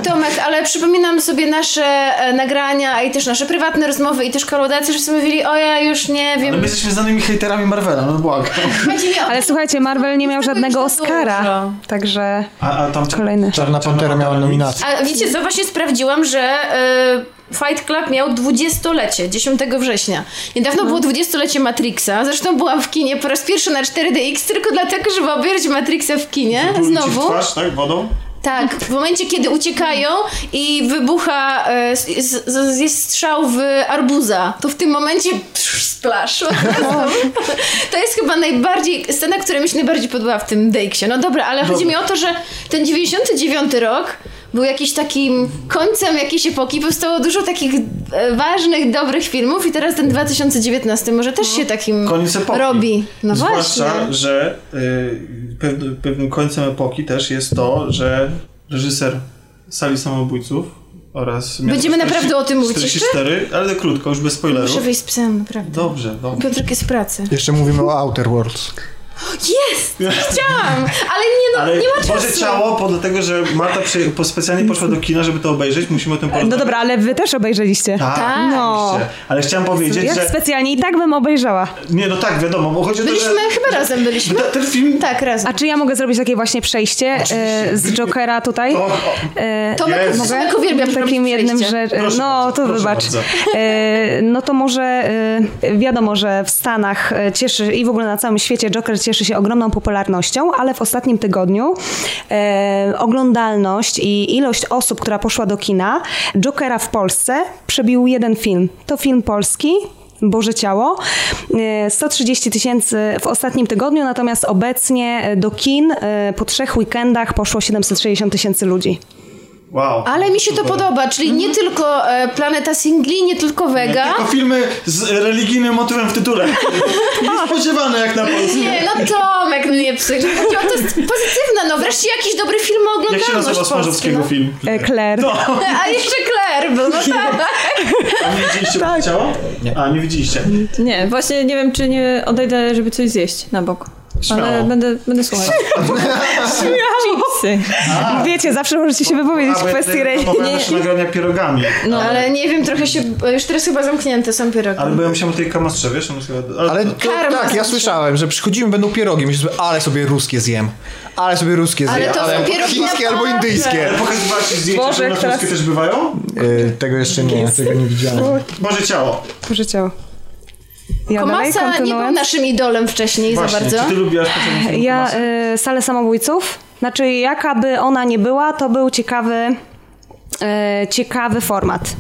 Tomek, ale przypominam sobie nasze e, nagrania i też nasze prywatne rozmowy i też kolaudacji, że sobie mówili, o ja już nie Ale wiem. my jesteśmy znanymi hejterami Marvela, no błagam. Ale słuchajcie, Marvel nie miał żadnego Oscara, także A, a tam... kolejny. Czarna Pantera miała nominację. A wiecie co, właśnie sprawdziłam, że e, Fight Club miał 20-lecie, 10 września. Niedawno było 20-lecie Matrixa, zresztą byłam w kinie po raz pierwszy na 4DX tylko dlatego, żeby obejrzeć Matrixa w kinie, ci w znowu. twarz, tak? Wodą? Tak, w momencie kiedy uciekają i wybucha, e, jest strzał w arbuza, to w tym momencie splash. razu. To jest chyba najbardziej, scena, która mi się najbardziej podobała w tym Dakesie. No dobra, ale chodzi mi o to, że ten 99 rok był jakiś takim końcem jakiejś epoki, powstało dużo takich e, ważnych, dobrych filmów i teraz ten 2019 może też się takim Koniec epoki. robi. No Zwłaszcza, właśnie. że y, pewnym, pewnym końcem epoki też jest to, że reżyser Sali Samobójców oraz... Będziemy naprawdę o tym mówić 44, ale krótko, już bez spoilerów. Muszę wyjść z psem, naprawdę. Dobrze, dobrze. Piotrek jest w pracy. Jeszcze mówimy o Outer Worlds. Jest! Chciałam! Ale nie no, Ale nie ma czasu. Boże ciało, po dlatego, że Marta przy, po specjalnie poszła do kina, żeby to obejrzeć, musimy o tym porozmawiać. No dobra, ale wy też obejrzeliście. Tak, Tak. No. Ale chciałem powiedzieć, Ja że... specjalnie i tak bym obejrzała. Nie, no tak, wiadomo, bo chodzi o to, Byliśmy, że... chyba razem byliśmy. Ten, ten film... Tak, razem. A czy ja mogę zrobić takie właśnie przejście e, z Jokera tutaj? To, o, E, Tomek, Jezu. Tomek uwielbia takim jednym. Proszę No bardzo, to wybacz. E, no to może e, wiadomo, że w Stanach cieszy i w ogóle na całym świecie Joker cieszy się ogromną popularnością, ale w ostatnim tygodniu e, oglądalność i ilość osób, która poszła do kina Jokera w Polsce przebił jeden film. To film polski. Boże Ciało. E, 130 tysięcy w ostatnim tygodniu, natomiast obecnie e, do kin e, po trzech weekendach poszło 760 tysięcy ludzi. Wow. Ale mi się to Super. podoba, czyli nie tylko e, Planeta Singli, nie tylko Vega. Tylko filmy z religijnym motywem w tytule. Niespodziewane jak na Polskę. Nie, no Tomek, no nie psy. Chodzi o to jest pozytywne, no wreszcie jakiś dobry film ma Jak się nazywa Smarzowskiego no. film? E, Claire. A jeszcze Claire był, no tak. A nie widzieliście tak. ciała? Nie. A, nie widzieliście. Nie, właśnie nie wiem, czy nie odejdę, żeby coś zjeść na Ale będę, będę słuchać. Chipsy. Wiecie, zawsze możecie się wypowiedzieć w kwestii religii. nasze nagrania pierogami. No. Ale nie wiem, trochę się, już teraz chyba zamknięte są pierogi. Ale bo ja musiałem o tej kamastrze, wiesz? Ale, Ale to, tak, ja słyszałem, że przychodzimy, będą pierogi. Myślę ale sobie ruskie zjem. Ale sobie ruskie Ale zjem. to są pierogi chińskie albo indyjskie. ale pokazywałeś zdjęcia, Boże, że na teraz- też bywają? Y, tego jeszcze nie, tego nie widziałem. Może ciało. Boże Ciało. Ja Komasa nie był naszym idolem wcześniej Właśnie, za bardzo. czy ty lubiłaś Ja y, salę samobójców. Znaczy, jaka by ona nie była, to był ciekawy, y, ciekawy format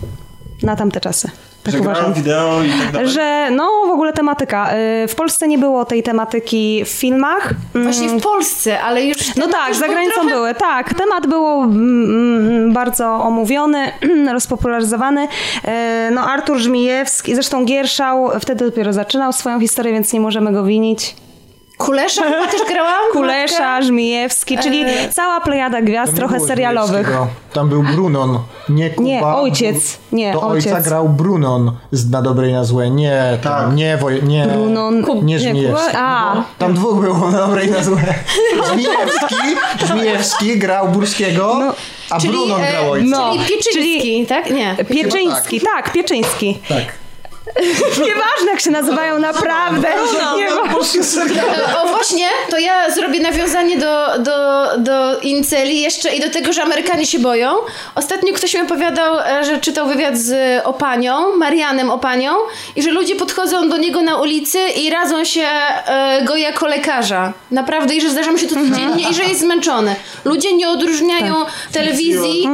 na tamte czasy. Tak Że uważam. wideo i tak dalej? Że no w ogóle tematyka. Y, w Polsce nie było tej tematyki w filmach. Mm, Właśnie w Polsce, ale już... No tak, już za granicą trochę... były, tak. Temat był mm, bardzo omówiony, rozpopularyzowany. E, No Artur Żmijewski, zresztą Gierszał wtedy dopiero zaczynał swoją historię, więc nie możemy go winić. Kulesza chyba też grałam? Kulesza, Żmijewski, czyli cała plejada gwiazd, Tam nie trochę serialowych. Tam był Brunon, nie Kuba. Nie, ojciec. Nie, to ojciec. ojca grał Brunon z Na Dobre i na Złe. Nie, Tak. tam, nie, woj, nie, Brunon. nie Kuba- Żmijewski. A, Tam dwóch było na Dobre i na Złe. Żmijewski, Żmijewski grał Burskiego, a Czyli, Brunon e, grał ojca. no. Czyli Pieczyński, tak? Nie. Pieczyński, tak, Pieczyński. Tak. Nieważne jak się nazywają, naprawdę. Nie ma- E, O właśnie, to ja zrobię nawiązanie do, do, do Inceli jeszcze i do tego, że Amerykanie się boją. Ostatnio ktoś mi opowiadał, e, że czytał wywiad z Opanią, Marianem Opanią i że ludzie podchodzą do niego na ulicy i radzą się e, go jako lekarza. Naprawdę i że zdarza mu się to codziennie i że jest zmęczony. Ludzie nie odróżniają telewizji,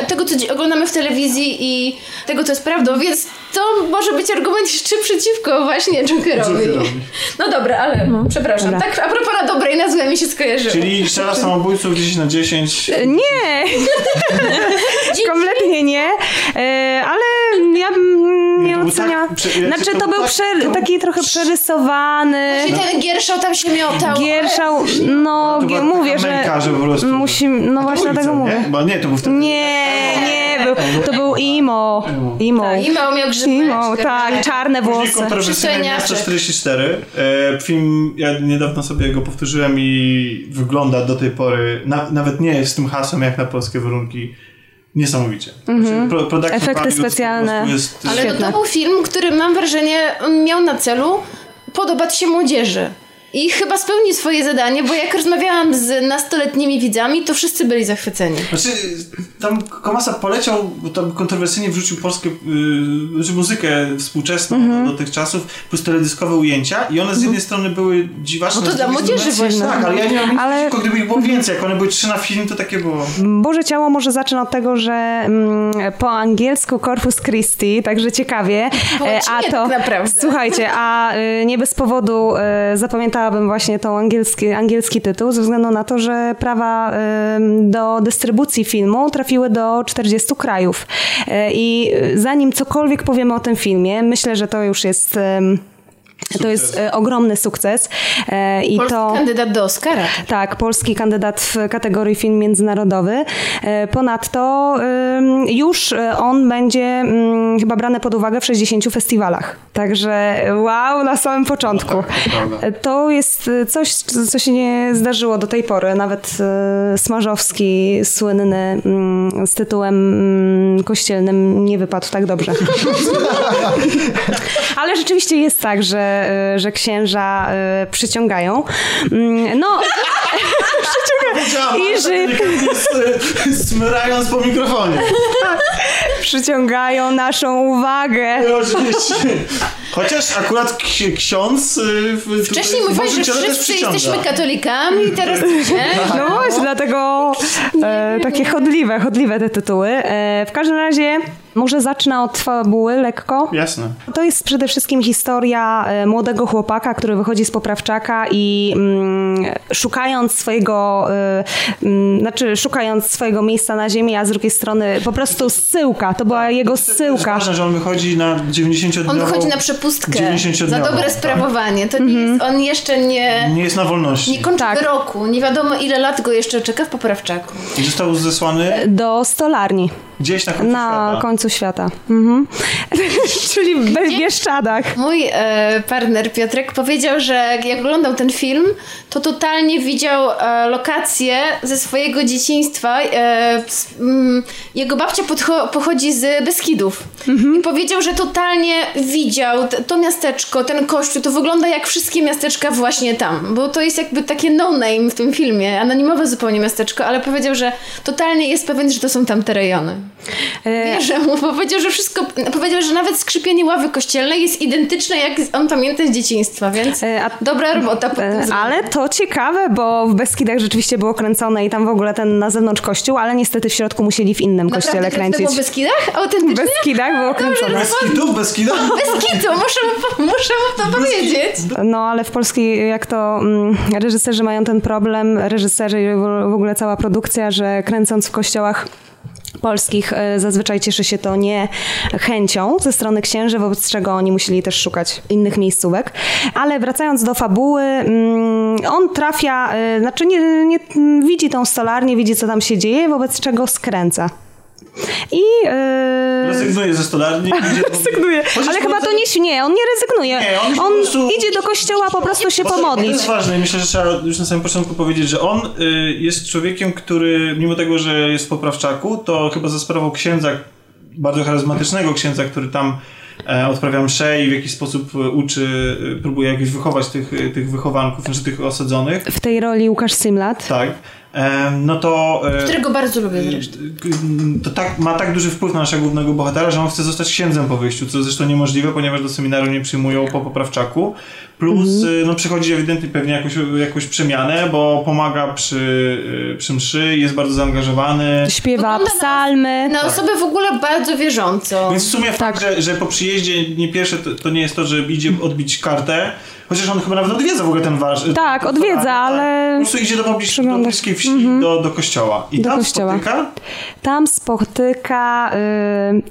e, tego co oglądamy w telewizji i tego co jest prawdą, więc to może być argument jeszcze przeciwko właśnie Jokerowi. No dobra, ale przepraszam. Dobra. Tak a propos na dobre i na złe mi się skojarzyło. Czyli strzela samobójców 10 na 10. Nie, kompletnie nie, E, ale ja bym nie był oceniała. tak- Znaczy to to był tak- taki trochę przerysowany. Czyli ten Gierszał tam się miotał. Gierszał, no mówię, że męka, że po prostu- musi, no właśnie dlatego mówię. Nie? Bo nie, to był wtedy... Nie, nie, był, to był imo. Imo. I miał miał grzybeczkę. Imo, tak, czarne Później włosy. kontrowersyjne. Miasto 44. E, film, ja niedawno sobie go powtórzyłem i wygląda do tej pory, na, nawet nie jest z tym hasłem jak na polskie warunki, niesamowicie. Znaczy, pro, production Mhm. Efekty specjalne. Jest, Ale Świetne. to był film, który mam wrażenie miał na celu podobać się młodzieży. I chyba spełni swoje zadanie, bo jak rozmawiałam z nastoletnimi widzami, to wszyscy byli zachwyceni. Znaczy, tam Komasa poleciał, bo tam kontrowersyjnie wrzucił polskie, yy, znaczy muzykę współczesną Mhm. do, tych czasów, plus teledyskowe ujęcia i one z jednej strony były dziwaczne. No to dla młodzieży właśnie. Tak, ale ja nie mam nic Ale- przeciwko, gdyby ich było więcej. Jak one były trzy na film, to takie było... Boże Ciało może zacznę od tego, że mm, po angielsku Corpus Christi, także ciekawie. Po E, łacinie tak naprawdę. Słuchajcie, a y, nie bez powodu y, zapamiętałabym właśnie tą angielski, angielski tytuł, ze względu na to, że prawa do dystrybucji filmu trafiły do 40 krajów. Y, I y, zanim cokolwiek powiemy o tym filmie, myślę, że to już jest... ym, to jest e, ogromny sukces e, i Polski to kandydat do Oscara. tak, polski kandydat w kategorii film międzynarodowy. E, Ponadto już on będzie ym, chyba brany pod uwagę w 60 festiwalach. Także wow, na samym początku. to prawda. E, To jest coś, co się nie zdarzyło do tej pory. Nawet e, Smarzowski, słynny mm, z tytułem mm, kościelnym, nie wypadł tak dobrze. Ale rzeczywiście jest tak, że, e, że księża e, przyciągają. Mm, No, Powiedziałam, I że- tak smyrając po mikrofonie. przyciągają naszą uwagę. Oczywiście. Chociaż akurat ksi- ksiądz... y, w- Wcześniej mówiłeś, że wszyscy jesteśmy katolikami i teraz nie? No właśnie, dlatego e, takie chodliwe, chodliwe te tytuły. E, w każdym razie może zacznę od fabuły lekko. Jasne. To jest przede wszystkim historia e, młodego chłopaka, który wychodzi z poprawczaka i mm, szukając swojego, e, mm, znaczy szukając swojego miejsca na ziemi, a z drugiej strony po prostu zsyłka. To była jego To jest zsyłka. ważne, że on wychodzi na 90-dniową... On wychodzi na przepustkę 90-dniową, za dobre tak. sprawowanie. To nie jest, on jeszcze nie, Nie jest na wolności. nie kończy Tak. wyroku. Nie wiadomo ile lat go jeszcze czeka w poprawczaku. I został zesłany Do stolarni gdzieś na końcu na świata. końcu świata. Mhm. Czyli w Bieszczadach. Mój e, partner Piotrek powiedział, że jak oglądał ten film, to totalnie widział e, lokacje ze swojego dzieciństwa. E, s- mm, jego babcia podcho- pochodzi z Beskidów. I powiedział, że totalnie widział t- to miasteczko, ten kościół. To wygląda jak wszystkie miasteczka właśnie tam. Bo to jest jakby takie no-name w tym filmie. Anonimowe zupełnie miasteczko, ale powiedział, że totalnie jest pewien, że to są tamte rejony. E, Wierzę mu, bo powiedział, że wszystko, powiedział, że nawet skrzypienie ławy kościelnej jest identyczne, jak on pamięta z dzieciństwa, więc E, a- dobra robota E. Ale to ciekawe, bo w Beskidach rzeczywiście było kręcone i tam w ogóle ten na zewnątrz kościół, ale niestety w środku musieli w innym Naprawdę kościele kręcić. w Beskidach? W Autentycznie? Beskidach było kręcone. Kitu, bez kitu? Beskidu, muszę mu, muszę mu to powiedzieć. No ale w Polskiej, jak to mm, reżyserzy mają ten problem, reżyserzy i w w ogóle cała produkcja, że kręcąc w kościołach polskich e, zazwyczaj cieszy się to nie chęcią ze strony księży, wobec czego oni musieli też szukać innych miejscówek. Ale wracając do fabuły, mm, on trafia, e, znaczy nie, nie widzi tą stolarnię, widzi co tam się dzieje, wobec czego skręca. I yy, Rezygnuje ze stolarni. rezygnuje. Ale chyba to nie, nie, on nie rezygnuje. Nie, on idzie on prostu- idzie do kościoła po prostu się Bo to- pomodlić. To jest ważne i myślę, że trzeba już na samym początku powiedzieć, że on y, jest człowiekiem, który mimo tego, że jest w poprawczaku, to chyba za sprawą księdza, bardzo charyzmatycznego księdza, który tam e, odprawia msze i w jakiś sposób e, uczy, e, próbuje jakoś wychować tych, e, tych wychowanków, znaczy tych osadzonych. W tej roli Łukasz Simlat. Tak. E, no to... e, Którego bardzo lubię zresztą. to tak, ma tak duży wpływ na naszego głównego bohatera, że on chce zostać księdzem po wyjściu, co zresztą niemożliwe, ponieważ do seminarium nie przyjmują po poprawczaku. Plus y, no, przychodzi ewidentnie pewnie jakąś, jakąś przemianę, bo pomaga przy, y, przy mszy, jest bardzo zaangażowany. Śpiewa Wygląda na- psalmy. Na osobę w ogóle bardzo wierzącą. Więc w sumie fakt, że, że po przyjeździe nie pierwsze to, to nie jest to, że idzie odbić kartę, chociaż on chyba nawet odwiedza w ogóle ten wasz. Tak, ten- odwiedza, tak. ale Po prostu idzie do, poblis- do bliskiej wsi, do, do kościoła. I Do tam kościoła. spotyka Tam spotyka. y,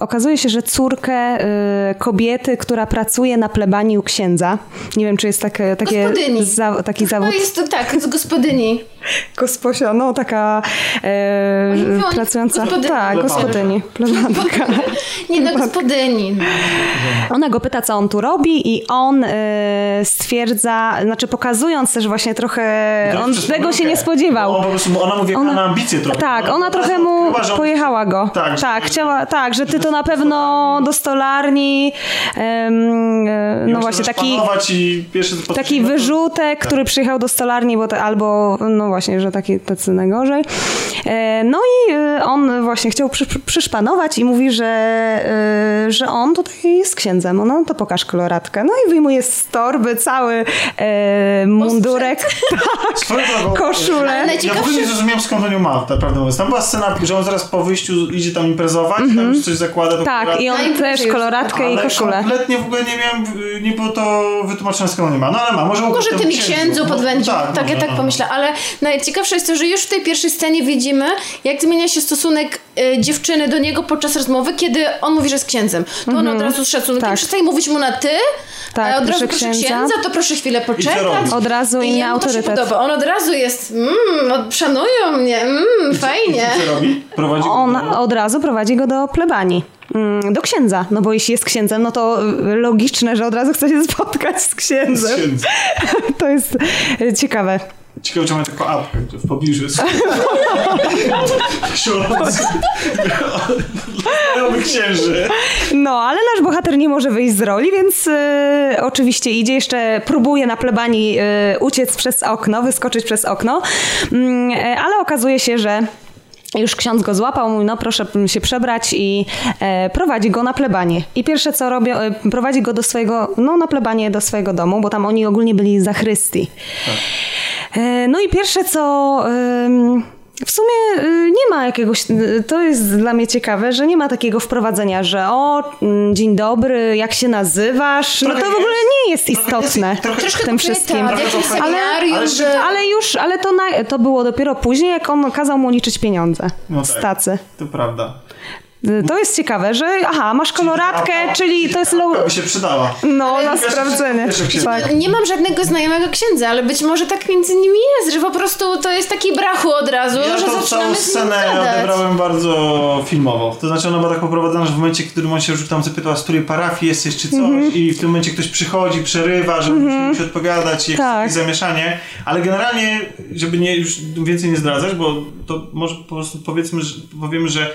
okazuje się, że córkę y, kobiety, która pracuje na plebanii u księdza. Nie wiem, czy jest takie, takie za, taki Chyba zawód. jest to tak, z gospodyni. Gosposia, no taka e, Oni pracująca. gospodyni. Tak, gospodyni. Plebanka. Nie no, gospodyni. No. Ona go pyta, co on tu robi i on e, stwierdza, znaczy pokazując też właśnie trochę, To on tego się nie spodziewał. On po prostu, ona mówi, ona, Ona- na ambicje trochę. Tak, No, ona trochę mu pojechała go. Tak, że- tak, chciała, tak, że ty że to na pewno do stolarni, e, no właśnie taki, taki wyrzutek, który przyjechał do stolarni, bo to, albo, no właśnie, że taki tacy najgorzej. E, No i e, on właśnie chciał przy, przyszpanować i mówi, że, e, że on tutaj jest księdzem. No to pokaż koloratkę. No i wyjmuje z torby cały e, mundurek, tak, koszulę. Ja w ogóle nie zrozumiałem skąd on ją ma, tak prawdę mówiąc. Tam była scena, że on zaraz po wyjściu idzie tam imprezować, tam już coś zakłada. Tą Tak, koloratkę. i on też koloratkę i Ale koszulę. kompletnie w ogóle nie miałem, nie było to wytłumaczone skąd on nie ma. No ale ma, może Może tym księdzu no, podwędził. Tak, może, ja tak no. pomyślę. Ale najciekawsze jest to, że już w tej pierwszej scenie widzimy, jak zmienia się stosunek e, dziewczyny do niego podczas rozmowy, kiedy on mówi, że jest księdzem. To ona od razu z szacunkiem Tak. przestaje mówić mu na ty, Tak, a od razu proszę proszę księdza. księdza, to proszę chwilę poczekać. Od razu I inny się autorytet. podoba. On od razu jest, mmm, szanują mnie, mmm, fajnie. Co robi? Prowadzi go On do- od razu prowadzi go do plebanii. Mm, Do księdza, no bo jeśli jest księdzem, no to logiczne, że od razu chce się spotkać z księdzem. księdza. To jest y, ciekawe. Ciekawe, czy ma taką apkę w pobliżu. Znajomy księży. No, ale nasz bohater nie może wyjść z roli, więc y, oczywiście idzie jeszcze, próbuje na plebanii y, uciec przez okno, wyskoczyć przez okno, y, ale okazuje się, że już ksiądz go złapał, mówi, no proszę się przebrać i e, prowadzi go na plebanie. I pierwsze co robią, e, prowadzi go do swojego, no na plebanie do swojego domu, bo tam oni ogólnie byli za Chrystii. E, no i pierwsze co... w sumie y, nie ma jakiegoś, y, to jest dla mnie ciekawe, że nie ma takiego wprowadzenia, że o, mm, dzień dobry, jak się nazywasz, no to w ogóle nie jest istotne Trochę- w tym wszystkim. Ale- ale- już, ale to, na, to było dopiero później, jak on kazał mu liczyć pieniądze No z tak. tacy. To prawda. To jest ciekawe, że aha, masz koloratkę, czyli to jest low... by się przydała. No, na sprawdzenie. Tak. Nie mam żadnego znajomego księdza, ale być może tak między nimi jest, że po prostu to jest taki brachu od razu, Ja że tą zaczynamy całą z nim scenę odebrałem bardzo filmowo. To znaczy ona była tak poprowadzona, że w momencie, w którym on się już tam zapytał, z której parafii jesteś, czy coś, Mhm. i w tym momencie ktoś przychodzi, przerywa, że mm musi odpowiadać, jest Tak. jakieś zamieszanie, ale generalnie, żeby nie, już więcej nie zdradzać, bo to może po prostu powiedzmy, że, powiemy, że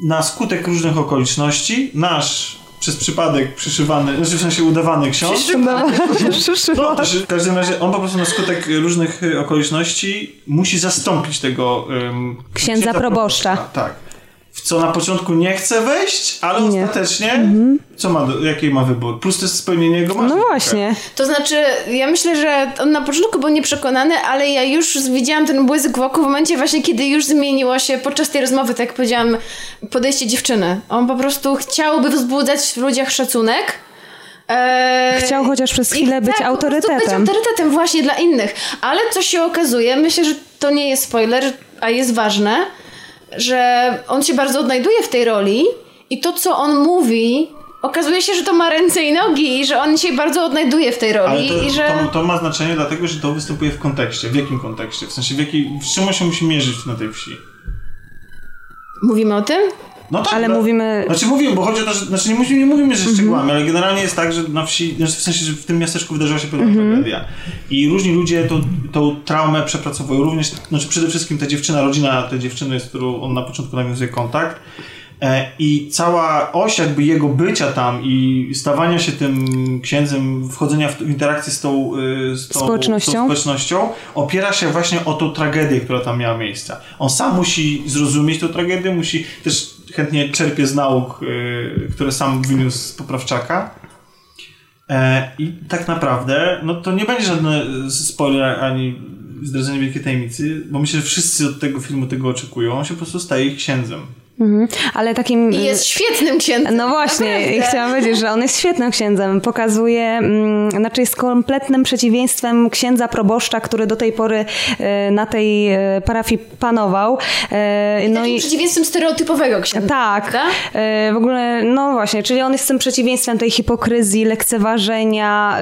na skutek różnych okoliczności nasz przez przypadek przyszywany, znaczy w sensie udawany ksiądz, No, no, przyszło. też w każdym razie on po prostu na skutek różnych y, okoliczności musi zastąpić tego ym, Księdza proboszcza. Tak. W co na początku nie chce wejść, ale Nie. Mhm. ostatecznie co ma, jaki ma wybór? Plus to jest spełnienie jego No marzeń. właśnie. To znaczy, ja myślę, że on na początku był nieprzekonany, ale ja już widziałam ten błysk wokół w momencie właśnie, kiedy już zmieniło się podczas tej rozmowy, tak jak powiedziałam, podejście dziewczyny. On po prostu chciałby wzbudzać w ludziach szacunek. Eee, Chciał chociaż przez i chwilę być tak, po prostu autorytetem. Być autorytetem właśnie dla innych. Ale co się okazuje, myślę, że to nie jest spoiler, a jest ważne, że on się bardzo odnajduje w tej roli i to, co on mówi, okazuje się, że to ma ręce i nogi i że on się bardzo odnajduje w tej roli Ale to, i że... to, to ma znaczenie dlatego, że to występuje w kontekście. W jakim kontekście? W sensie, w jakiej, z czym on się musi mierzyć na tej wsi? Mówimy o tym? No tak, Ale no, mówimy- Znaczy mówimy, bo chodzi o to, że znaczy nie, musimy, nie mówimy, że szczegółami, ale generalnie jest tak, że na wsi, znaczy w sensie, że w tym miasteczku wydarzyła się pewna tragedia. I różni ludzie tą, tą traumę przepracowują. Również, znaczy przede wszystkim ta dziewczyna, rodzina tej dziewczyny, z którą on na początku nawiązuje kontakt. E, I cała oś jakby jego bycia tam i stawania się tym księdzem, wchodzenia w interakcję z tą, y, z tą Społecznością. Tą społecznością opiera się właśnie o tą tragedię, która tam miała miejsce. On sam musi zrozumieć tę tragedię, musi też chętnie czerpie z nauk, y, które sam wyniósł z Poprawczaka. E, I tak naprawdę, no to nie będzie żadny spoiler ani zdradzenie wielkiej tajemnicy, bo myślę, że wszyscy od tego filmu tego oczekują. On się po prostu staje ich księdzem. Mhm. Ale takim... I jest świetnym księdzem. No właśnie, Naprawdę. chciałam powiedzieć, że on jest świetnym księdzem. Pokazuje, mm, znaczy jest kompletnym przeciwieństwem księdza proboszcza, który do tej pory e, na tej e, parafii panował. E, No Takim przeciwieństwem stereotypowego księdza. Tak. prawda? W ogóle, no właśnie, czyli on jest tym przeciwieństwem tej hipokryzji, lekceważenia,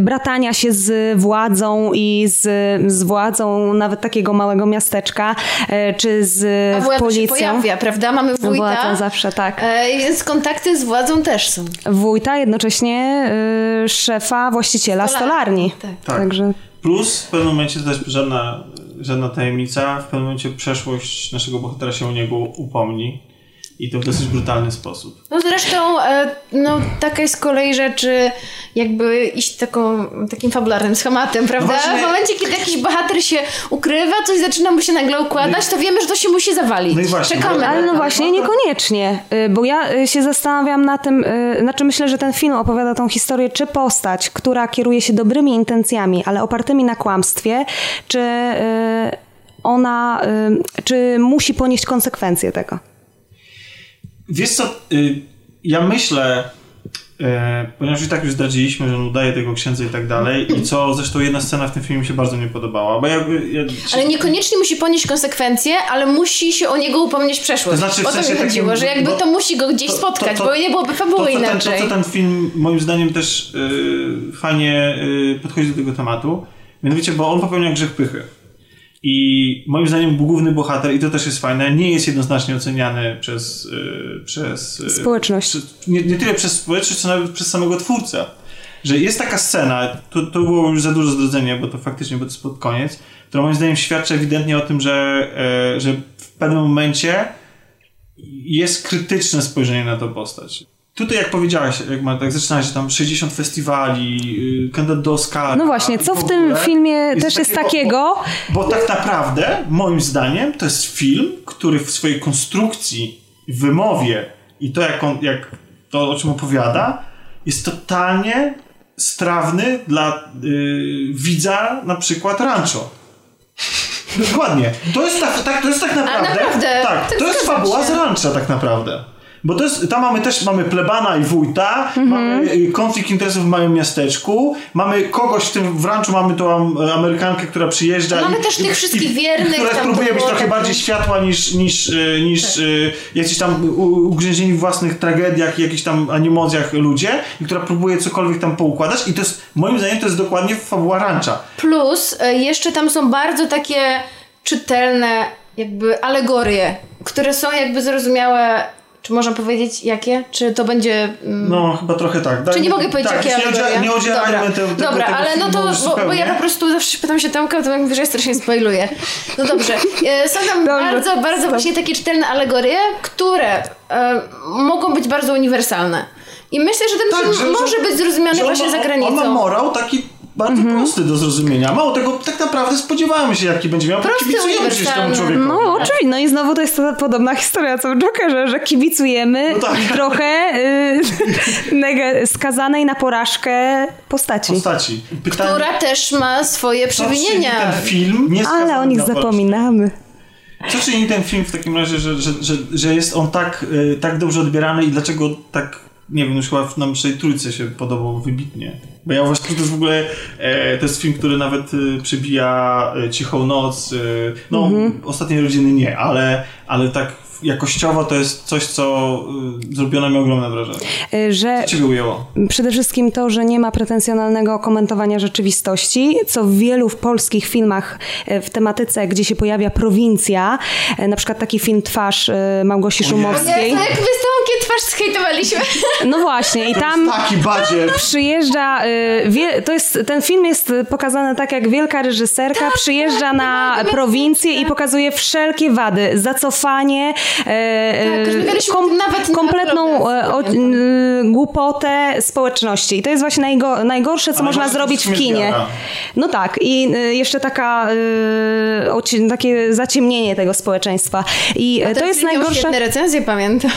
bratania się z władzą i z, z władzą nawet takiego małego miasteczka, czy z A władza się policją. pojawia, prawda? Mamy wójta. Władzą zawsze, tak. E, i więc kontakty z władzą też są. Wójta, jednocześnie y, szefa, właściciela Stolarni. stolarni. Tak. Tak. Także Plus w pewnym momencie, to też żadna, żadna tajemnica, w pewnym momencie przeszłość naszego bohatera się o niego upomni. I to w dosyć brutalny sposób. No zresztą, e, no taka jest z kolei rzeczy, jakby iść taką, takim fabularnym schematem, prawda? właśnie- W momencie, kiedy jakiś bohater się ukrywa, coś zaczyna mu się nagle układać, to wiemy, że to się musi zawalić. No i właśnie, Czekamy. Ale no właśnie, niekoniecznie, y, bo ja y, się zastanawiam na tym, y, znaczy myślę, że ten film opowiada tą historię, czy postać, która kieruje się dobrymi intencjami, ale opartymi na kłamstwie, czy ona, czy musi ponieść konsekwencje tego. Wiesz co, y, ja myślę, y, ponieważ i tak już zdradziliśmy, że on udaje tego księdza i tak dalej, i co zresztą jedna scena w tym filmie mi się bardzo nie podobała, bo jakby... Ja, Ale niekoniecznie musi ponieść konsekwencje, ale musi się o niego upomnieć przeszłość. To znaczy w o to sensie mi chodziło, takim, że jakby to musi go gdzieś to- spotkać, to- bo nie byłoby to, fabuły ten, to, inaczej. co ten film moim zdaniem też y, fajnie podchodzi do tego tematu, mianowicie, bo on popełnia grzech pychy. I moim zdaniem główny bohater, i to też jest fajne, nie jest jednoznacznie oceniany przez, y, przez y, Społeczność. Przez, nie, nie tyle przez społeczność, co nawet przez samego twórcę. Że jest taka scena, to, to było już za dużo zdradzenia, bo to faktycznie, bo to jest pod koniec, która moim zdaniem świadczy ewidentnie o tym, że, e, że w pewnym momencie jest krytyczne spojrzenie na tę postać. Tutaj, jak powiedziałaś, jak, ma, tak zaczynałeś, że tam 60 festiwali, yy, kandydat do Oscara. No właśnie, co w tym filmie też jest takiego- takiego? Bo, bo tak naprawdę, moim zdaniem, to jest film, który w swojej konstrukcji, wymowie i to, jak, on, jak to, o czym opowiada, jest totalnie strawny dla yy, widza na przykład Rancho. Dokładnie. To jest tak, tak, to jest tak naprawdę. naprawdę? Tak, to jest fabuła się. z Rancha tak naprawdę. Bo to jest, tam mamy też mamy plebana i wójta, mamy y, konflikt interesów w małym miasteczku, mamy kogoś w tym w ranczu, mamy tą am- Amerykankę, która przyjeżdża. Mamy i, też tych i- wszystkich i- wiernych, Która tam próbuje być trochę bardziej światła niż, niż, y, niż Tak. y, jacyś tam ugrzęzieni w własnych tragediach i jakichś tam animozjach ludzie i która próbuje cokolwiek tam poukładać i to jest, moim zdaniem to jest dokładnie fabuła rancha. Plus e, jeszcze tam są bardzo takie czytelne jakby alegorie, które są jakby zrozumiałe. Czy można powiedzieć jakie? Czy to będzie... mm, No, chyba trochę tak. Daj- Czy nie mogę powiedzieć, tak, jakie nie, alegorie? nie udzielajmy Dobra, te, tego, Dobra, tego ale no to, bo, bo ja po prostu zawsze pytam się Tomka, to mówi, że ja strasznie spoiluję. No dobrze. E, Są tam Dobrze. bardzo, bardzo właśnie takie czytelne alegorie, które e, mogą być bardzo uniwersalne. I myślę, że ten Tak, film że- że- może być zrozumiany że on właśnie ma- za On granicą. ma morał taki bardzo prosty do zrozumienia. Mało tego, tak naprawdę spodziewałem się, jaki będzie miał. Prosty, Kibicujemy przecież temu człowiekowi. No oczywiście, no i znowu to jest ta podobna historia co w Jokerze, że kibicujemy No tak. trochę y, skazanej na porażkę postaci. Postaci. Pytanie, która też ma swoje przewinienia. ten film nie Ale o nich zapominamy. Co czyni ten film w takim razie, że, że, że, że jest on tak, y, tak dobrze odbierany i dlaczego tak nie wiem, już chyba w nam przy trójce się podobał wybitnie. Bo ja uważam, że to jest w ogóle, e, to jest film, który nawet e, przebija e, Cichą Noc, e, no Mhm. Ostatniej Rodziny nie, ale, ale tak jakościowo to jest coś, co e, zrobiono mi ogromne wrażenie. Y, Że Co Ciebie ujęło? Przede wszystkim to, że nie ma pretensjonalnego komentowania rzeczywistości, co w wielu w polskich filmach e, w tematyce, gdzie się pojawia prowincja, na przykład taki film Twarz Małgosi Szumowskiej. Jezu, jak wy z tą twarz skejtowaliśmy. No właśnie, i tam Taki badziew! przyjeżdża, y, to jest, ten film jest pokazany tak jak wielka reżyserka przyjeżdża na prowincję i pokazuje wszelkie wady, zacofanie, Tak, o tym nawet na kompletną e, o, głupotę społeczności. I to jest właśnie najgo, najgorsze, co Ale można zrobić w kinie. zmiana. No tak, i jeszcze taka, takie zaciemnienie tego społeczeństwa. I e, to jest najgorsze... świetne recenzje, pamiętam.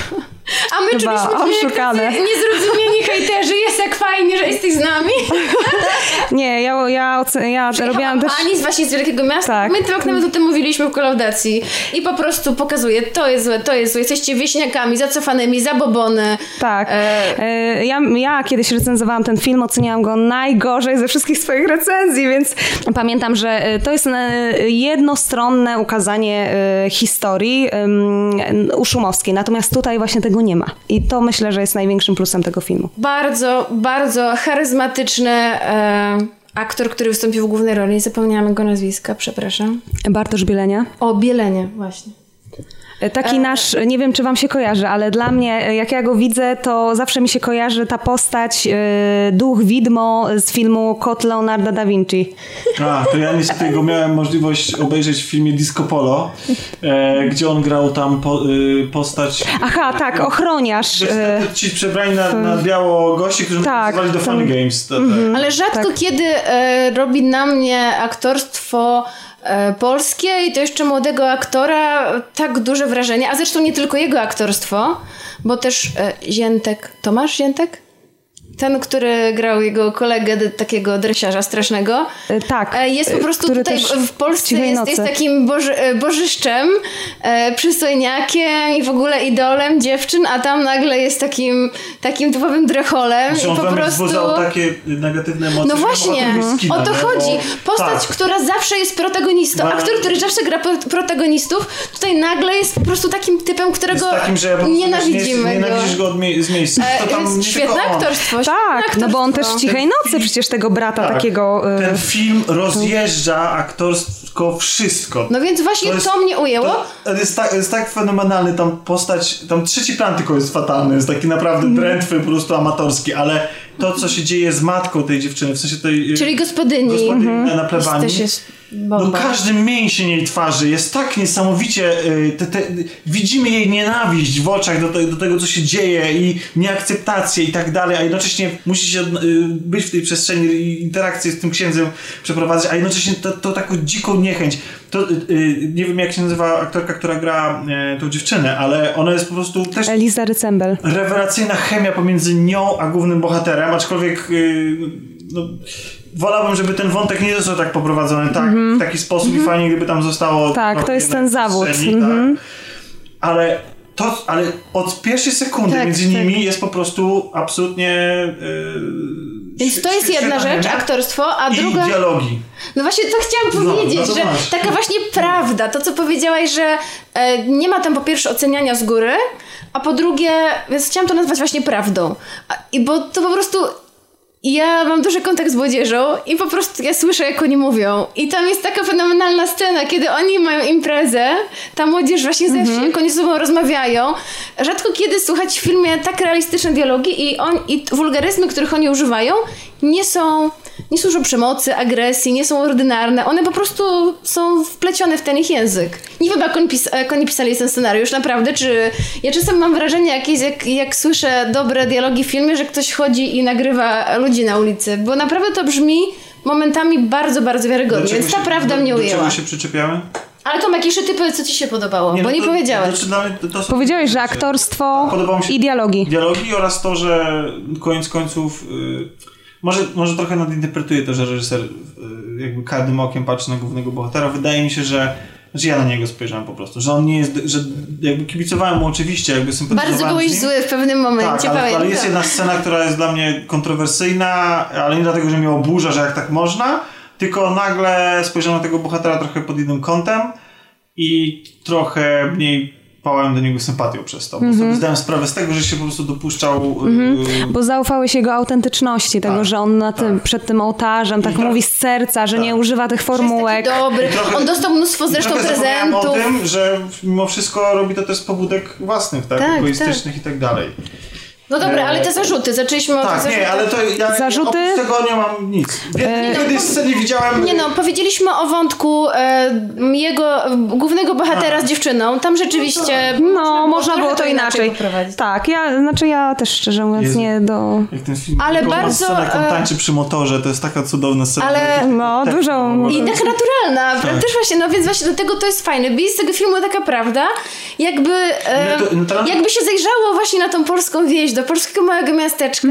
A my Chyba czuliśmy się oszukane. tacy niezrozumieni hejterzy. Jest jak fajnie, że jesteś z nami. Nie, ja, ja, ja robiłam też... Pani z właśnie z Wielkiego Miasta. Tak. My tak nawet o tym mówiliśmy w kolaudacji. I po prostu pokazuje, to jest złe, to jest złe. Jesteście wieśniakami, zacofanymi, zabobony. Tak. E, E, Ja, ja kiedyś recenzowałam ten film, oceniałam go najgorzej ze wszystkich swoich recenzji, więc pamiętam, że e, to jest e, jednostronne ukazanie historii em, u Szumowskiej. Natomiast tutaj właśnie tego nie ma. I to myślę, że jest największym plusem tego filmu. Bardzo, bardzo charyzmatyczny e, aktor, który wystąpił w głównej roli. Zapomniałam jego nazwiska, przepraszam. Bartosz Bielenia. O, Bielenie, właśnie. E, Taki nasz, nie wiem czy wam się kojarzy, ale dla mnie, e, jak ja go widzę, to zawsze mi się kojarzy ta postać, e, duch widmo z filmu Kot Leonarda da Vinci. A, to ja niestety go miałem możliwość obejrzeć w filmie Disco Polo, e, gdzie on grał tam po, y, postać... Aha, tak, ochroniarz. e, Ci przebrani na, na biało gości, którzy Tak, nazywali do tam- Funny Games. To, Ale rzadko Tak. kiedy e, robi na mnie aktorstwo e, polskie i to jeszcze młodego aktora tak duże wrażenie, a zresztą nie tylko jego aktorstwo, bo też e, Ziętek, Tomasz Ziętek? Ten, który grał jego kolegę takiego dresiarza strasznego. E, tak, E, Jest po e, prostu tutaj w- Polsce jest, jest takim boży, bożyszczem, przystojniakiem i w ogóle idolem dziewczyn, a tam nagle jest takim, takim typowym drecholem Znaczy i po prostu... takie negatywne emocje. No właśnie, o to nie? chodzi. Bo- Postać, tak. która zawsze jest protagonistą, Ma- aktor, który zawsze gra pro- protagonistów, tutaj nagle jest po prostu takim typem, którego takim, że nienawidzimy nie, go. nienawidzisz go od mie- z miejsca. To tam jest świetne aktorstwo. Tak, świetne no bo on też w. Cichej Nocy przecież tego brata Tak. takiego... e, Ten film rozjeżdża aktorsko wszystko. No więc właśnie to, jest- mnie ujęło. To jest, tak, jest tak fenomenalny, tam postać, tam trzeci plan tylko jest fatalny, jest taki naprawdę Mhm. drętwy, po prostu amatorski, ale to, co się dzieje z matką tej dziewczyny, w sensie tej... Czyli gospodyni. gospodyni Mhm. na plebanii. Też jest No bomba. każdy mięsień jej twarzy jest tak niesamowicie, y, te, te, widzimy jej nienawiść w oczach do, te, do tego, co się dzieje i nieakceptację i tak dalej, a jednocześnie musi się y, być w tej przestrzeni i interakcję z tym księdzem przeprowadzać, a jednocześnie to, to taką dziką niechęć. To, y, nie wiem jak się nazywa aktorka, która gra tą dziewczynę, ale ona jest po prostu też Eliza Rycembel. rewelacyjna chemia pomiędzy nią a głównym bohaterem, aczkolwiek no, wolałbym, żeby ten wątek nie został tak poprowadzony tak, w taki sposób i fajnie, gdyby tam zostało... Mhm. Tak, no, to jest jednak ten zawód. przestrzeni, Mhm. Tak. Ale to, ale od pierwszej sekundy Tak, między tak. nimi jest po prostu absolutnie... Yy, Więc to jest jedna rzecz, aktorstwo, a I druga... dialogi. No właśnie to chciałam No, powiedzieć, no to że masz. taka właśnie prawda, to co powiedziałaś, że e, nie ma tam po pierwsze oceniania z góry, a po drugie, więc chciałam to nazwać właśnie prawdą. A, I bo to po prostu ja mam duży kontakt z młodzieżą i po prostu ja słyszę, jak oni mówią. I tam jest taka fenomenalna scena, kiedy oni mają imprezę, ta młodzież właśnie ze wsi, jak oni ze sobą rozmawiają. Rzadko kiedy słuchać w filmie tak realistyczne dialogi i, on, i wulgaryzmy, których oni używają, nie są, nie służą przemocy, agresji, nie są ordynarne. One po prostu są wplecione w ten ich język. Nie wiem, jak, on pis, jak oni pisali ten scenariusz, naprawdę, czy... Ja czasem mam wrażenie, jakieś, jak, jak słyszę dobre dialogi w filmie, że ktoś chodzi i nagrywa ludzi na ulicy, bo naprawdę to brzmi momentami bardzo, bardzo wiarygodnie, więc ta się- prawda do, mnie Do ujęła. czego się przyczepiamy? Ale Tomek, jeszcze ty powiedz, co ci się podobało, bo no nie to- powiedziałeś. Znaczy, mnie to, to są Powiedziałeś, że aktorstwo się i dialogi. dialogi oraz to, że koniec końców y, może, może trochę nadinterpretuję to, że reżyser y, jakby każdym okiem patrzy na głównego bohatera. Wydaje mi się, że Znaczy ja na niego spojrzałem po prostu, że on nie jest, że jakby kibicowałem mu oczywiście, jakby sympatyzowałem Bardzo byłeś zły w pewnym momencie, Tak, ale, ale jest jedna scena, która jest dla mnie kontrowersyjna, ale nie dlatego, że mnie oburza, że jak tak można, tylko nagle spojrzałem na tego bohatera trochę pod innym kątem i trochę mniej pałałem do niego sympatią przez to, bo Mhm. sobie zdałem sprawę z tego, że się po prostu dopuszczał... y, Bo zaufałeś jego autentyczności, tego, Tak, że on na tym, przed tym ołtarzem tak tak. mówi z serca, że nie używa tych formułek. Taki dobry. trochę- On dostał mnóstwo zresztą prezentów. o tym, że mimo wszystko robi to też z pobudek własnych, tak? Tak, Egoistycznych i tak dalej. No dobra, E, ale te zarzuty, zaczęliśmy od tych Tak, nie, ale to ja Zarzuty? oprócz tego nie mam nic. W E, kiedyś scenie widziałem... Nie no, powiedzieliśmy o wątku e, jego e, głównego bohatera z dziewczyną. Tam rzeczywiście. No, można było to inaczej. poprowadzić. Tak, ja, znaczy ja też szczerze mówiąc Jezu. nie do... Jak ten film, Ale bardzo, Scenę, jak on e, tańczy przy motorze, to jest taka cudowna scena. Ale- No, Tak, dużo... no, I tak naturalna. Tak. Też właśnie, no więc właśnie do tego to jest fajne. By jest z tego filmu taka prawda, jakby, e, No to- no to- jakby się zajrzało właśnie na tą polską wieś, do polskiego małego miasteczka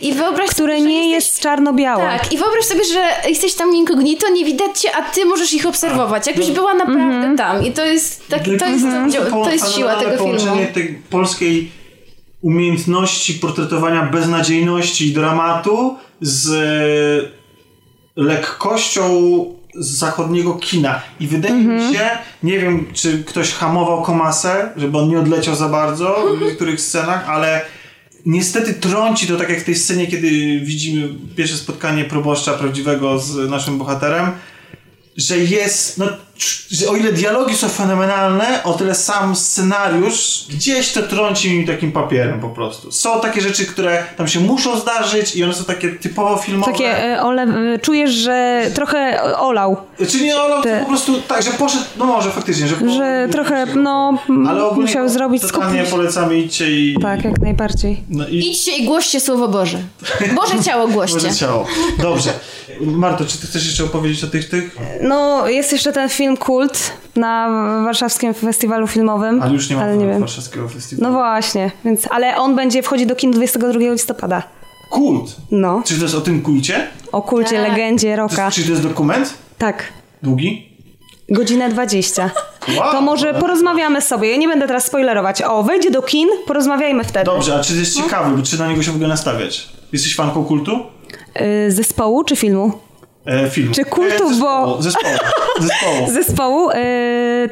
i wyobraź Które sobie, że nie jesteś, jest czarno-białe. Tak, i wyobraź sobie, że jesteś tam incognito, nie widać cię, a ty możesz ich obserwować. Jakbyś była naprawdę tam. I to jest, tak, to, jest, to, to jest siła tego filmu. połączenie tej polskiej umiejętności portretowania beznadziejności i dramatu z e, lekkością z zachodniego kina. I wydaje mi się, nie wiem, czy ktoś hamował Komasę, żeby on nie odleciał za bardzo w niektórych scenach, ale niestety trąci to tak jak w tej scenie, kiedy widzimy pierwsze spotkanie proboszcza prawdziwego z naszym bohaterem, że jest, no, o ile dialogi są fenomenalne, o tyle sam scenariusz gdzieś to trąci mi takim papierem po prostu. Są takie rzeczy, które tam się muszą zdarzyć i one są takie typowo filmowe. Takie, e, ole, e, czujesz, że trochę olał, Czy nie, ale te- po prostu tak, że poszedł, no może faktycznie, że... po- że trochę, no, ale ogólnie musiał zrobić skupić. polecamy, idźcie i... Tak, jak najbardziej. No i Idźcie i głoście Słowo Boże. Boże ciało głoście. może ciało. Dobrze. Marto, czy ty chcesz jeszcze opowiedzieć o tych, tych? No, jest jeszcze ten film Kult na warszawskim festiwalu filmowym. Ale już nie ma ale nie wiem. warszawskiego festiwalu. No właśnie, więc, ale on będzie wchodzi do kin 22 listopada. Kult. No, Czy to jest o tym kulcie? o kulcie, Tak. legendzie roka. czy to jest dokument? Tak, Długi? godzinę 20. Wow. To może porozmawiamy sobie, ja nie będę teraz spoilerować. O, wejdzie do kin, porozmawiajmy wtedy. Dobrze, a czy jest ciekawy, bo czy na niego się w ogóle nastawiać? Jesteś fanką kultu? Y, zespołu czy filmu? E, filmu. Czy kultu, e, zespołu, bo- Zespołu. Zespołu. Zespołu? Y,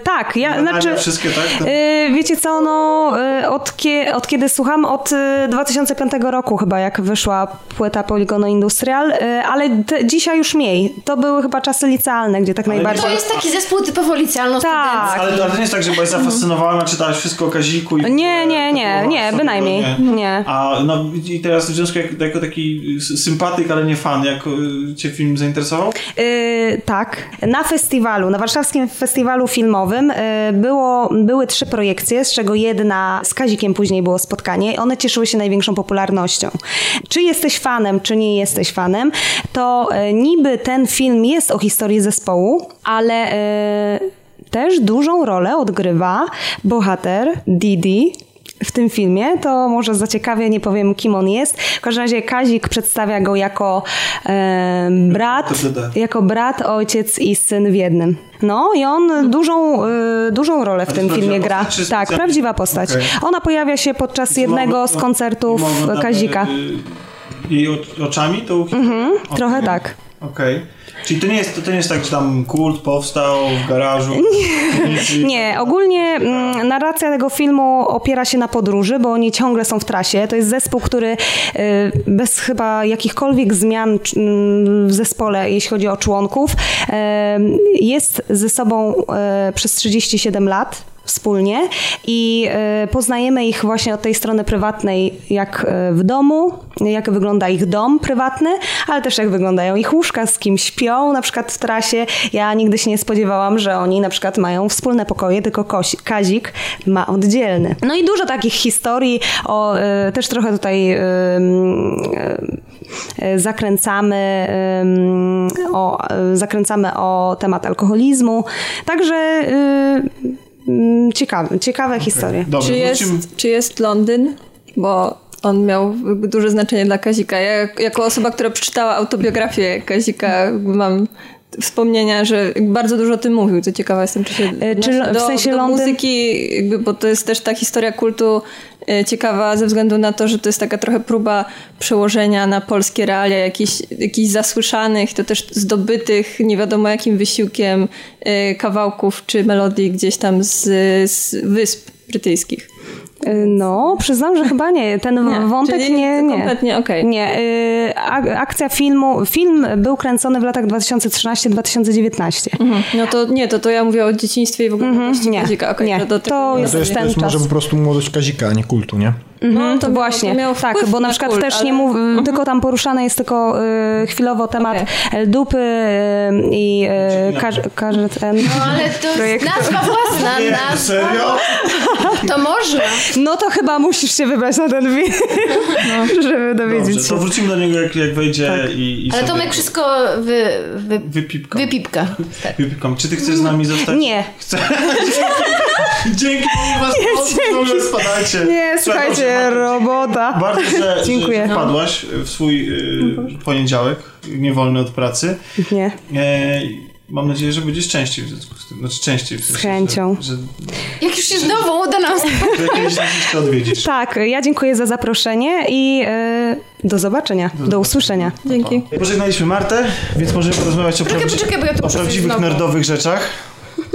tak, ja, Badania znaczy... wszystkie, tak? Y, wiecie co, no y, od, kie, od kiedy słucham? Od y, 2005 roku chyba, jak wyszła płyta Poligono Industrial, ale te, dzisiaj już mniej. To były chyba czasy licealne, gdzie tak najbardziej... To jest taki zespół typowo licealno Tak. Ale, ale to nie jest tak, że byłaś zafascynowana, czytałaś wszystko o Kaziku i... Nie, nie, nie, nie, sobie bynajmniej, nie. nie. A no i teraz w związku jak, jako taki sympatyk, ale nie fan, jak cię film zainteresował? Y, tak. Na festiwalu, na warszawskim festiwalu filmowym y, było, były trzy projekcje, z czego jedna z Kazikiem później było spotkanie. One cieszyły się największą popularnością. Czy jesteś fanem, czy nie jesteś fanem, to y, niby ten film jest o historii zespołu, ale y, też dużą rolę odgrywa bohater Didi, w tym filmie, to może zaciekawie, nie powiem kim on jest. W każdym razie Kazik przedstawia go jako e, brat, jako brat, ojciec i syn w jednym. No i on dużą, y, dużą rolę w tym filmie gra. postać, Tak, prawdziwa postać. Okej. Ona pojawia się podczas jednego z koncertów Kazika. y, Jej o- oczami to Mhm, Trochę tak. Okej. Czyli to nie, jest, to, to nie jest tak, że tam kult powstał w garażu? Nie. Nie, ogólnie mm, narracja tego filmu opiera się na podróży, bo oni ciągle są w trasie. To jest zespół, który y, bez chyba jakichkolwiek zmian mm, w zespole, jeśli chodzi o członków, y, jest ze sobą y, przez 37 lat wspólnie i y, poznajemy ich właśnie od tej strony prywatnej, jak y, w domu, jak wygląda ich dom prywatny, ale też jak wyglądają ich łóżka, z kim śpią, na przykład w trasie. Ja nigdy się nie spodziewałam, że oni na przykład mają wspólne pokoje, tylko Kazik ma oddzielny. No i dużo takich historii, o, y, też trochę tutaj zakręcamy, o, zakręcamy o temat alkoholizmu. Także Mm, Ciekawe, ciekawe historie. Dobrze, Czy jest, czy jest Londyn? Bo on miał duże znaczenie dla Kazika. Ja jako osoba, która przeczytała autobiografię Kazika, mam wspomnienia, że bardzo dużo o tym mówił, co ciekawe jestem, czy się E, czy odnosi w do, sensie do Londyn- muzyki, jakby, bo to jest też ta historia kultu e, ciekawa ze względu na to, że to jest taka trochę próba przełożenia na polskie realia jakichś, jakichś zasłyszanych, to też zdobytych nie wiadomo jakim wysiłkiem e, kawałków czy melodii gdzieś tam z, z wysp brytyjskich. No, przyznam, że chyba nie. Ten Nie, wątek czyli nie, nie. kompletnie okej. Nie. y, ak- Akcja filmu, film był kręcony w latach 2013-2019. Mhm. No to nie, to, to ja mówię o dzieciństwie i w ogóle Mhm, nie, Kazika. Okej, nie. do tego To nie jest To jest, to ten jest może po prostu młodość Kazika, a nie kultu, nie? Mhm, to miało- właśnie, to miało tak, wpływ bo na przykład kult, też ale- nie mów, tylko tam poruszany jest tylko y, chwilowo temat L-dupy y, i y, każ, każdy ten No ale to jest nazwa własna, Nie, nazwa. serio? To można. No to chyba musisz się wybrać na ten film, żeby dowiedzieć Dobrze, to się. wrócimy do niego, jak, jak wejdzie i, i Ale sobie Tomek wszystko wy, wy, wypipkam. wypipka. Tak. Wypipkam. Czy ty chcesz z nami zostać? Nie. Chcę. Dzięki, bo was ogóle spadacie. Nie, Słuchaj, słuchajcie, robota. Bardzo, że, Dziękuję. że wpadłaś w swój y, poniedziałek, niewolny od pracy. Nie. E, mam nadzieję, że będziesz częściej w związku z tym. Znaczy częściej. W sensie, chęcią. Że, że, Jak już się znowu uda nam odwiedzisz. Tak, ja dziękuję za zaproszenie i y, do zobaczenia, do usłyszenia. Dzięki. Pożegnaliśmy Martę, więc możemy porozmawiać o, prawdzi- poczekaj, bo ja tu o prawdziwych znowu. nerdowych rzeczach.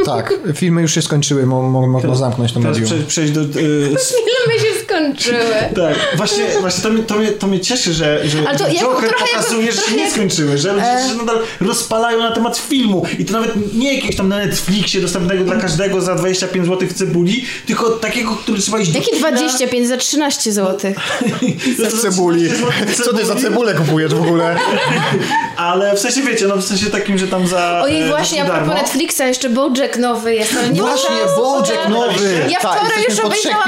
Tak, filmy już się skończyły, mo, mo, można zamknąć to Teraz medium. prze, przejść do... Y, Filmy skończyły. tak, właśnie, właśnie to, mnie, to, mnie, to mnie cieszy, że, że Ale to Joker trochę jako- pokazuje, że się nie jak- skończyły, że ludzie się nadal rozpalają na temat filmu i to nawet nie jakiegoś tam na Netflixie dostępnego dla każdego za 25 zł w cebuli, tylko takiego, który trzeba iść do Jakie kina. 25 za 13 zł? Za Cebuli. Co ty za cebulę kupujesz w ogóle? Ale w sensie wiecie, no w sensie takim, że tam za Ojej, e, właśnie, za a propos. Netflixa, jeszcze Bojack nowy jest, ale nie Właśnie. Bojack nowy! Ja tak, wczoraj jesteśmy już obejrzałam.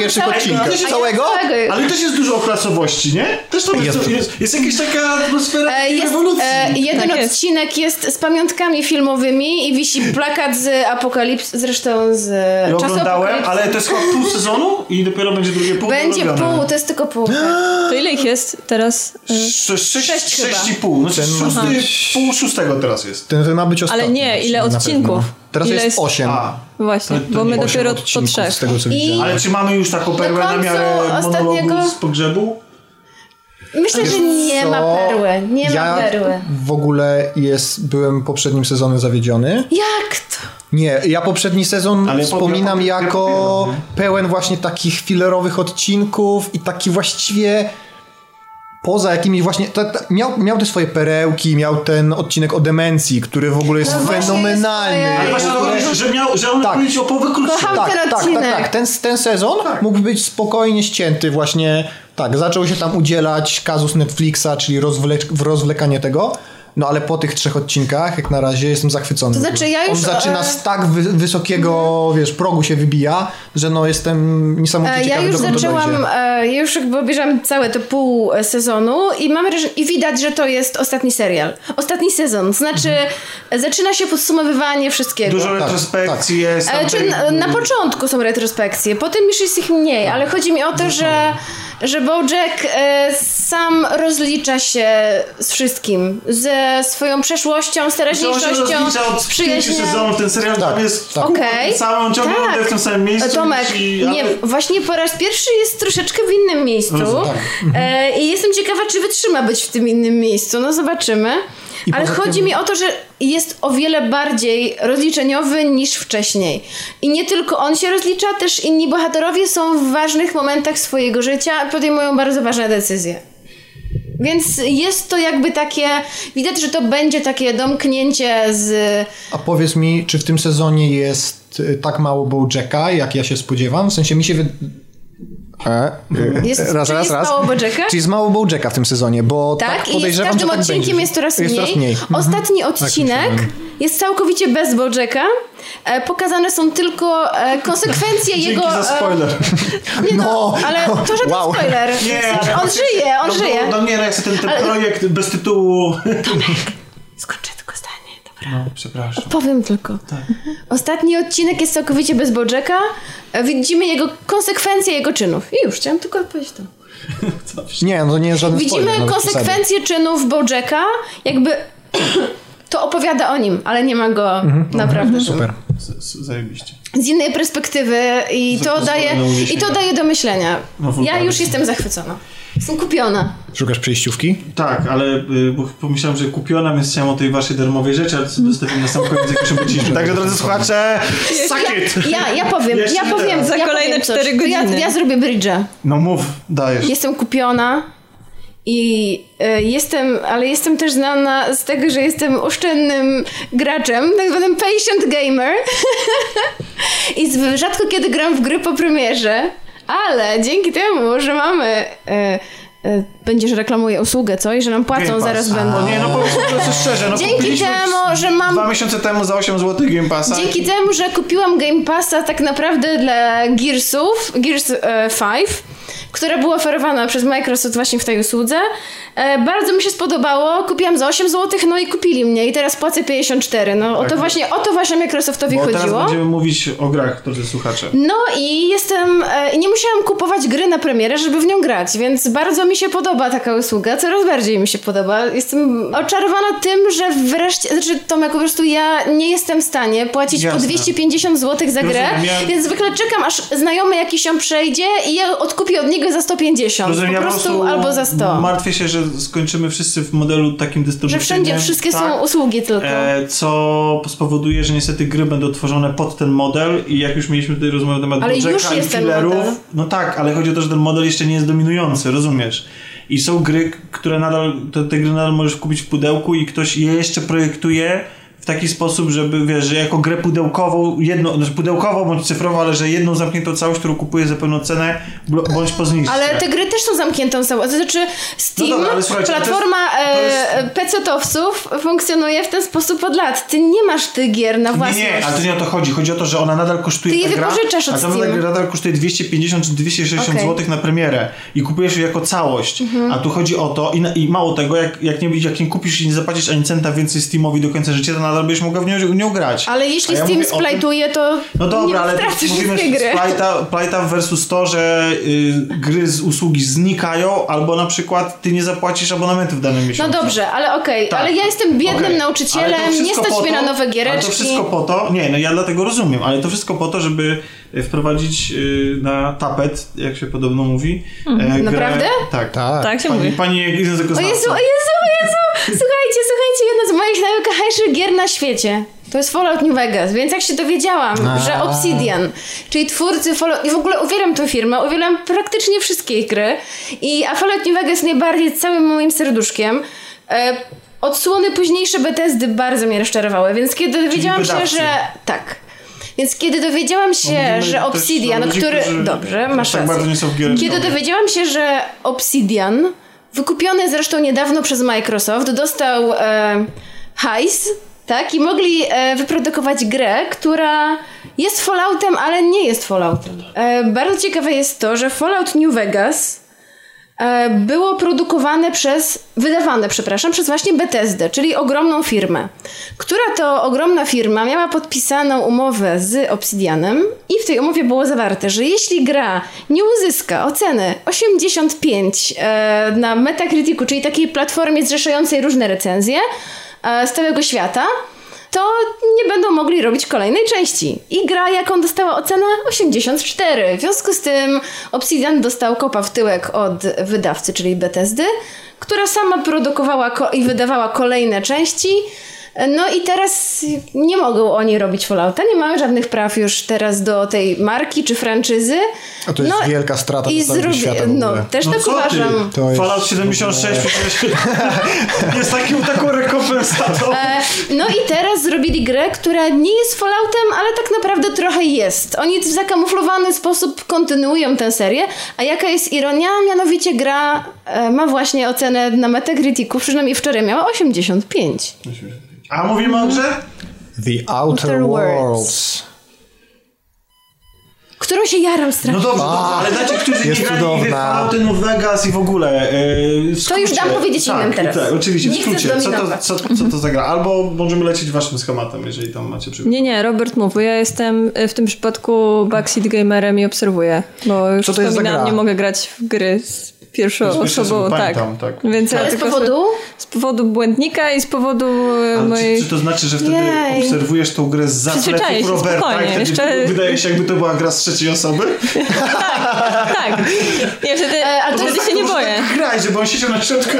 A ja Całego? całego. Ale też jest dużo o klasowości, nie? Też tam jest, Jest. jest, jest, jakaś taka atmosfera E, Jest, rewolucji. e, jeden Tak odcinek jest z pamiątkami filmowymi i wisi plakat z Apokalipsy, zresztą z Ja czasu oglądałem, ale to jest chyba pół sezonu i dopiero będzie drugie pół Będzie dorobione. pół, to jest tylko pół. To ile ich jest teraz? Sze- Sześć, Sześć chyba. sześć i pół. No, Ten szósty, pół szóstego teraz jest. Ten ma być ostatni. Ale nie, ile odcinków? Teraz Ile jest jest- 8. A, Właśnie, To- to bo my dopiero po trzech. z tego co I- ale czy mamy już taką perłę na, miarę ostatniego- monologu z pogrzebu? Myślę, że nie Co? ma perły. Nie ja ma perły. w ogóle jest, byłem poprzednim sezonem zawiedziony. Jak to? Nie, ja poprzedni sezon Ale po- wspominam ja po- ja jako pełen właśnie takich filerowych odcinków i taki właściwie poza jakimiś właśnie, ta, ta, miał, miał te swoje perełki, miał ten odcinek o demencji, który w ogóle jest No fenomenalny. jest Ale właśnie to, że, miał, że on Tak. tak. o połowę krótszy. Tak, tak, tak, odcinek. tak. Ten, ten sezon mógł być spokojnie ścięty właśnie, tak, zaczął się tam udzielać kazus Netflixa, czyli rozwlek- rozwlekanie tego. No ale po tych trzech odcinkach, jak na razie, jestem zachwycony. To znaczy, ja już, On zaczyna e, z tak wy- wysokiego, wiesz, progu się wybija, że no jestem niesamowicie E, Ja ciekawy, już dokąd to zaczęłam, e, ja już jakby obejrzałam całe to pół sezonu i mam i widać, że to jest ostatni serial. Ostatni sezon. Znaczy, e, zaczyna się podsumowywanie wszystkiego. Dużo retrospekcji jest. tam E, Czy na, na początku są retrospekcje, potem już jest ich mniej, ale chodzi mi o to, że, że Bojack e, sam rozlicza się z wszystkim. Ze swoją przeszłością, z teraźniejszością, z przyjaźnią. sezonów, ten serial Tak, tam jest tak. Okej. cały, on ciągle Tak. w tym samym miejscu. Tomek, i, nie, właśnie po raz pierwszy jest troszeczkę w innym miejscu. tak. E, I jestem ciekawa, czy wytrzyma być w tym innym miejscu. No zobaczymy. I Ale poza chodzi tym- mi o to, że jest o wiele bardziej rozliczeniowy niż wcześniej. I nie tylko on się rozlicza, też inni bohaterowie są w ważnych momentach swojego życia, podejmują bardzo ważne decyzje. Więc jest to jakby takie, widać, że to będzie takie domknięcie z A powiedz mi, czy w tym sezonie jest y, tak mało Bojacka, jak ja się spodziewam? W sensie mi się wy... E, Jest- raz, raz, jest raz. mało Bojacka? Czy jest mało Bojacka w tym sezonie, bo tak, Tak, i jest, podejrzewam, każdym tak odcinkiem będzie. jest coraz Jest mniej. coraz mniej. Mhm. Ostatni odcinek myślałem. jest całkowicie bez Bojacka. E, pokazane są tylko e, konsekwencje Dzięki jego... za spoiler. E, nie no, No, ale to żaden wow. spoiler. Nie, ale on żyje, on no, żyje. No, no nie, no sobie ten, ten Ale- projekt bez tytułu... Skończę tylko. No, przepraszam. Powiem tylko. Ostatni odcinek jest całkowicie bez Bojacka. E, Widzimy jego konsekwencje jego czynów. I już, chciałam tylko powiedzieć to. Nie, no to nie jest żaden Widzimy spoiler. no, konsekwencje czynów Bojacka, jakby to opowiada o nim, ale nie ma go naprawdę. Super. Z- z- Zajebiście. Z innej perspektywy i to, daje, i to daje do myślenia. No, Ja już jestem zachwycona. Jestem kupiona. Szukasz przejściówki? Tak, ale y, bo pomyślałem, że kupiona, więc chciałem o tej waszej darmowej rzeczy, ale zostawimy na sam koniec, jak już obeciliśmy. Także drodzy słuchacze, suck it! Ja, ja powiem, Jeszcze ja powiem. teraz. Za ja kolejne powiem Ja, godziny. ja zrobię bridge'a. No mów, dajesz. Jestem kupiona i e, jestem, ale jestem też znana z tego, że jestem oszczędnym graczem, tak zwanym patient gamer. I rzadko kiedy gram w gry po premierze, ale dzięki temu, że mamy. E, e, będziesz reklamuję usługę, co? I że nam płacą, zaraz będą. No nie, no powiedzmy szczerze. No, Dzięki temu, że mam Dwa miesiące temu za 8 zł Game Passa. Dzięki temu, że kupiłam Game Passa tak naprawdę dla Gearsów, Gears e, 5, która była oferowana przez Microsoft właśnie w tej usłudze. E, bardzo mi się spodobało, kupiłam za 8 zł, no i kupili mnie i teraz płacę 54. No o Tak. to właśnie, o to właśnie Microsoftowi Bo teraz chodziło. będziemy mówić o grach, drodzy słuchacze. No i jestem, e, nie musiałam kupować gry na premierę, żeby w nią grać, więc bardzo mi się podoba taka usługa, coraz bardziej mi się podoba. Jestem oczarowana tym, że wreszcie, znaczy Tomek, po prostu ja nie jestem w stanie płacić Jasne. po 250 zł za grę, Rozumiem, ja- więc zwykle czekam, aż znajomy jakiś ją przejdzie i ja odkupię od niego za 150, Rozumiem, po ja prostu albo za 100. Martwię się, że skończymy wszyscy w modelu takim Że dystrybucyjnym. wszędzie wszystkie tak, są usługi tylko. E, co spowoduje, że niestety gry będą tworzone pod ten model i jak już mieliśmy tutaj rozmowę na temat Ale już i jest ten model. no tak, ale chodzi o to, że ten model jeszcze nie jest dominujący, rozumiesz? I są gry, które nadal, te, te gry nadal możesz kupić w pudełku i ktoś je jeszcze projektuje w taki sposób, żeby wiesz, że jako grę pudełkową, jedną, znaczy pudełkową bądź cyfrową, ale że jedną zamkniętą całość, którą kupuje za pełną cenę, bądź po zniżce. Ale te gry też są zamkniętą całością. To znaczy Steam, No dobra, to jest- platforma to jest- e, PC-towców funkcjonuje w ten sposób od lat. Ty nie masz tych gier na Nie, własność. nie, ale to nie o to chodzi. Chodzi o to, że ona nadal kosztuje Ty je ta gra, wypożyczasz od Steam. gra nadal kosztuje 250 czy 260 Okej. zł na premierę i kupujesz ją jako całość. Mhm. A tu chodzi o to, i, i mało tego, jak, jak, nie, jak nie kupisz i nie zapłacisz ani centa więcej Steamowi do końca życia, to nadal będziesz mogła w nią, w nią grać. Ale jeśli ja Steam splajtuje, to No dobra, nie ale mówimy gry. Plajta, plajta versus to, że y, gry z usługi znikają, albo na przykład ty nie zapłacisz abonamentu w danym No miesiącu. dobrze, ale okej, Tak. ale ja jestem biednym. Ale nauczycielem, nie stać mnie na nowe Ale giereczki. to wszystko po to, nie, no ja dlatego rozumiem, ale to wszystko po to, żeby wprowadzić y, na tapet, jak się podobno mówi. e, grę- Naprawdę? Tak. Tak. Tak się Pani, mówi. pani O językoznawca. Jezu, o Jezu, o Jezu! Słuchajcie, słuchajcie, jedna z moich najkochańszych gier na świecie. To jest Fallout New Vegas, więc jak się dowiedziałam, A. że Obsidian, czyli twórcy Fallout, i w ogóle uwielbiam tę firmę, uwielbiam praktycznie wszystkie ich gry, i, a Fallout New Vegas najbardziej całym moim serduszkiem. E, odsłony późniejsze Bethesdy bardzo mnie rozczarowały, więc kiedy dowiedziałam się, że... Tak. Więc kiedy dowiedziałam się, mówimy że Obsidian, ludzi, który... którzy Dobrze, aż masz tak rację. bardzo nie są w giereczkowie. Kiedy dowiedziałam się, że Obsidian, wykupiony zresztą niedawno przez Microsoft, dostał e, hajs, tak? I mogli e, wyprodukować grę, która jest Falloutem, ale nie jest Falloutem. E, bardzo ciekawe jest to, że Fallout New Vegas było produkowane przez, wydawane, przepraszam, przez właśnie Bethesdę, czyli ogromną firmę, która to ogromna firma miała podpisaną umowę z Obsidianem i w tej umowie było zawarte, że jeśli gra nie uzyska oceny 85 e, na Metacriticu, czyli takiej platformie zrzeszającej różne recenzje e, z całego świata, to nie będą mogli robić kolejnej części. I gra, jaką dostała ocenę 84. W związku z tym Obsidian dostał kopa w tyłek od wydawcy, czyli Bethesdy, która sama produkowała ko- i wydawała kolejne części. No i teraz nie mogą oni robić Fallouta, nie mają żadnych praw już teraz do tej marki czy franczyzy. A to jest no, wielka strata i zrobi- świata w No, też No tak uważam. To jest Fallout 76 przecież jest takim, taką rekompensatą. E, No i teraz zrobili grę, która nie jest Falloutem, ale tak naprawdę trochę jest. Oni w zakamuflowany sposób kontynuują tę serię, a jaka jest ironia? Mianowicie gra e, ma właśnie ocenę na Metacriticu, przynajmniej wczoraj miała 85. A mówimy o grze? The Outer, Outer Worlds. Worlds. Którą się jaram No strasznie. dobrze, dobrze, ale dla tych, którzy jest nie grali w. Fallouty New Vegas i w ogóle yy, w To już dam powiedzieć tak, innym teraz. Tak, oczywiście, w Nie chcę skrócie. Co to, co, co to za gra? Albo możemy lecieć waszym schematem, jeżeli tam macie przygód. Nie, nie, Robert mów, bo ja jestem y, w tym przypadku backseat gamerem i obserwuję, bo już Co to jest za wspominałam, gra? nie mogę grać w gry z pierwszą osobą, tak. pamiętam, tak. Więc ja Ale z powodu? z powodu błędnika i z powodu e, Ale mojej... czy, czy to znaczy, że wtedy Jej. obserwujesz tą grę z zapleców Roberta spokojnie, i wtedy jeszcze- wydaje się, jakby to była gra z trzeciej osoby? Tak, ja wtedy, E, ale to wtedy się nie boję. tak grać, żeby on siedział na środku.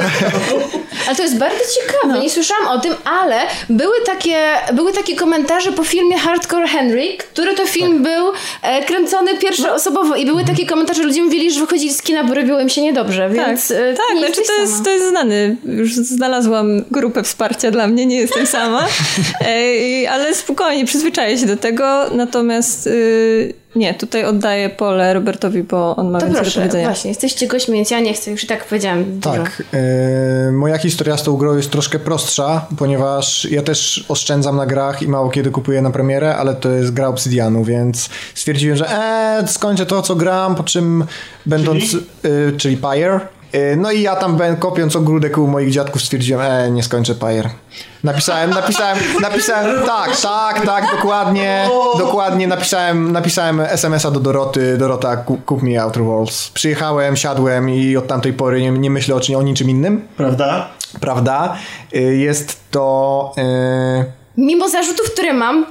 Ale to jest bardzo ciekawe, nie słyszałam o tym, ale były takie, były takie komentarze po filmie Hardcore Henry, który to film był e, kręcony pierwszoosobowo i były takie komentarze, ludzie mówili, że wychodzili z kina, bo robiło im się niedobrze, więc tak, e, tak nie znaczy to jest, sama. to jest znany. Już znalazłam grupę wsparcia dla mnie, nie jestem sama. Ale spokojnie, przyzwyczaję się do tego. Natomiast y, nie, tutaj oddaję pole Robertowi, bo on ma To więcej do proszę, powiedzenia. właśnie, jesteście gośćmi, więc ja nie chcę, już i tak powiedziałam dużo. Tak. e, moja historia z tą grą jest troszkę prostsza, ponieważ ja też oszczędzam na grach i mało kiedy kupuję na premierę, ale to jest gra Obsidianu, więc stwierdziłem, że e, skończę to, co gram, po czym będąc... Czyli? e, czyli Pyre. E, No i ja tam ben- kopiąc ogródek u moich dziadków stwierdziłem, e, nie skończę Pyre. Napisałem, napisałem, napisałem, tak, tak, tak, dokładnie, dokładnie, napisałem, napisałem SMS-a do Doroty, Dorota, kup, mi Outer Worlds. Przyjechałem, siadłem i od tamtej pory nie, nie myślę o, o niczym innym, Prawda? prawda? Y, Jest to... y, Mimo zarzutów, które mam,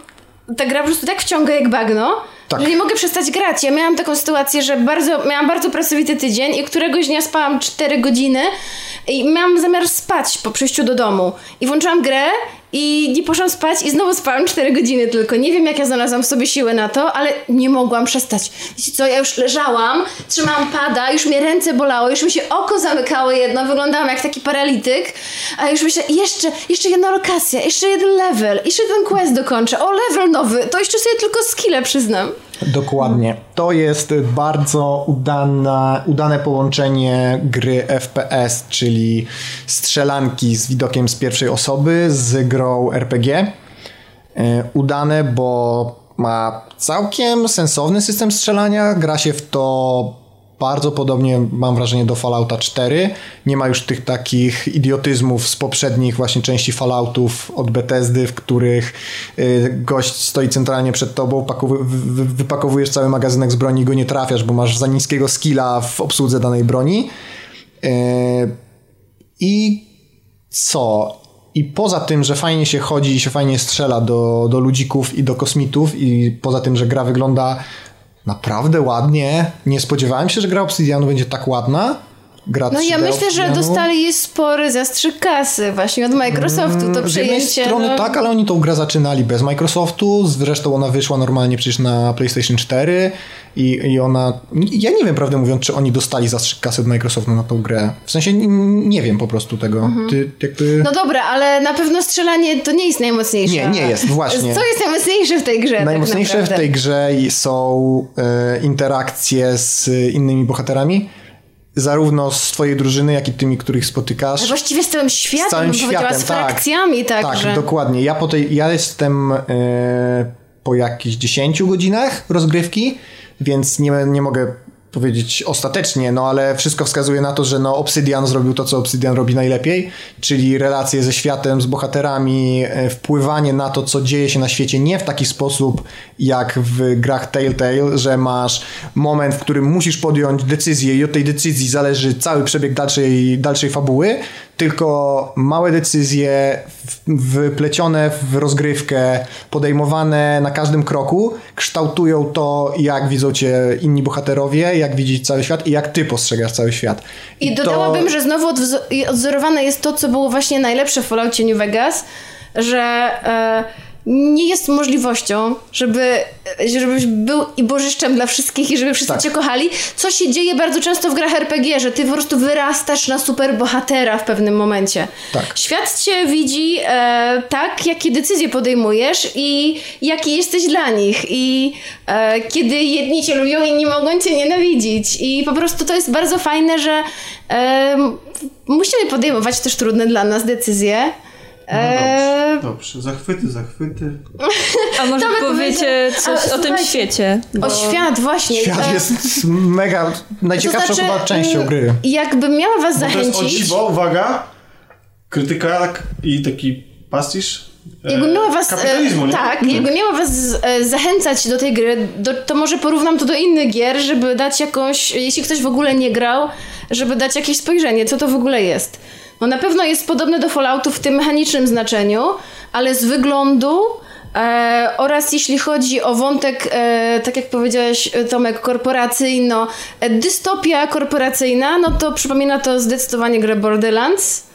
ta gra po prostu tak wciąga jak bagno, Tak. że nie mogę przestać grać. Ja miałam taką sytuację, że bardzo, miałam bardzo pracowity tydzień i któregoś dnia spałam 4 godziny i miałam zamiar spać po przyjściu do domu. I włączyłam grę i nie poszłam spać i znowu spałam 4 godziny tylko. Nie wiem, jak ja znalazłam w sobie siłę na to, ale nie mogłam przestać. Wiecie co, ja już leżałam, trzymałam pada, już mnie ręce bolały, już mi się oko zamykało jedno, wyglądałam jak taki paralityk, a już myślę, jeszcze, jeszcze jedna lokacja, jeszcze jeden level, jeszcze jeden quest dokończę, o level nowy, to jeszcze sobie tylko skille przyznam. Dokładnie. To jest bardzo udane połączenie gry FPS, czyli strzelanki z widokiem z pierwszej osoby z grą RPG. E, Udane, bo ma całkiem sensowny system strzelania. Gra się w to bardzo podobnie, mam wrażenie, do Fallouta 4. Nie ma już tych takich idiotyzmów z poprzednich właśnie części Falloutów od Bethesdy, w których y, gość stoi centralnie przed tobą, wypakowujesz cały magazynek z broni i go nie trafiasz, bo masz za niskiego skilla w obsłudze danej broni. Y, I co? I poza tym, że fajnie się chodzi i się fajnie strzela do, do ludzików i do kosmitów, i poza tym, że gra wygląda naprawdę ładnie, nie spodziewałem się, że gra Obsidianu będzie tak ładna. Gra No ja 3D myślę, że dostali spory zastrzyk kasy właśnie od Microsoftu, to Mm, Z jednej przejęcie. strony no. tak, ale oni tą grę zaczynali bez Microsoftu, zresztą ona wyszła normalnie przecież na PlayStation 4 i, i ona... Ja nie wiem, prawdę mówiąc, czy oni dostali zastrzyk kasy od Microsoftu na tą grę. W sensie nie wiem po prostu tego. Ty jakby... No dobra, ale na pewno strzelanie to nie jest najmocniejsze. Nie, nie jest, właśnie. Co jest najmocniejsze w tej grze? Najmocniejsze tak w tej grze są e, interakcje z innymi bohaterami, zarówno z twojej drużyny, jak i tymi, których spotykasz. A właściwie z całym światem, z całym światem, z tak. frakcjami także. Tak, dokładnie. Ja, po tej, ja jestem e, po jakichś 10 godzinach rozgrywki, więc nie, nie mogę powiedzieć ostatecznie, no ale wszystko wskazuje na to, że no Obsidian zrobił to, co Obsidian robi najlepiej, czyli relacje ze światem, z bohaterami, e, wpływanie na to, co dzieje się na świecie, nie w taki sposób jak w grach Telltale, że masz moment, w którym musisz podjąć decyzję i od tej decyzji zależy cały przebieg dalszej, dalszej fabuły, tylko małe decyzje w- wyplecione w rozgrywkę, podejmowane na każdym kroku, kształtują to, jak widzą cię inni bohaterowie, jak widzi cały świat i jak ty postrzegasz cały świat. I to- dodałabym, że znowu odwzo- i odzorowane jest to, co było właśnie najlepsze w Falloutie New Vegas, że e, nie jest możliwością, żeby, żebyś był i bożyszczem dla wszystkich i żeby wszyscy Tak. cię kochali, co się dzieje bardzo często w grach RPG, że ty po prostu wyrastasz na super bohatera w pewnym momencie. Tak. Świat cię widzi e, tak, jakie decyzje podejmujesz i jaki jesteś dla nich. I e, kiedy jedni cię lubią, inni mogą cię nienawidzić. I po prostu to jest bardzo fajne, że e, musimy podejmować też trudne dla nas decyzje. No E, dobrze, dobrze. Zachwyty, zachwyty. A może To by powiecie coś A, o tym świecie? o świat, właśnie. Świat E, jest mega, najciekawszą to znaczy, chyba częścią gry. Jakbym miała was Bo to jest o zachęcić. dziwo, uwaga, krytyka i taki pastisz e, Jakbym miała was, kapitalizmu, e, nie? tak, jakbym miała was e, zachęcać do tej gry, do, to może porównam to do innych gier, żeby dać jakąś, jeśli ktoś w ogóle nie grał, żeby dać jakieś spojrzenie, co to w ogóle jest. No na pewno jest podobny do Falloutu w tym mechanicznym znaczeniu, ale z wyglądu e, oraz jeśli chodzi o wątek, e, tak jak powiedziałeś Tomek, korporacyjno, e, dystopia korporacyjna, no to przypomina to zdecydowanie grę Borderlands.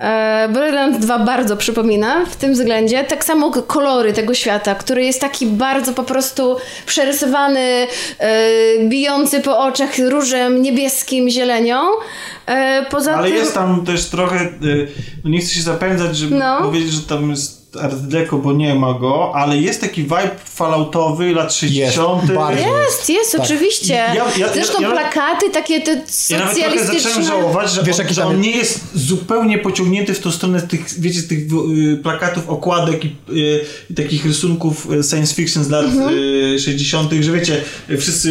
E, Borderlands 2 bardzo przypomina w tym względzie. Tak samo kolory tego świata, który jest taki bardzo po prostu przerysowany, e, bijący po oczach różem niebieskim, zielenią. E, poza Ale tym... jest tam też trochę, no nie chcę się zapędzać, żeby No. powiedzieć, że tam jest Art Deco, bo nie ma go, ale jest taki vibe falloutowy lat 60. bardzo. Jest, jest, Tak. oczywiście. Ja- ja- Zresztą ja- ja- plakaty takie te Ja nawet trochę socjalistyczne. zacząłem żałować, że, Wiesz, on, jaki że tam- on nie jest zupełnie pociągnięty w tą stronę tych, wiecie, tych y, plakatów, okładek i, y, i takich rysunków y, science fiction z lat Mhm. y, 60., że wiecie, y, wszyscy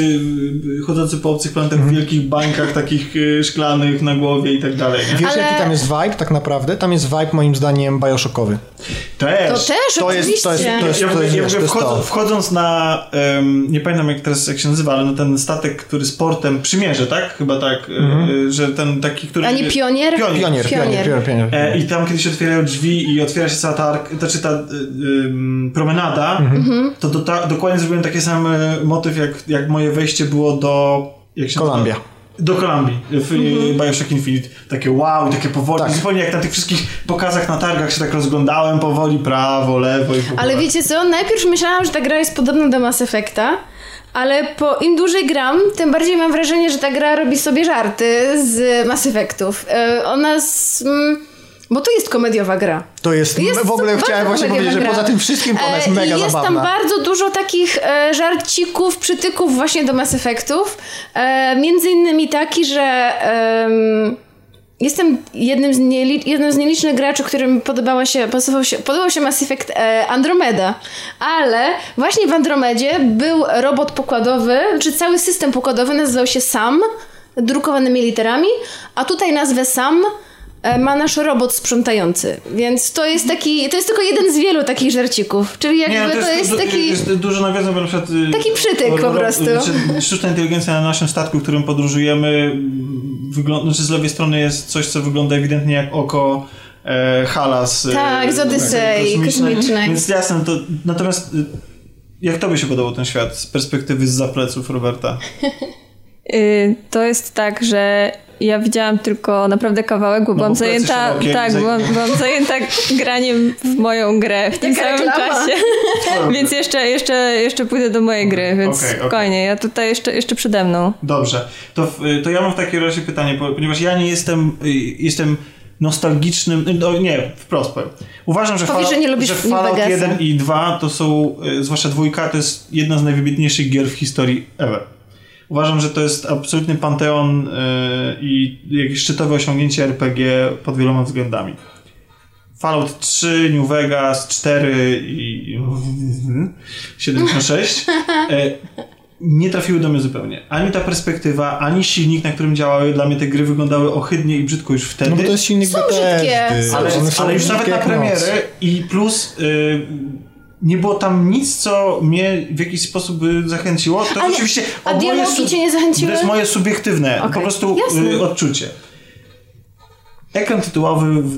y, chodzący po obcych planetach Mhm. w wielkich bańkach takich y, szklanych na głowie i tak dalej. Nie? Wiesz, Ale- jaki tam jest vibe tak naprawdę? Tam jest vibe moim zdaniem bioshockowy. Też. To też, To jest- oczywiście. to jest- to jest- Ja, ja to jest wchodzą, to. wchodząc na, em, nie pamiętam jak teraz jak się nazywa, ale no ten statek, który z portem przymierze, tak? Chyba tak, e, że ten taki, który... A nie pionier? Pionier. Pionier, pionier, Pionier. pionier. pionier. E, I tam kiedyś otwierają drzwi i otwiera się cała ta, ark- znaczy ta y, promenada, Mhm. to do, ta, dokładnie zrobiłem taki sam motyw, jak, jak moje wejście było do... Jak się Columbia. nazywa? Do Kolumbii w Mhm. Bioshock Infinite. Takie wow, takie powoli, Tak. zupełnie jak na tych wszystkich pokazach na targach się tak rozglądałem powoli, prawo, lewo i. Ale wiecie co? Najpierw myślałam, że ta gra jest podobna do Mass Effecta, ale po im dłużej gram, tym bardziej mam wrażenie, że ta gra robi sobie żarty z Mass Effectów. E, Ona z... mm, Bo to jest komediowa gra. To jest, Jest w ogóle chciałem właśnie powiedzieć, że gra. poza tym wszystkim to jest E, mega jest zabawna. tam bardzo dużo takich e, żarcików, przytyków właśnie do Mass Effectów. E, między innymi taki, że em, jestem jednym z, jednym z nielicznych graczy, którym podobała się, podobał się, podobał się Mass Effect e, Andromeda. Ale właśnie w Andromedzie był robot pokładowy, czy cały system pokładowy nazywał się SAM, drukowanymi literami, a tutaj nazwę SAM ma nasz robot sprzątający. Więc to jest taki, to jest tylko jeden z wielu takich żarcików. Czyli jakby Nie, to, jest, du- taki... jest dużo nawiązań, bo na przykład... y, Taki przytyk po prostu. Znaczy, sztuczna inteligencja na naszym statku, którym podróżujemy, wygląda, znaczy z lewej strony jest coś, co wygląda ewidentnie jak oko e, Halas. e, Tak, z Odysei kosmicznej. Więc jasne, to natomiast y, jak tobie się podobał ten świat z perspektywy z zapleców Roberta? Y, To jest tak, że ja widziałam tylko naprawdę kawałek, bo byłam bo zajęta. szerokie, tak, zaj- byłam, byłam zajęta graniem w moją grę w tym Jaka samym reklama. czasie. więc jeszcze, jeszcze, jeszcze pójdę do mojej gry, więc Okej, okej. spokojnie, ja tutaj jeszcze, jeszcze przede mną. Dobrze, to, y, to ja mam w takim razie pytanie, po- ponieważ ja nie jestem, y, jestem nostalgicznym, y, no nie, wprost powiem. Uważam, że, Powiedz, Fallout- że nie lubisz że Fallout Vegasa. 1 i 2 to są, zwłaszcza dwójka, to jest jedna z najwybitniejszych gier w historii ever. Uważam, że to jest absolutny panteon y, i jakieś szczytowe osiągnięcie RPG pod wieloma względami. Fallout 3, New Vegas 4 i 76 e, nie trafiły do mnie zupełnie. Ani ta perspektywa, ani silnik, na którym działały. Dla mnie te gry wyglądały ohydnie i brzydko już wtedy. No bo to jest silnik Są Bethesdy. brzydkie, ale, są ale już nawet na premierę i plus y, nie było tam nic, co mnie w jakiś sposób by zachęciło. To Ale- oczywiście a dialogi sub- cię nie zachęciły? To jest moje subiektywne po Okej, prostu y, odczucie. Ekran tytułowy w,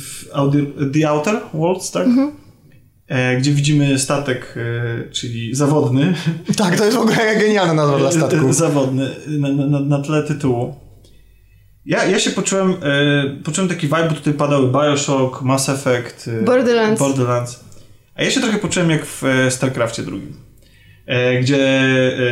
w Audi- The Outer Worlds, tak? Mhm. E, gdzie widzimy statek, e, czyli zawodny. Tak, to jest w ogóle genialna nazwa dla statku. zawodny na, na, na tle tytułu. Ja, ja się poczułem, e, poczułem taki vibe, bo tutaj padały Bioshock, Mass Effect, e, Borderlands. Borderlands. A ja się trochę poczułem jak w e, StarCraftie drugim. E, gdzie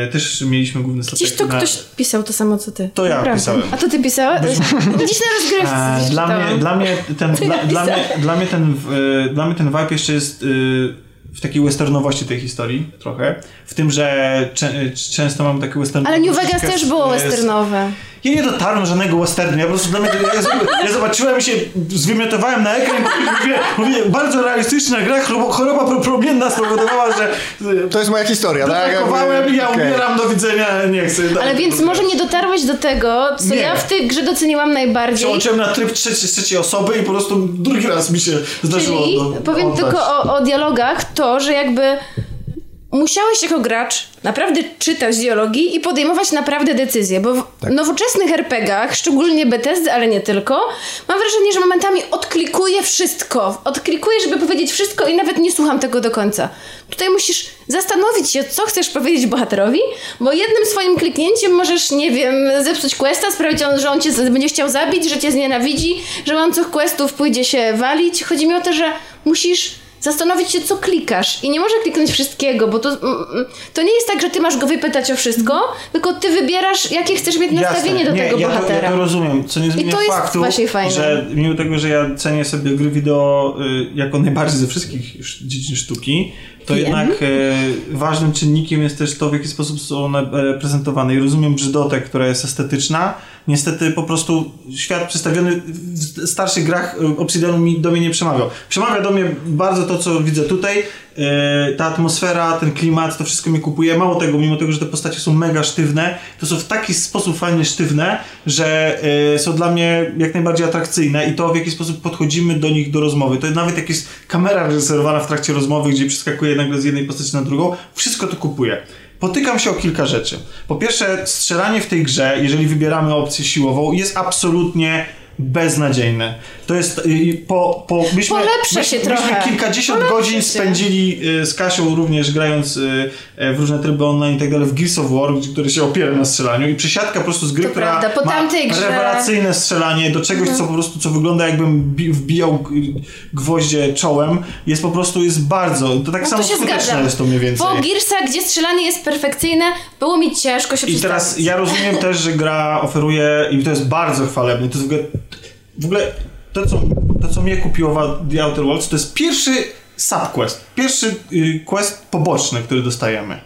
e, też mieliśmy główny statek. Gdzieś to na- ktoś pisał to samo, co ty. To ja Naprawdę. pisałem. A to ty pisałeś? Gdzieś na rozgrywce dla, mnie, dla, mnie ten, dla, dla, mnie, dla, mnie ten, dla mnie ten vibe jeszcze jest w takiej westernowości tej historii trochę. W tym, że często mam takie westernowe... Ale New Vegas też było westernowe. Ja nie dotarłem do żadnego westernu. Ja po prostu dla mnie, ja, ja zobaczyłem i się zwymiotowałem na ekran i mówię, mówię bardzo realistyczna gra, choroba, choroba pro- promienna spowodowała, że To jest moja historia, tak? ja Okej. umieram, do widzenia, nie chcę. Ale więc może nie dotarłeś do tego, co Nie. ja w tej grze doceniłam najbardziej. Przełączyłem na tryb trzeci, trzeciej osoby i po prostu drugi raz mi się zdarzyło Czyli do, powiem oddać. tylko o, o dialogach, to, że jakby musiałeś jako gracz naprawdę czytać dialogi i podejmować naprawdę decyzje, bo w Tak. nowoczesnych RPGach, szczególnie Bethesdy, ale nie tylko, mam wrażenie, że momentami odklikuję wszystko. Odklikuję, żeby powiedzieć wszystko i nawet nie słucham tego do końca. Tutaj musisz zastanowić się, co chcesz powiedzieć bohaterowi, bo jednym swoim kliknięciem możesz, nie wiem, zepsuć questa, sprawić, że on cię będzie chciał zabić, że cię znienawidzi, że łańcuch questów pójdzie się walić. Chodzi mi o to, że musisz zastanowić się, co klikasz. I nie może kliknąć wszystkiego, bo to, mm, mm, to nie jest tak, że ty masz go wypytać o wszystko, tylko ty wybierasz, jakie chcesz mieć nastawienie do nie, tego ja To, bohatera. ja to rozumiem, co nie zmienia to jest faktu, właśnie fajne. że mimo tego, że ja cenię sobie gry wideo y, jako najbardziej ze wszystkich sz- dziedzin sztuki, to Wiem. jednak y, ważnym czynnikiem jest też to, w jaki sposób są one reprezentowane. I rozumiem brzydotę, która jest estetyczna. Niestety po prostu świat przedstawiony w starszych grach y, Obsidianu mi, do mnie nie przemawiał. Przemawia do mnie bardzo to, co widzę tutaj. Y, ta atmosfera, ten klimat, to wszystko mi kupuje. Mało tego, mimo tego, że te postacie są mega sztywne, to są w taki sposób fajnie sztywne, że y, są dla mnie jak najbardziej atrakcyjne i to w jaki sposób podchodzimy do nich do rozmowy. To nawet jak jest kamera reżyserowana w trakcie rozmowy, gdzie przeskakuje nagle z jednej postaci na drugą, wszystko to kupuję. Potykam się o kilka rzeczy. Po pierwsze, strzelanie w tej grze, jeżeli wybieramy opcję siłową, jest absolutnie beznadziejne. To jest y, po, po myśmy, Polepsza myśmy, się myśmy trochę. kilkadziesiąt Polepsza godzin się. spędzili y, z Kasią również grając y, y, w różne tryby online i tak dalej w Gears of War, który się opiera na strzelaniu i przesiadka po prostu z gry, To która prawda, po ma grze- Mhm. rewelacyjne strzelanie do czegoś, co po prostu co wygląda jakbym bi- wbijał gwoździe czołem, jest po prostu jest bardzo, to tak No samo to skuteczne jest to mniej więcej. Po Gearsach, gdzie strzelanie jest perfekcyjne, było mi ciężko się I teraz ja rozumiem też, że gra oferuje, i to jest bardzo chwalebne, to jest w ogóle, w ogóle to, co, to, co mnie kupiło The Outer Worlds, to jest pierwszy subquest, pierwszy y, quest poboczny, który dostajemy.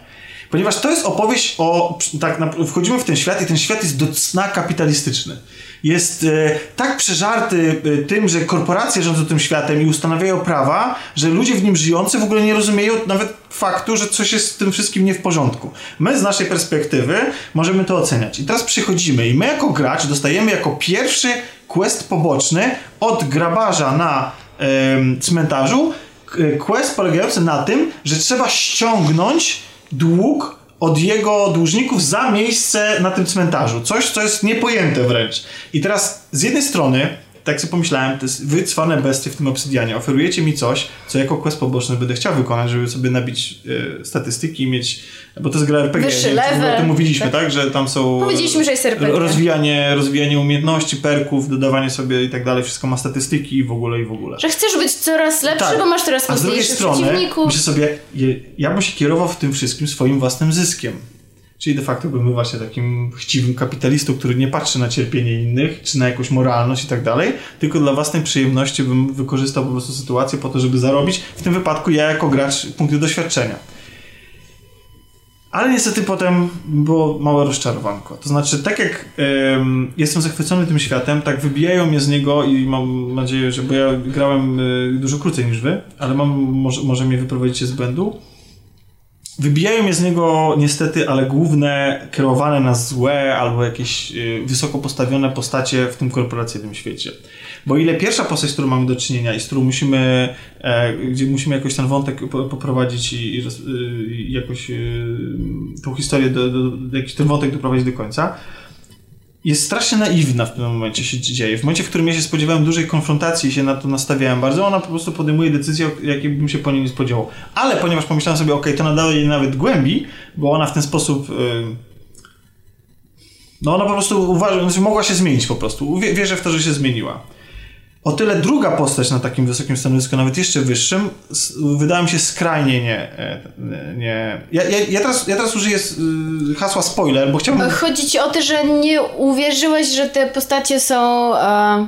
Ponieważ to jest opowieść o. Tak, wchodzimy w ten świat i ten świat jest do cna kapitalistyczny. Jest e, tak przeżarty e, tym, że korporacje rządzą tym światem i ustanawiają prawa, że ludzie w nim żyjący w ogóle nie rozumieją nawet faktu, że coś jest z tym wszystkim nie w porządku. My z naszej perspektywy możemy to oceniać. I teraz przychodzimy i my jako gracz dostajemy jako pierwszy quest poboczny od grabarza na em, cmentarzu k- quest polegający na tym, że trzeba ściągnąć dług od jego dłużników za miejsce na tym cmentarzu. Coś, co jest niepojęte wręcz. I teraz z jednej strony, tak sobie pomyślałem, to jest wy cwane bestie w tym obsydianie. Oferujecie mi coś, co jako quest poboczny będę chciał wykonać, żeby sobie nabić e, statystyki i mieć, bo to jest gra RPG. Wyższy nie wiem, ogóle o level. tym mówiliśmy, Tak. tak? Że tam są... Powiedzieliśmy, że jest RPG. Rozwijanie, rozwijanie umiejętności, perków, dodawanie sobie i tak dalej. Wszystko ma statystyki i w ogóle, i w ogóle. Że chcesz być coraz lepszy, Tak. bo masz coraz A z drugiej mocniejszych strony przeciwników. myślę sobie, ja bym się kierował w tym wszystkim swoim własnym zyskiem. Czyli de facto bym był właśnie takim chciwym kapitalistą, który nie patrzy na cierpienie innych, czy na jakąś moralność i tak dalej, tylko dla własnej przyjemności bym wykorzystał po prostu sytuację po to, żeby zarobić. W tym wypadku ja jako gracz punkty doświadczenia. Ale niestety potem było małe rozczarowanko. To znaczy, tak jak em, jestem zachwycony tym światem, tak wybijają mnie z niego i mam nadzieję, że, bo ja grałem y, dużo krócej niż wy, ale mam, może, może mnie wyprowadzicie z błędu. Wybijają mnie z niego niestety, ale główne kierowane na złe albo jakieś y, wysoko postawione postacie w tym korporacyjnym świecie. Bo ile pierwsza postać, z którą mamy do czynienia i z którą musimy, e, gdzie musimy jakoś ten wątek po- poprowadzić i, i y, jakoś y, tą historię, do, do, do, jakiś ten wątek doprowadzić do końca, jest strasznie naiwna w pewnym momencie się dzieje. W momencie, w którym ja się spodziewałem dużej konfrontacji i się na to nastawiałem bardzo, ona po prostu podejmuje decyzję, jakiej bym się po niej nie spodziewał. Ale ponieważ pomyślałem sobie, okej, to nadaje jej nawet głębi, bo ona w ten sposób... Yy, no ona po prostu uważa, znaczy mogła się zmienić po prostu. Wie- Wierzę w to, że się zmieniła. O tyle druga postać na takim wysokim stanowisku, nawet jeszcze wyższym, wydała mi się skrajnie nie... e, nie ja, ja, ja, teraz, ja teraz użyję y, hasła spoiler, bo chciałbym... Chodzi ci o to, że nie uwierzyłeś, że te postacie są e,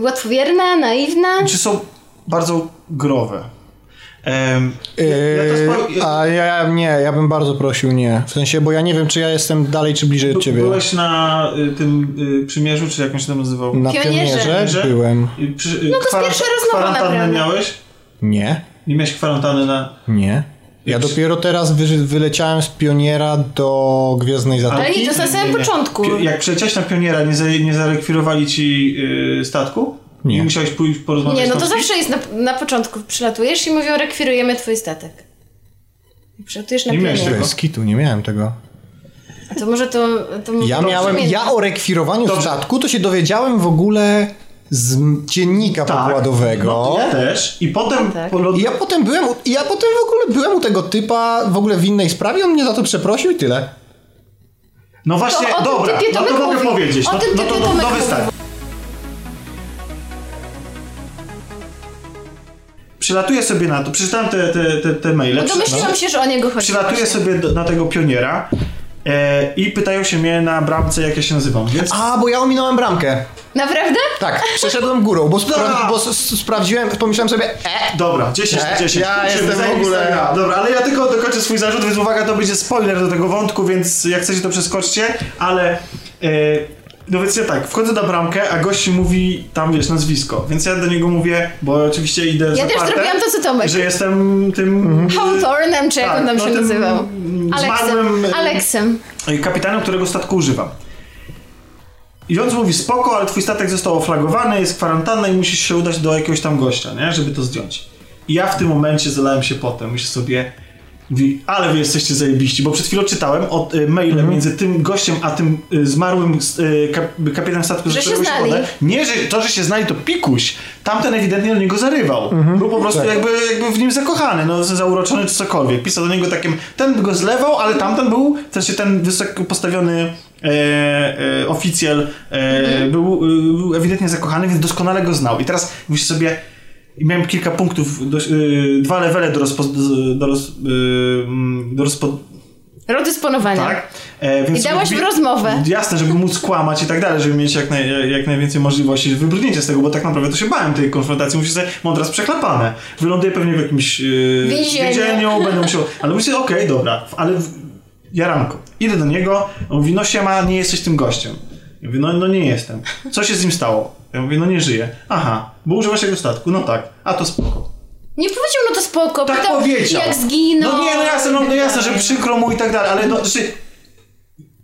łatwowierne, naiwne? czy są bardzo growe. Spo- a ja nie, ja bym bardzo prosił nie. W sensie, bo ja nie wiem, czy ja jestem dalej, czy bliżej od ciebie. Byłeś na y, tym y, przymierzu, czy jak on się tam nazywał? Na Pionierze. pionierze byłem. I Przy, y, No to jest pierwsza rozmowa Kwarantannę miałeś? Nie, Nie miałeś kwarantanny na... nie. Ja dopiero teraz wy, wyleciałem z pioniera do Gwiezdnej Zatoki. Ale nie, to na samym początku. Jak przyleciałeś na pioniera, nie, za, nie zarekwirowali ci y, statku? Nie. I musiałeś pójść porozmawiać Nie, no z to zawsze jest na, na początku. Przylatujesz i mówią, rekwirujemy twój statek. Przelatujesz na Nie miałeś tego? Kitu, nie miałem tego. To może to... to Ja to miałem, ja o rekwirowaniu Dobrze. statku to się dowiedziałem w ogóle z dziennika pokładowego. No, ja też. I potem Tak. po. I ja potem byłem, u- i ja potem w ogóle byłem u tego typa w ogóle w innej sprawie, on mnie za to przeprosił i tyle. No właśnie, To dobra, no to mogę mówi. powiedzieć. O No, tym no to no, mówi. wystarczy. Przylatuję sobie na to, przeczytałem te, te, te, te maile. No domyśliłam się, że o niego chodzi. Przylatuję sobie do, na tego pioniera e, i pytają się mnie na bramce, jak ja się nazywam, więc... A, bo ja ominąłem bramkę. Naprawdę? Tak, przeszedłem górą, bo, spra- bo s- sprawdziłem, pomyślałem sobie, e, Dobra, 10 Nie, na 10. ja jestem w ogóle-. Dobra, ale ja tylko dokończę swój zarzut, więc uwaga, to będzie spoiler do tego wątku, więc jak chcecie to przeskoczcie, ale... E, no więc ja tak, wchodzę na bramkę, a gość mówi tam, wiesz, nazwisko. Więc ja do niego mówię, bo oczywiście idę Ja też zrobiłam to, co Tomek. Że jestem tym... Hawthornem, czy jak Tak, on tam no się nazywał? Aleksem. Aleksem. kapitanem, którego statku używam. I on mówi, spoko, ale twój statek został oflagowany, jest kwarantanna i musisz się udać do jakiegoś tam gościa, nie? Żeby to zdjąć. I ja w tym momencie zalałem się potem. Myślę sobie, mówi, ale wy jesteście zajebiści, bo przed chwilą czytałem od y, maile Mhm. między tym gościem, a tym y, zmarłym y, kap, kapitanem statku, Że się znali. wodę. Nie, że to, że się znali, to pikuś. Tamten ewidentnie do niego zarywał. Mhm. Był po prostu Tak. jakby, jakby w nim zakochany, no zauroczony czy cokolwiek. Pisał do niego takim, ten go zlewał, ale tamten był, w sensie ten wysoko postawiony e, e, oficjel e, był, e, był ewidentnie zakochany, więc doskonale go znał. I teraz myślę sobie, i miałem kilka punktów, do, e, dwa levele do, rozpo, do, roz, e, mm, do rozpo, Rodysponowania. tak? E, więc I dałaś żeby- w rozmowę. Jasne, żeby móc kłamać i tak dalej, żeby mieć jak, naj, jak najwięcej możliwości wybrnięcia z tego, bo tak naprawdę to się bałem tej konfrontacji. Muszę sobie, mam teraz przeklepane. Wyląduję pewnie w jakimś yy, Więzieniu. więzieniu, będę musiał, ale myślę, okej, dobra, ale w, jaranko. Idę do niego, on mówi, no siema, nie jesteś tym gościem. Ja mówię, no, no nie jestem. Co się z nim stało? Ja mówię, no nie żyje. Aha, bo używasz jego statku. No tak, a to spoko. Nie powiedział, no to spoko. Tak pytał, powiedział. Jak zginął. No nie, no jasne, no, no jasne, że przykro mu i tak dalej, ale no, znaczy,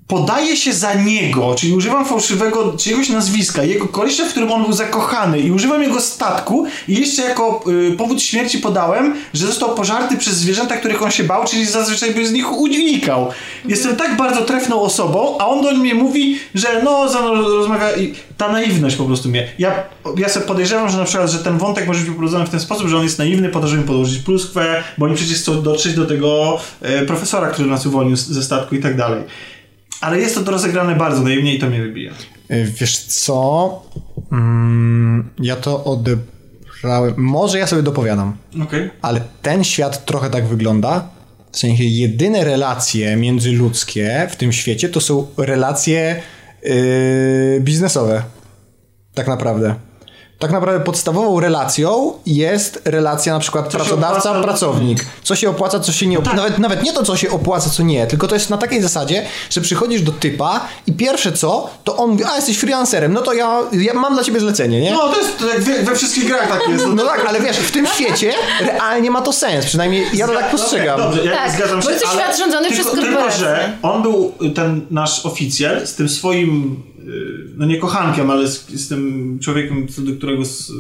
podaje się za niego, czyli używam fałszywego czyjegoś nazwiska, jego kolesia, w którym on był zakochany i używam jego statku i jeszcze jako y, powód śmierci podałem, że został pożarty przez zwierzęta, których on się bał, czyli zazwyczaj by z nich unikał. Jestem tak bardzo trefną osobą, a on do mnie mówi, że no, za mną rozmawia i ta naiwność po prostu mnie. Ja, ja sobie podejrzewam, że na przykład, że ten wątek może być poprowadzony w ten sposób, że on jest naiwny po to, żeby podłożyć pluskwę, bo oni przecież chcą dotrzeć do tego e, profesora, który nas uwolnił ze statku i tak dalej. Ale jest to rozegrane bardzo naiwnie i to mnie wybija. Y, Wiesz co? Mm, ja to odebrałem. Może ja sobie dopowiadam, Okej. ale ten świat trochę tak wygląda. W sensie jedyne relacje międzyludzkie w tym świecie to są relacje yy, biznesowe. Tak naprawdę. Tak naprawdę podstawową relacją jest relacja na przykład pracodawca-pracownik. Co się opłaca, co się nie opłaca. tak. Nawet, nawet nie to, co się opłaca, co nie, tylko to jest na takiej zasadzie, że przychodzisz do typa i pierwsze co, to on mówi, a jesteś freelancerem, no to ja, ja mam dla ciebie zlecenie, nie? No to jest to jak we, we wszystkich grach tak jest. No tak, ale wiesz, w tym świecie realnie ma to sens, przynajmniej ja to tak postrzegam. Dobrze, ja Tak, zgadzam się. bo jest świat rządzony tylko, przez Tylko, korporacje. że on był, ten nasz oficjel, z tym swoim, no nie kochankiem, ale z, z tym człowiekiem, co do którego z,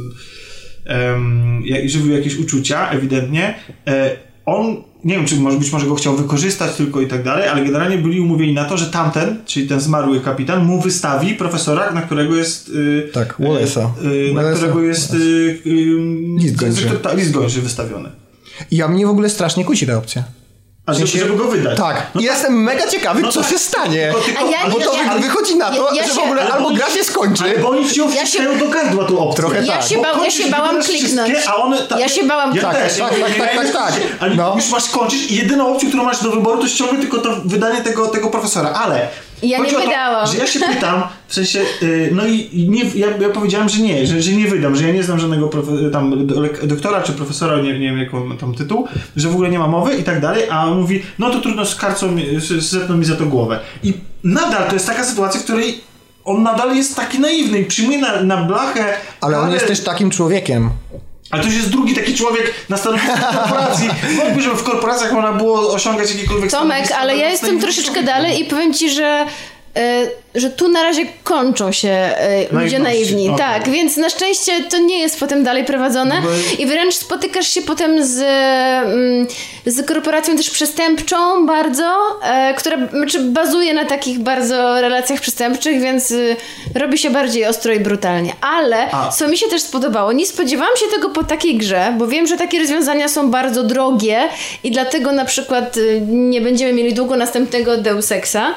um, żywił jakieś uczucia, ewidentnie. E, on, nie wiem, czy może być może go chciał wykorzystać tylko i tak dalej, ale generalnie byli umówieni na to, że tamten, czyli ten zmarły kapitan, mu wystawi profesora, na którego jest... y, Tak, Wallace'a. y, na Wallace'a. którego jest... y, y, List gończy. List gończy wystawiony. Ja mnie w ogóle strasznie kusi ta opcja. A żeby, sensie- żeby go wydać. Tak, No I jestem mega ciekawy, No co tak. się stanie. Tylko- tylko- A ja- Bo to ja- wy- wychodzi na to, ja że w się- ogóle ale albo gra się skończy. Ale bo oni ci się- wciskają do gardła tu opcję. Trochę Ja tak. się, bał, ja się bałam kliknąć. wszystkie, A one, ta, Ja się bałam ja Tak, też. tak, tak, tak, ja, tak, tak. Ale No. już masz skończyć i jedyną opcją, którą masz do wyboru, to ściągnąć tylko to wydanie tego, tego profesora. Ale Ja chodzi nie to, wydałam. Że ja się pytam, w sensie, y, no i nie, ja, ja powiedziałem, że nie, że, że nie wydam, że ja nie znam żadnego profe, tam doktora czy profesora, nie, nie wiem jaką tam tytuł, że w ogóle nie ma mowy i tak dalej, a on mówi, no to trudno z karcą, mi- z- zetną mi za to głowę. I nadal to jest taka sytuacja, w której on nadal jest taki naiwny i przyjmuje na, na blachę Ale on karę- jest też takim człowiekiem. Ale to już jest drugi taki człowiek na stanowisku korporacji. Wątpię, żeby w korporacjach można było osiągać jakiekolwiek Tomek, ale ja jestem troszeczkę człowieka. dalej i powiem ci, że że tu na razie kończą się e, ludzie naiwni. okej. Tak, więc na szczęście to nie jest potem dalej prowadzone Bo- i wręcz spotykasz się potem z, mm, z korporacją też przestępczą bardzo, e, która znaczy bazuje na takich bardzo relacjach przestępczych, więc y, robi się bardziej ostro i brutalnie. Ale A. co mi się też spodobało, nie spodziewałam się tego po takiej grze, bo wiem, że takie rozwiązania są bardzo drogie i dlatego na przykład y, nie będziemy mieli długo następnego Deus Exa,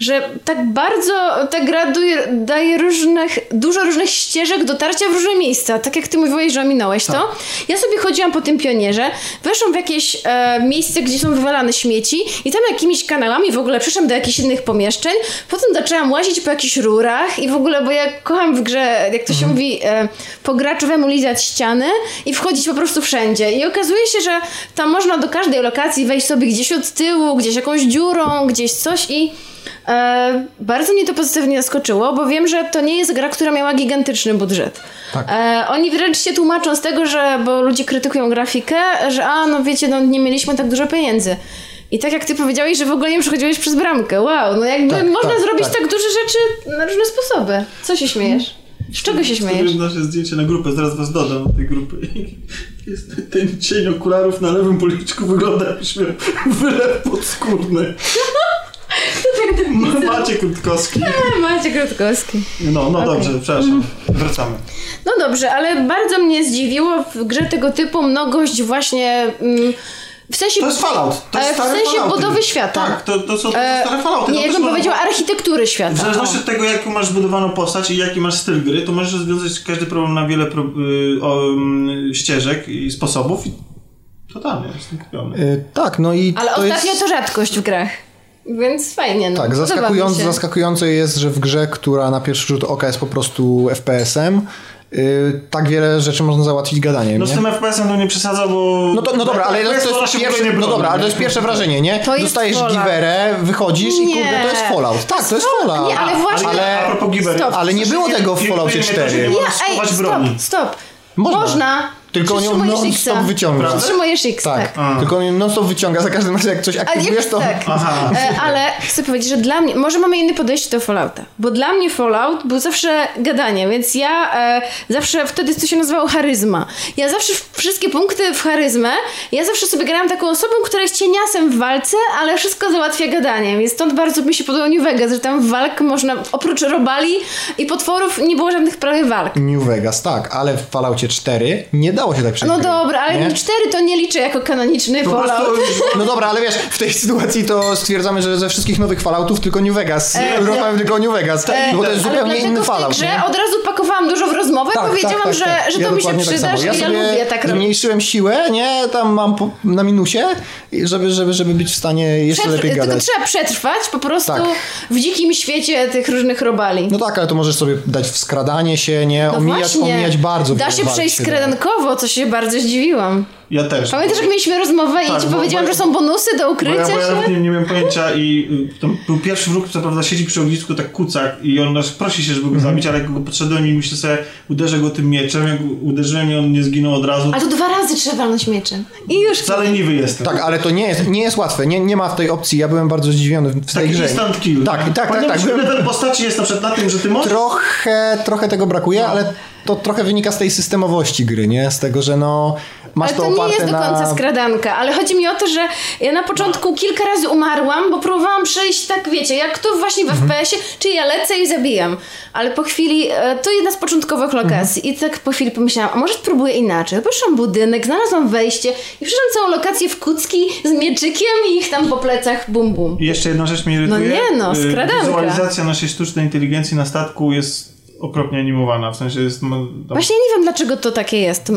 że tak bardzo ta gra daje, daje różnych, dużo różnych ścieżek dotarcia w różne miejsca. Tak jak ty mówiłeś, że ominąłeś to. Ja sobie chodziłam po tym pionierze, weszłam w jakieś e, miejsce, gdzie są wywalane śmieci i tam jakimiś kanałami w ogóle przeszłam do jakichś innych pomieszczeń. Potem zaczęłam łazić po jakichś rurach i w ogóle, bo ja kocham w grze, jak to się mówi, e, po graczowemu lizać ściany i wchodzić po prostu wszędzie. I okazuje się, że tam można do każdej lokacji wejść sobie gdzieś od tyłu, gdzieś jakąś dziurą, gdzieś coś i E, bardzo mnie to pozytywnie zaskoczyło, bo wiem, że to nie jest gra, która miała gigantyczny budżet. Tak. E, oni wręcz się tłumaczą z tego, że, bo ludzie krytykują grafikę, że a, no wiecie, no nie mieliśmy tak dużo pieniędzy. I tak jak ty powiedziałeś, że w ogóle nie przechodziłeś przez bramkę. Wow, no jakby Tak, można tak, zrobić tak. tak. duże rzeczy na różne sposoby. Co się śmiejesz? Z czego się śmiejesz? Zrobiłem nasze zdjęcie na grupę, zaraz was dodam do tej grupy. Jest ten cień okularów na lewym policzku wygląda jakbyś miał wylew podskórny. Macie Krótkowski. Macie Krótkowski. No, no dobrze, przepraszam. Wracamy. No dobrze, ale bardzo mnie zdziwiło w grze tego typu mnogość właśnie... Mm, w sensie, To jest Fallout. To jest ale w sensie Fallouty. budowy świata. Tak, to, to są to E, stare Fallouty. Nie, To jak też bym można- powiedziała, architektury świata. W zależności od tego, jaką masz zbudowaną postać i jaki masz styl gry, to możesz rozwiązać każdy problem na wiele pro, y, o, mm, ścieżek i sposobów. I totalnie, jestem kupiony. Y, tak, no i Ale to ostatnio jest... to rzadkość w grach. Więc fajnie. No. Tak, zaskakujące, się. zaskakujące jest, że w grze, która na pierwszy rzut oka jest po prostu FPS-em, y, tak wiele rzeczy można załatwić gadaniem. No z tym FPS-em to nie przesadzał, bo... No, to, no dobra, ale to, to jest w ogóle pierwsze, no dobra, ale to jest pierwsze wrażenie, nie? To jest Dostajesz giwerę, wychodzisz i Nie. kurde, to jest Fallout. Tak, to jest Fallout. Nie, ale właśnie- Ale, A propos givery. Stop. ale nie było tego w Nie- Falloutie nie- nie- to się 4. nie ej, stop, stop. Można. Można. Tylko on ją non-stop wyciąga. Przytrzymujesz X, tak. Tak, tylko on ją non-stop wyciąga, za każdym razem jak coś aktywujesz, to... tak. Aha. E, ale chcę powiedzieć, że dla mnie, może mamy inne podejście do Fallouta, bo dla mnie Fallout był zawsze gadanie, więc ja e, zawsze, wtedy to się nazywało charyzma. Ja zawsze wszystkie punkty w charyzmę, ja zawsze sobie grałam taką osobą, która jest cieniasem w walce, ale wszystko załatwia gadaniem. I stąd bardzo mi się podobał New Vegas, że tam walk można, oprócz robali i potworów nie było żadnych prawie walk. New Vegas, tak, ale w Falloutie 4 nie dało się tak przejść. No dobra, ale nie? 4 to nie liczę jako kanoniczny Po Fallout. prostu... No dobra, ale wiesz, w tej sytuacji to stwierdzamy, że ze wszystkich nowych Falloutów tylko New Vegas. E, Rozmawiamy tylko o New Vegas, no bo to jest zupełnie inny Fallout. nie? od razu pakowałam dużo w rozmowę, powiedziałam, że, że to Ja mi się tak przyda, samo. że ja, ja, lubię tak robić. zmniejszyłem siłę, nie? Tam mam po, na minusie, żeby, żeby, żeby być w stanie jeszcze Przetr- lepiej tylko gadać. trzeba przetrwać po prostu Tak. w dzikim świecie tych różnych robali. No tak, ale to możesz sobie dać w skradanie się, nie? No omijać, właśnie. omijać bardzo Da się przejść da. Skradankowo, co się bardzo zdziwiłam. Ja też. Pamiętasz, jak mieliśmy rozmowę i Tak, ci bo- powiedziałam, bo- że są bonusy do Bo ja, ukrycia bo ja się? nawet nie, nie miałem pojęcia i y, tam był pierwszy wróg, co prawda siedzi przy ognisku, tak kucak i on nas prosi się, żeby go Mhm. zabić, ale jak go podszedłem i myślę sobie, uderzę go tym mieczem, jak uderzyłem i on nie zginął od razu. Ale to dwa razy trzeba walnąć mieczem. I już. Za leniwy jestem. Tak, ale to nie jest, nie jest łatwe. Nie, nie ma w tej opcji. Ja byłem bardzo zdziwiony w tej Taki grze. instant kill. Tak, tak, tak, Pamiętam, tak. że Byłem, postaci jest na przykład na tym, że ty możesz... trochę, trochę tego brakuje, ale to trochę wynika z tej systemowości gry, nie? Z tego, że no masz Ale to, to nie jest do na... końca skradanka, ale chodzi mi o to, że ja na początku kilka razy umarłam, bo próbowałam przejść tak, wiecie, jak to właśnie w Mhm. FPS-ie, czyli ja lecę i zabijam. Ale po chwili, e, to jedna z początkowych lokacji Mhm. i tak po chwili pomyślałam, a może spróbuję inaczej. Poszłam budynek, znalazłam wejście i przyszłam całą lokację w kucki z mieczykiem i ich tam po plecach bum bum. I jeszcze jedna rzecz mnie irytuje. No nie no, Y, skradanka. Wizualizacja naszej sztucznej inteligencji na statku jest okropnie animowana, w sensie jest... ma- Tam, Właśnie nie wiem, dlaczego to takie jest.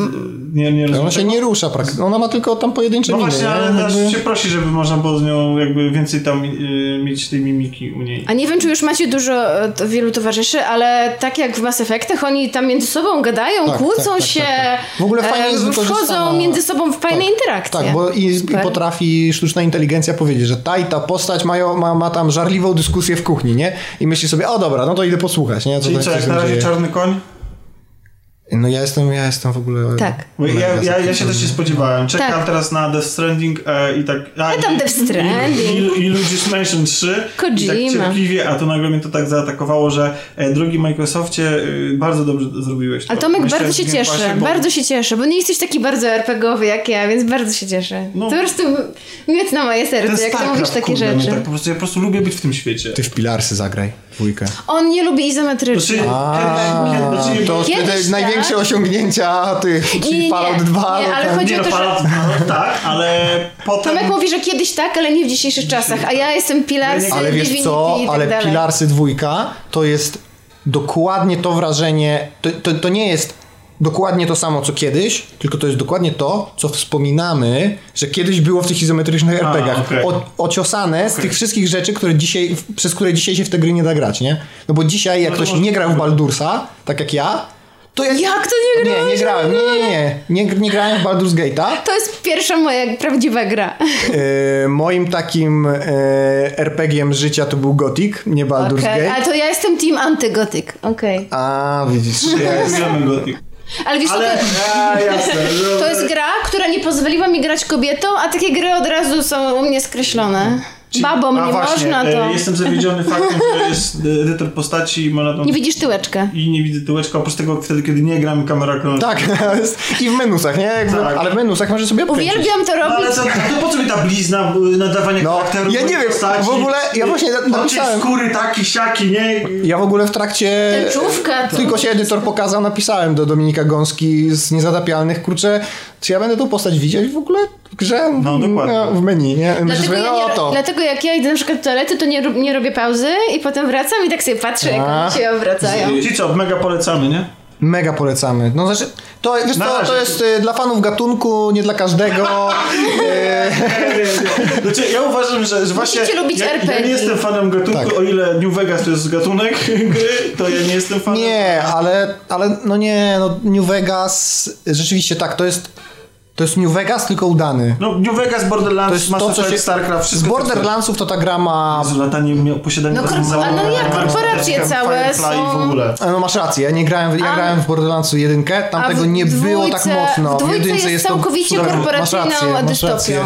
Nie, nie rozumiem Ona się nie rusza praktycznie. Ona ma tylko tam pojedyncze No miny, właśnie, nie? ale też Jakby- się prosi, żeby można było z nią jakby więcej tam y, mieć tej mimiki u niej. A nie wiem, czy już macie dużo, e, to wielu towarzyszy, ale tak jak w Mass Effectach, oni tam między sobą gadają, Tak, kłócą tak, tak, się, tak, tak. W ogóle fajnie e, jest wchodzą między sobą w fajne interakcje. Tak, bo i, i potrafi sztuczna inteligencja powiedzieć, że ta i ta postać mają, ma, ma tam żarliwą dyskusję w kuchni, nie? I myśli sobie, o dobra, no to idę posłuchać, nie? Czyli tam co, jak z tym na razie dzieje. czarny koń? No ja jestem, ja jestem w ogóle... Tak. Bo ja, ja, ja się też nie spodziewałem. Czekam Tak. teraz na Death Stranding e, i tak... A, Ja tam i- Death Stranding. I, i, i Luigi's Mansion 3. I tak Kojima. cierpliwie, a to nagle mnie to tak zaatakowało, że e, drogi Microsoftie, e, bardzo dobrze zrobiłeś to. Ale Tomek, Myślę, bardzo się cieszę, bo- bardzo się cieszę, bo nie jesteś taki bardzo RPGowy jak ja, więc bardzo się cieszę. No. to po prostu miód na moje serce, jak ty StarCraft, mówisz takie kurde, rzeczy. No tak, po prostu, ja po prostu lubię być w tym świecie. Ty w Pilarsy zagraj, dwójkę. On nie lubi izometrycznych. Znaczy, A, znaczy, to tak. największe osiągnięcia tych, czyli nie, Fallout nie, 2. nie, no ale tam- chodzi nie o no, to, że- Fallout, no, tak, ale potem... Tomek mówi, że kiedyś tak, ale nie w dzisiejszych czasach, a ja jestem Pilarsy, Ale wiesz Divinity co, tak ale dalej. Pilarsy dwójka to jest dokładnie to wrażenie, to, to, to nie jest dokładnie to samo co kiedyś, tylko to jest dokładnie to, co wspominamy, że kiedyś było w tych izometrycznych A, RPGach. okej. O, ociosane z tych wszystkich rzeczy, które dzisiaj, przez które dzisiaj się w te gry nie da grać, nie? No bo dzisiaj jak No to ktoś może- nie grał w Baldursa, tak jak ja, to jak... Jak to nie Nie, grałeś? nie grałem, nie, nie, nie, nie, nie grałem w Baldur's Gate'a. To jest pierwsza moja prawdziwa gra. E, moim takim e, RPG-iem życia to był Gothic, nie Baldur's Okej, Gate. ale to ja jestem team antygotyk, okej. A, widzisz, ja jest... Lubimy Gothic. Ale wiesz Ale, to, a, jasne. to jest gra, która nie pozwoliła mi grać kobietą, a takie gry od razu są u mnie skreślone. Babom A nie właśnie, można to. e, Jestem zawiedziony faktem, że jest edytor postaci i można tam... Nie widzisz tyłeczka. I nie widzę tyłeczka, oprócz tego wtedy, kiedy nie gram kamera krąży. Tak, i w menusach, nie? Jakby, Tak. Ale w menusach możesz sobie odkręcić. Uwielbiam to No, robić. ale co, to po co mi ta blizna y, nadawania No, charakteru? ja nie wiem, postaci? w ogóle ja właśnie napisałem- skóry taki, siaki, nie? Ja w ogóle w trakcie... Tęczówka. to- Tylko się edytor pokazał, napisałem do Dominika Gąski z Niezatapialnych, kurczę, czy ja będę tą postać widzieć w ogóle w grze? No, dokładnie. w menu, nie? Dlatego, ja no nie, to. dlatego jak ja idę na przykład do toalety, to nie, nie robię pauzy i potem wracam i tak sobie patrzę, jak oni się obracają. Ci co, mega polecamy, nie? Mega polecamy. No znaczy, to, wiesz, to, jest y, dla fanów gatunku, nie dla każdego. Y, Znaczy, ja uważam, że, że właśnie... lubić ja, ja RPG. nie jestem fanem gatunku, Tak. o ile New Vegas to jest gatunek gry, to ja nie jestem fanem... Nie, ale, ale no nie, no New Vegas, rzeczywiście tak, to jest, to jest New Vegas, tylko udany. No New Vegas, Borderlands, To jest Mass to, co Effect, się... StarCraft, Z wszystko to, co- Borderlandsów to ta gra ma... Jezu, latanie miał posiadanie No, korpo- z no jak, Mark korporacje całe w są- ogóle. No masz rację, ja nie grałem, ja A- grałem w Borderlandsu jedynkę, tam A tego w nie było tak dwójce- mocno. w dwójce jest to całkowicie cudowne. korporacyjną dystopią.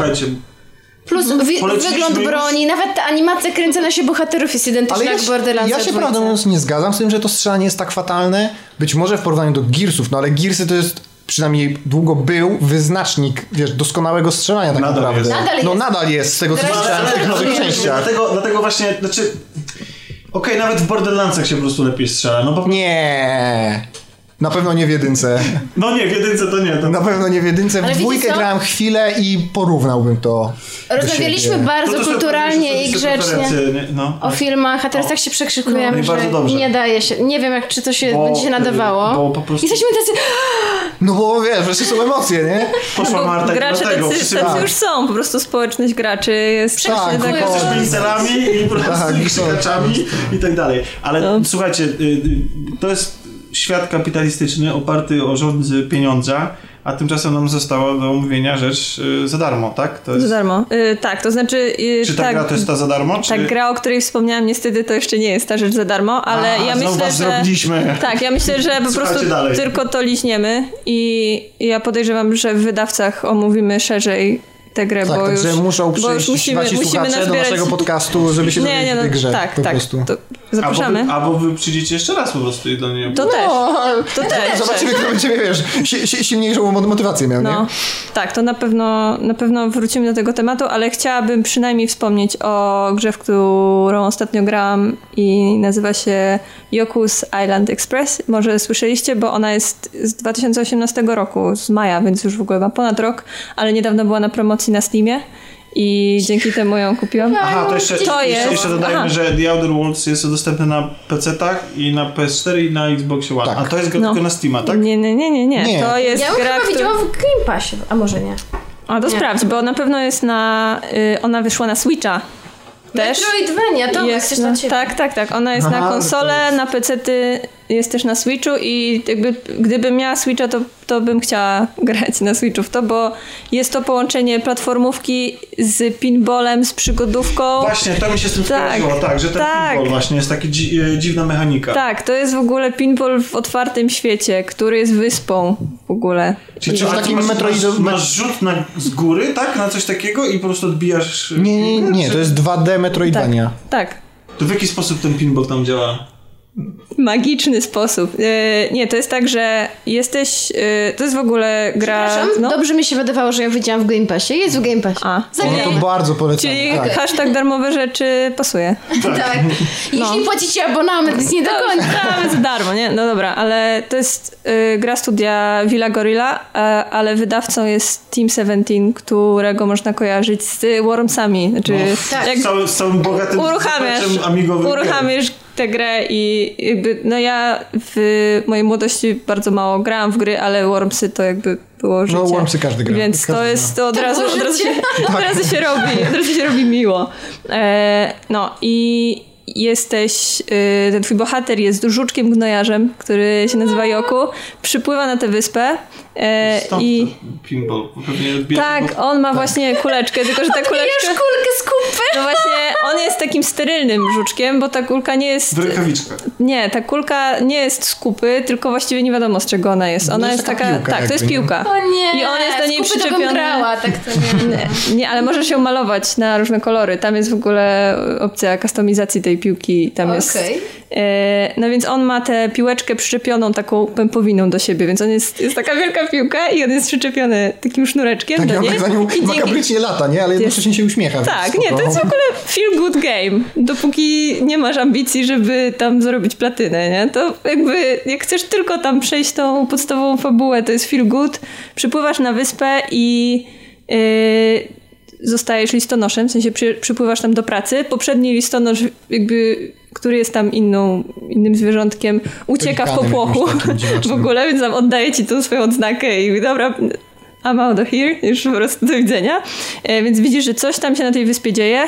Plus wi- Poleciliśmy wygląd już? broni, nawet ta animacja kręcenia się bohaterów jest identyczna Ale ja, jak w się- Borderlands ja się prawdę mówiąc nie zgadzam z tym, że to strzelanie jest tak fatalne. Być może w porównaniu do Gearsów, no ale Gearsy to jest przynajmniej długo był wyznacznik, wiesz, doskonałego strzelania tak Nadal naprawdę. jest. Nadal no jest. nadal jest, z tego co słyszałem w tych jest. nowych częściach. Dlatego, dlatego właśnie, znaczy... Okej, nawet w Borderlandsach się po prostu lepiej strzela, no bo... Nie. Na pewno nie w jedynce. No nie, w jedynce to nie. To... Na pewno nie w jedynce. W Ale dwójkę grałem chwilę i porównałbym to. Rozmawialiśmy bardzo To też kulturalnie i grzecznie? No. o filmach, a teraz tak się przekrzykujemy, No że dobrze. nie daje się. Nie wiem, jak, czy to się Bo, będzie się nadawało. bo po prostu- Jesteśmy tacy... No bo wiesz, wreszcie są emocje, nie? Poszła Marta i gracze dlatego. tacy, tacy już są, po prostu społeczność graczy jest Tak, tak, o. z pincelami i po prostu Tak, i krzykaczami i tak dalej. Ale No. słuchajcie, y, y, to jest świat kapitalistyczny oparty o rządzy pieniądza, a tymczasem nam została do omówienia rzecz y, za darmo, tak? To Za jest, darmo. Y, tak, to znaczy... Y, czy ta tak, gra to jest ta za darmo? Czy... Ta gra, o której wspomniałam, niestety to jeszcze nie jest ta rzecz za darmo, ale A, ja znowu myślę, was że... zrobiliśmy. Tak, ja myślę, że po prostu dalej. tylko to liźniemy i ja podejrzewam, że w wydawcach omówimy szerzej tę grę, Tak, bo już... muszą bo już przyjść musimy, musimy słuchacze do nazbierać... naszego podcastu, żeby się Nie, dowiedzieć nie, no, tej grze. tak, po tak, prostu. to zapraszamy. Albo wy, albo wy przyjdziecie jeszcze raz po prostu i do niej. To też, No, to też. Zobaczymy, kto będzie, wiesz, si, si, silniejszą mo- motywację miał, No, nie? tak, to na pewno, na pewno wrócimy do tego tematu, ale chciałabym przynajmniej wspomnieć o grze, w którą ostatnio grałam i nazywa się Yoku's Island Express. Może słyszeliście, bo ona jest z 2018 roku, z maja, więc już w ogóle ma ponad rok, ale niedawno była na promocji na Steamie i dzięki temu ją kupiłam. Aha, to jeszcze, To jest- jeszcze dodajmy, aha. że The Outer Worlds jest dostępny na PC-tach i na PS4 i na Xbox One. Tak. A to jest gra No. tylko na Steama, tak? Nie, nie, nie, nie, nie. Nie. To jest Ja gra, chyba widziałam w Game Passie, a może nie. A to Nie. sprawdź, bo na pewno jest na... Y, ona wyszła na Switcha. Też. Metroidvania, to jest chcesz na, na ciebie. Tak, tak, tak. Ona jest Aha, na konsole, jest- na pecety jest też na Switchu i jakby gdybym miała Switcha, to, to bym chciała grać na Switchu w to, bo jest to połączenie platformówki z pinballem, z przygodówką. Właśnie, to mi się z tym Tak. tak, że ten Tak. pinball właśnie jest taki dzi- e, dziwna mechanika. Tak, to jest w ogóle pinball w otwartym świecie, który jest wyspą w ogóle. Czyli Czy w takim masz, Metroido- masz, masz rzut na, z góry, tak? Na coś takiego i po prostu odbijasz... e, Nie, nie, nie, to jest 2D Metroidvania. Tak. To w jaki sposób ten pinball tam działa? Magiczny sposób. E, nie, to jest tak, że jesteś. e, to jest w ogóle gra. Przepraszam, No, dobrze mi się wydawało, że ja widziałam w Game Passie. Jest w Game Passie. A. No Zagraj. to bardzo polecam. czyli tak. hashtag darmowe rzeczy pasuje. Tak. Jeśli płacicie abonament, więc nie do końca. Mamy za darmo, nie? No dobra, ale to jest y, gra studia Villa Gorilla, e, ale wydawcą jest Team 17, którego można kojarzyć z Wormsami. Znaczy, tak. jak Z, całym, z całym bogatym uruchamiasz, amigowym gier. uruchamiasz tę grę i jakby, no ja w mojej młodości bardzo mało grałam w gry, ale Wormsy to jakby było życie. No, Wormsy każdy gra. Więc Każdy to jest, to od razu, od razu, się, od razu się robi, od razu się robi miło. E, no i jesteś, y, ten twój bohater jest żuczkiem gnojarzem, który się nazywa Joku, przypływa na tę wyspę e, i pinball. Tak, on ma właśnie kuleczkę, tylko że ta kuleczka... kulkę z kupy. No właśnie, on jest takim sterylnym żuczkiem, bo ta kulka nie jest... W rękawiczkach. Nie, ta kulka nie jest z kupy, tylko właściwie nie wiadomo z czego ona jest. Ona No jest, taka piłka tak, to jest piłka. O nie. I on jest do niej przyczepiony. grała, tak to nie. Nie, nie, ale możesz ją malować na różne kolory. Tam jest w ogóle opcja kustomizacji tej piłki. Tam jest. Okej. E, no więc on ma tę piłeczkę przyczepioną taką pępowiną do siebie, więc on jest, jest taka wielka piłka i on jest przyczepiony takim sznureczkiem Tak, do niej. tak za nią I dzięki- makabrycznie lata, nie? Ale jednocześnie się uśmiecha. tak, nie, to jest w ogóle feel good game. Dopóki nie masz ambicji, żeby tam zrobić platynę, nie? To jakby, jak chcesz tylko tam przejść tą podstawową fabułę, to jest feel good. Przypływasz na wyspę i yy, zostajesz listonoszem, w sensie przy, przypływasz tam do pracy. Poprzedni listonosz jakby który jest tam inną, innym zwierzątkiem, ucieka w popłochu w ogóle, więc tam oddaje ci tą swoją odznakę i dobra, I'm out of here, już po prostu do widzenia. E, więc widzisz, że coś tam się na tej wyspie dzieje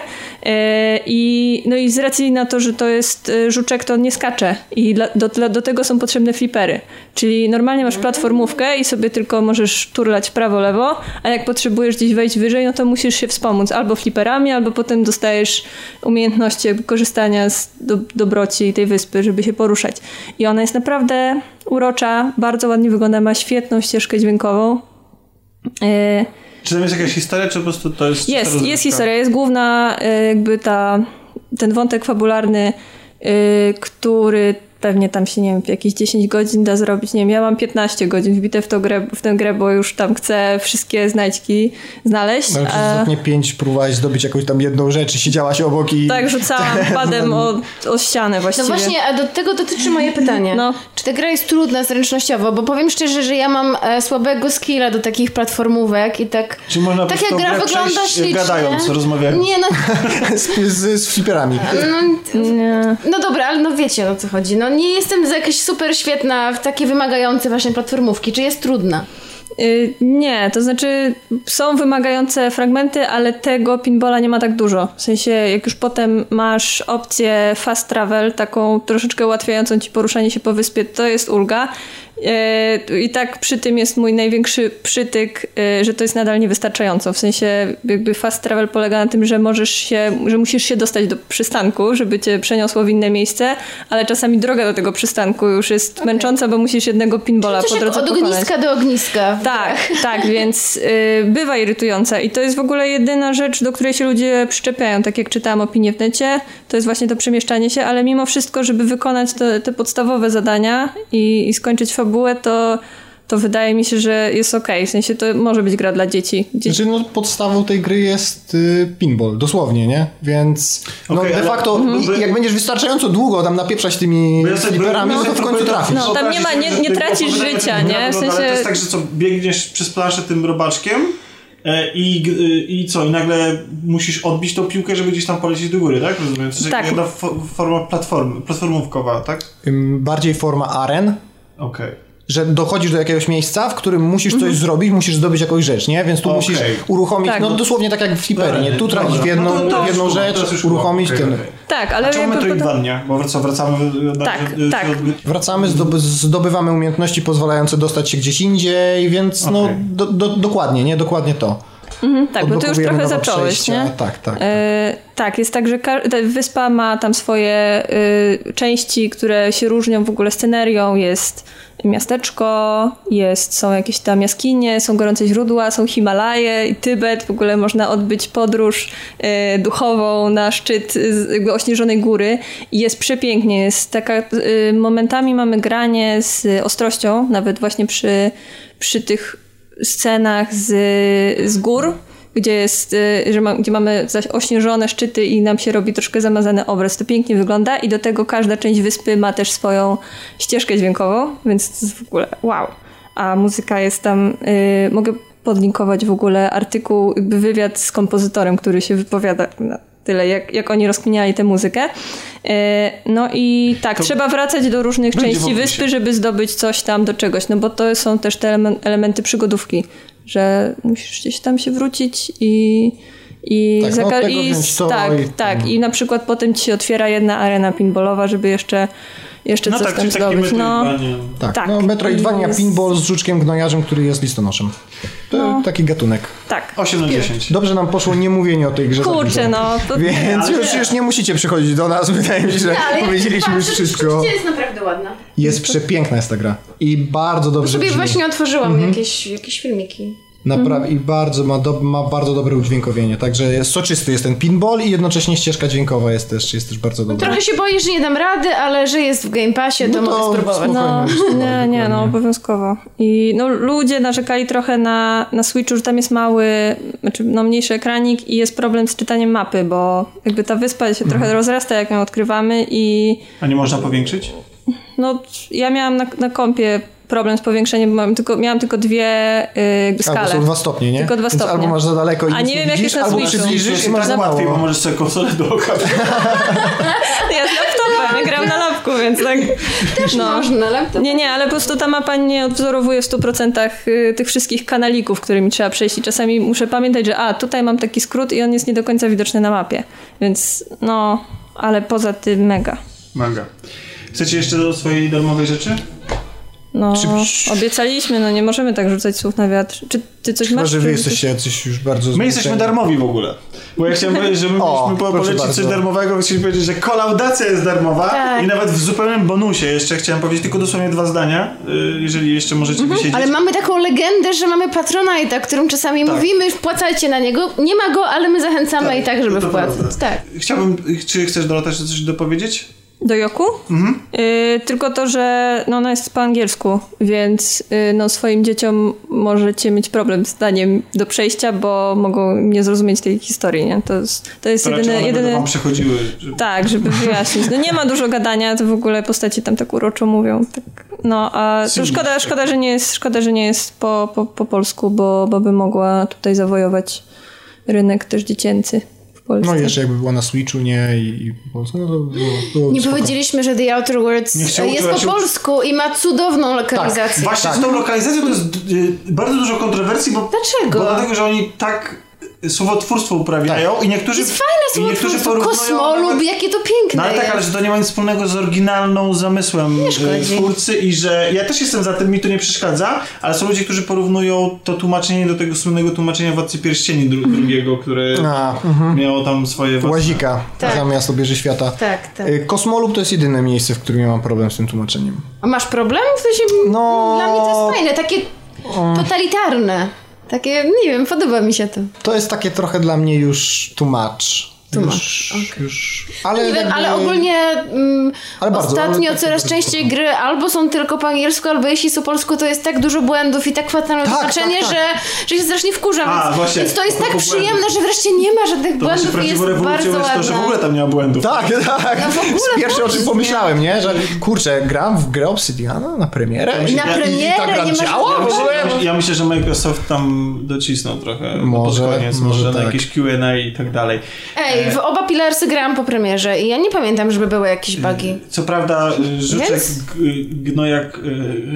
e, i, no i z racji na to, że to jest e, żuczek, to on nie skacze i dla, do, dla, do tego są potrzebne flipery. Czyli normalnie masz platformówkę i sobie tylko możesz turlać prawo, lewo, a jak potrzebujesz gdzieś wejść wyżej, no to musisz się wspomóc albo fliperami, albo potem dostajesz umiejętności korzystania z do, dobroci tej wyspy, żeby się poruszać. I ona jest naprawdę urocza, bardzo ładnie wygląda, ma świetną ścieżkę dźwiękową. Czy tam jest jakaś historia, czy po prostu to jest... jest, jest historia, jest główna e, jakby ta, ten wątek fabularny, e, który pewnie tam się, nie wiem, jakieś 10 godzin da zrobić. Nie wiem, ja mam 15 godzin wbite w, to grę, w tę grę, bo już tam chcę wszystkie znajdźki znaleźć. Ale przez a- ostatnie pięć próbowałeś zdobyć jakąś tam jedną rzecz i siedziałaś obok i... tak, rzucałam padem o, o ścianę No właściwie. właśnie, a do tego dotyczy moje pytanie. No. Czy ta gra jest trudna zręcznościowo? Bo powiem szczerze, że ja mam e, słabego skilla do takich platformówek i tak... Czy można tak jak gra wygląda przejść, ślicznie. gadając, rozmawiając? Nie, no, z, z, z fliperami. no, no dobra, ale no wiecie o co chodzi. No nie jestem jakaś super świetna w takie wymagające właśnie platformówki. Czy jest trudna? Y, Nie, to znaczy są wymagające fragmenty, ale tego pinballa nie ma tak dużo. W sensie, jak już potem masz opcję fast travel, taką troszeczkę ułatwiającą ci poruszanie się po wyspie, to jest ulga. Y, I tak przy tym jest mój największy przytyk, y, że to jest nadal niewystarczająco. W sensie, jakby fast travel polega na tym, że możesz się, że musisz się dostać do przystanku, żeby cię przeniosło w inne miejsce, ale czasami droga do tego przystanku już jest męcząca, bo musisz jednego pinballa Coś po drodze od pokonać. ogniska do ogniska. Tak, tak, więc y, bywa irytująca i to jest w ogóle jedyna rzecz, do której się ludzie przyczepiają. Tak jak czytałam opinię w necie, to jest właśnie to przemieszczanie się, ale mimo wszystko, żeby wykonać te, te podstawowe zadania i, i skończyć fabułę, to, to wydaje mi się, że jest okej. W sensie to może być gra dla dzieci. dzieci Znaczy, no, podstawą tej gry jest y, pinball, dosłownie, nie? Więc no, Okej, de ale- facto, Mhm. i- jak będziesz wystarczająco długo tam napieprzać tymi Bo ja no to w końcu trafisz. No, tam nie ma- nie- nie tracisz życia, tego nie? W sensie- Ale to jest tak, że co, biegniesz przez planszę tym robaczkiem i, g- i co, i nagle musisz odbić tą piłkę, żeby gdzieś tam polecieć do góry, tak? Rozumiem? To jest Tak. jedna fo- forma platformy, platformówkowa, tak? Bardziej forma aren, Okej. Że dochodzisz do jakiegoś miejsca, w którym musisz coś zrobić, musisz zdobyć jakąś rzecz, nie? Więc tu Okej. musisz uruchomić, Tak. no dosłownie tak jak w Hiperii, nie? Tu tracisz w jedną, no to- to jedną rzecz, uruchomić okej, ten... Tak, ale A czemu Metroidvania? Bo wraca- wracamy do... Tak, do- tak. Wracamy, zdoby, zdobywamy umiejętności pozwalające dostać się gdzieś indziej, więc no Okej. do, do, dokładnie, nie? Dokładnie to. Mhm, tak, bo ty już trochę zacząłeś, przejścia. nie? Tak, tak. E, tak, jest tak, że wyspa ma tam swoje y, części, które się różnią w ogóle scenerią. Jest miasteczko, jest, są jakieś tam jaskinie, są gorące źródła, są Himalaje i Tybet. W ogóle można odbyć podróż y, duchową na szczyt jakby ośnieżonej góry. I jest przepięknie. Jest taka, y, momentami mamy granie z ostrością, nawet właśnie przy, przy tych scenach z, z gór, gdzie jest, y, że ma, gdzie mamy zaś ośnieżone szczyty i nam się robi troszkę zamazany obraz. To pięknie wygląda i do tego każda część wyspy ma też swoją ścieżkę dźwiękową, więc to jest w ogóle wow. A muzyka jest tam, y, mogę podlinkować w ogóle artykuł, jakby wywiad z kompozytorem, który się wypowiada na tyle, jak, jak oni rozkminiali tę muzykę. Y, No i tak, To trzeba wracać do różnych części wyspy, żeby zdobyć coś tam do czegoś, no bo to są też te elemen- elementy przygodówki, że musisz gdzieś tam się wrócić i i, Tak, no zaka- tego i tak, i- tak. I na przykład potem ci się otwiera jedna arena pinballowa, żeby jeszcze jeszcze No coś tak, tam zdobyć. No. Tak, Tak. no Metroidvania Jest- pinball z żuczkiem gnojarzem, który jest listonoszem. To No. taki gatunek. tak. 8 na 10. Dobrze nam poszło nie mówienie o tej grze. za Kurczę, no. To, Więc ale już, nie. już nie musicie przychodzić do nas, wydaje mi się, że ale powiedzieliśmy już wszystko. rzeczywiście jest naprawdę ładna. Jest przepiękna jest ta gra. I bardzo dobrze Sobie brzmi. właśnie otworzyłam Mhm. jakieś, jakieś filmiki. Naprawdę i bardzo ma, do, ma bardzo dobre udźwiękowienie. Także jest soczysty jest ten pinball i jednocześnie ścieżka dźwiękowa jest też, jest też bardzo dobra. Trochę się boję, że nie dam rady, ale że jest w Game Passie, to, No to mogę spróbować. no, Spokojnie, nie, nie, no obowiązkowo. I no, ludzie narzekali trochę na, na Switchu, że tam jest mały, znaczy no, mniejszy ekranik i jest problem z czytaniem mapy, bo jakby ta wyspa się trochę rozrasta, jak ją odkrywamy i A nie można powiększyć? no, ja miałam na, na kompie problem z powiększeniem, bo mam tylko, miałam tylko dwie y, jakby Albo skale. są dwa stopnie, nie? Tylko dwa Więc stopnie. albo masz za daleko i A nie wiem, jak widzisz, jest na albo Switchu. przybliżysz i masz za tak łatwiej, bo możesz sobie konsolę do oka Ja z laptopem, ja gram na lapku, więc tak... Też no. można, laptop. Nie, nie, ale po prostu ta mapa nie odwzorowuje w 100% y, tych wszystkich kanalików, którymi trzeba przejść i czasami muszę pamiętać, że a, tutaj mam taki skrót i on jest nie do końca widoczny na mapie. Więc no, ale poza tym mega. Manga. Chcecie jeszcze do swojej darmowej rzeczy? No, Czy- obiecaliśmy, no nie możemy tak rzucać słów na wiatr. Czy ty coś Chyba, masz? że wy jesteście jacyś już bardzo My jesteśmy darmowi w ogóle. Bo ja chciałem powiedzieć, że my O, mieliśmy po- polecić bardzo. coś darmowego, więc chciałem powiedzieć, że kolaudacja jest darmowa Tak. i nawet w zupełnym bonusie jeszcze chciałem powiedzieć tylko dosłownie dwa zdania, y, jeżeli jeszcze możecie wysiedzieć. Ale mamy taką legendę, że mamy Patronite'a, o którym czasami Tak. mówimy, wpłacajcie na niego. Nie ma go, ale my zachęcamy Tak, i tak, żeby to wpłacać. Tak. Chciałbym, czy chcesz Dorota jeszcze coś dopowiedzieć? Do Joku? Mhm. Y, tylko to, że no, ona jest po angielsku, więc y, no, swoim dzieciom możecie mieć problem z daniem do przejścia, bo mogą nie zrozumieć tej historii, nie? To jest, to jest To jedyny... jedyny... wam przechodziły. Że... Tak, żeby wyjaśnić. No nie ma dużo gadania, to w ogóle postaci tam tak uroczo mówią. Tak, no, a szkoda, szkoda, że nie jest, szkoda, że nie jest po, po, po polsku, bo, bo by mogła tutaj zawojować rynek też dziecięcy Polsce. No i jeszcze jakby była na Switchu, nie? I, i po prostu, no to było, było Nie spoko. powiedzieliśmy, że The Outer Worlds jest po się- polsku i ma cudowną lokalizację. Właśnie Tak. z tą lokalizacją to jest y, bardzo dużo kontrowersji, bo, Dlaczego? bo dlatego, że oni tak słowotwórstwo uprawiają i niektórzy Jest fajne i niektórzy słowo porównują kosmolub, nawet- jakie to piękne No ale tak, ale że to nie ma nic wspólnego z oryginalną zamysłem szkodzi. twórcy i że ja też jestem za tym, mi to nie przeszkadza, ale są ludzie, którzy porównują to tłumaczenie do tego słynnego tłumaczenia Władcy Pierścieni dru- drugiego, które A, mhm. miało tam swoje własne... Łazika Tak. zamiast obieży świata. Tak, tak. Y, Kosmolub to jest jedyne miejsce, w którym ja mam problem z tym tłumaczeniem. A masz problem? W sensie, No. dla mnie to jest fajne, takie totalitarne. Takie, nie wiem, podoba mi się to. To jest takie trochę dla mnie już too much, już, okej. już, ale, Nie wiem, jakby- ale ogólnie mm, Ale bardzo, ostatnio ale tak coraz bardzo częściej gry albo są tylko po angielsku, albo jeśli są po polsku, to jest tak dużo błędów i tak fatalne Tak, tłumaczenie, tak, tak. Że, że się strasznie wkurzam. A, więc, właśnie, więc to jest tak przyjemne, błędów. że wreszcie nie ma żadnych To błędów i jest bardzo ładne. to, że w ogóle tam nie ma błędów. Tak, tak. No w ogóle Pierwsze o czym pomyślałem, nie? Że kurczę, gram w grę Obsidiana na premierę I na i, i premierę nie ma działa Ja myślę, ja, myślę, ja myślę, że Microsoft tam docisnął trochę Może, pod koniec, może może, na tak. jakieś Q&A i tak dalej. Ej, Ej, w oba Pilarsy grałam po premierze i ja nie pamiętam, żeby były jakieś bugi. Co prawda, y, Żuczek Więc? g- gnojak...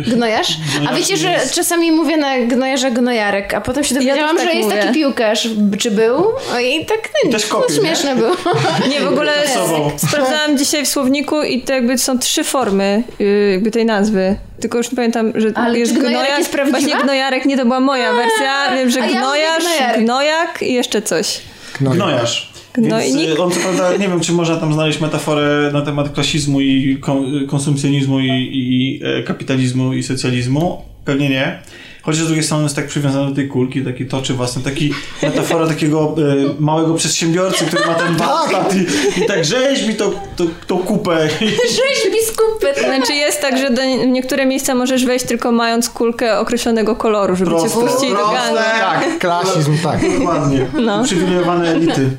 Gnojarz? A wiecie, że jest- czasami mówię na gnojarza gnojarek, a potem się dowiedziałam, że tak jest mówię. taki piłkarz. Czy był? O, I tak no, też kopił, no, nie? śmieszne było. Nie, w ogóle sprawdzałam dzisiaj w słowniku i to jakby są trzy formy y, jakby tej nazwy. Tylko już nie pamiętam, że Ale jest gnojarek jest prawdziwa? Właśnie gnojarek nie to była moja wersja. Wiem, że ja gnojarz, gnojak i jeszcze coś. No, Gnojarz. Gnojnik? Więc y, on co prawda, nie wiem, czy można tam znaleźć metaforę na temat klasizmu i kon- konsumpcjonizmu i, i e, kapitalizmu i socjalizmu. Pewnie nie. Chociaż z drugiej strony jest tak przywiązany do tej kulki, taki toczy własny, taki metafora takiego e, małego przedsiębiorcy, który ma ten warsztat i, i tak rzeźbi tą, tą, tą kupę. Rzeź biskupy. Znaczy jest tak, że do w niektóre miejsca możesz wejść tylko mając kulkę określonego koloru, żeby cię Proste, wpuścili do proste. gangu. tak, klasizm, tak. Dokładnie. No. Uprzywilejowane elity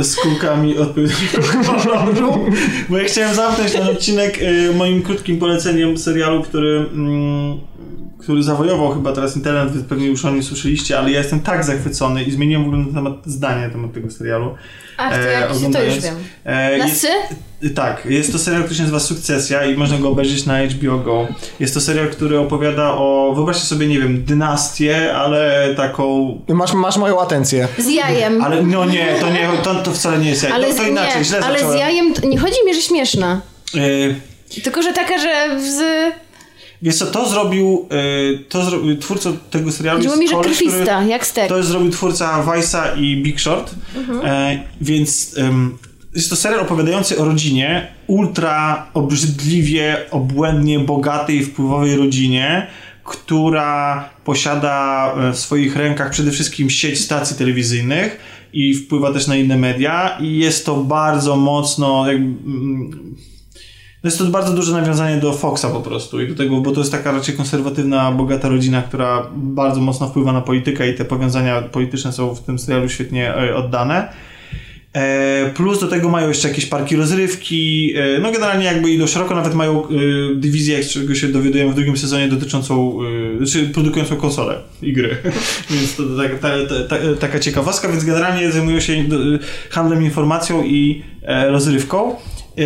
z kulkami odpowiedniego koloru. Bo ja chciałem zamknąć ten odcinek y, moim krótkim poleceniem serialu, który, mm, który zawojował chyba teraz internet, wy pewnie już o nim słyszeliście, ale ja jestem tak zachwycony i zmieniłem w ogóle na temat zdania na temat tego serialu. Ach, to e, jak to już wiem. E, Na jest- tak, jest to serial, który się nazywa Sukcesja i można go obejrzeć na HBO Go. Jest to serial, który opowiada o, wyobraźcie sobie, nie wiem, dynastię, ale taką Masz, masz moją atencję. Z jajem. ale no nie, to nie, to, to wcale nie jest jaj. Ale, to, to z, inaczej, nie, źle ale z zacząłem. jajem to, nie chodzi mi, że śmieszna. Y, Tylko, że taka, że z... wiesz co, to zrobił, y, to zrobił twórca tego serialu Chodziło mi, że koleś, który- krwista, jak stek. To jest zrobił twórca Vice'a i Big Short, e, więc jest to serial opowiadający o rodzinie, ultra obrzydliwie, obłędnie bogatej, i wpływowej rodzinie, która posiada e, w swoich rękach przede wszystkim sieć stacji telewizyjnych i wpływa też na inne media i jest to bardzo mocno jakby, mm, no jest to bardzo duże nawiązanie do Foxa po prostu i do tego, bo to jest taka raczej konserwatywna, bogata rodzina, która bardzo mocno wpływa na politykę i te powiązania polityczne są w tym serialu świetnie e, oddane. E, plus do tego mają jeszcze jakieś parki rozrywki, e, no generalnie jakby idą szeroko, nawet mają dywizję, z czego się dowiadujemy w drugim sezonie dotyczącą, znaczy produkującą konsolę i gry, więc to tak, ta, ta, ta, taka ciekawostka, więc generalnie zajmują się handlem informacją i rozrywką. E,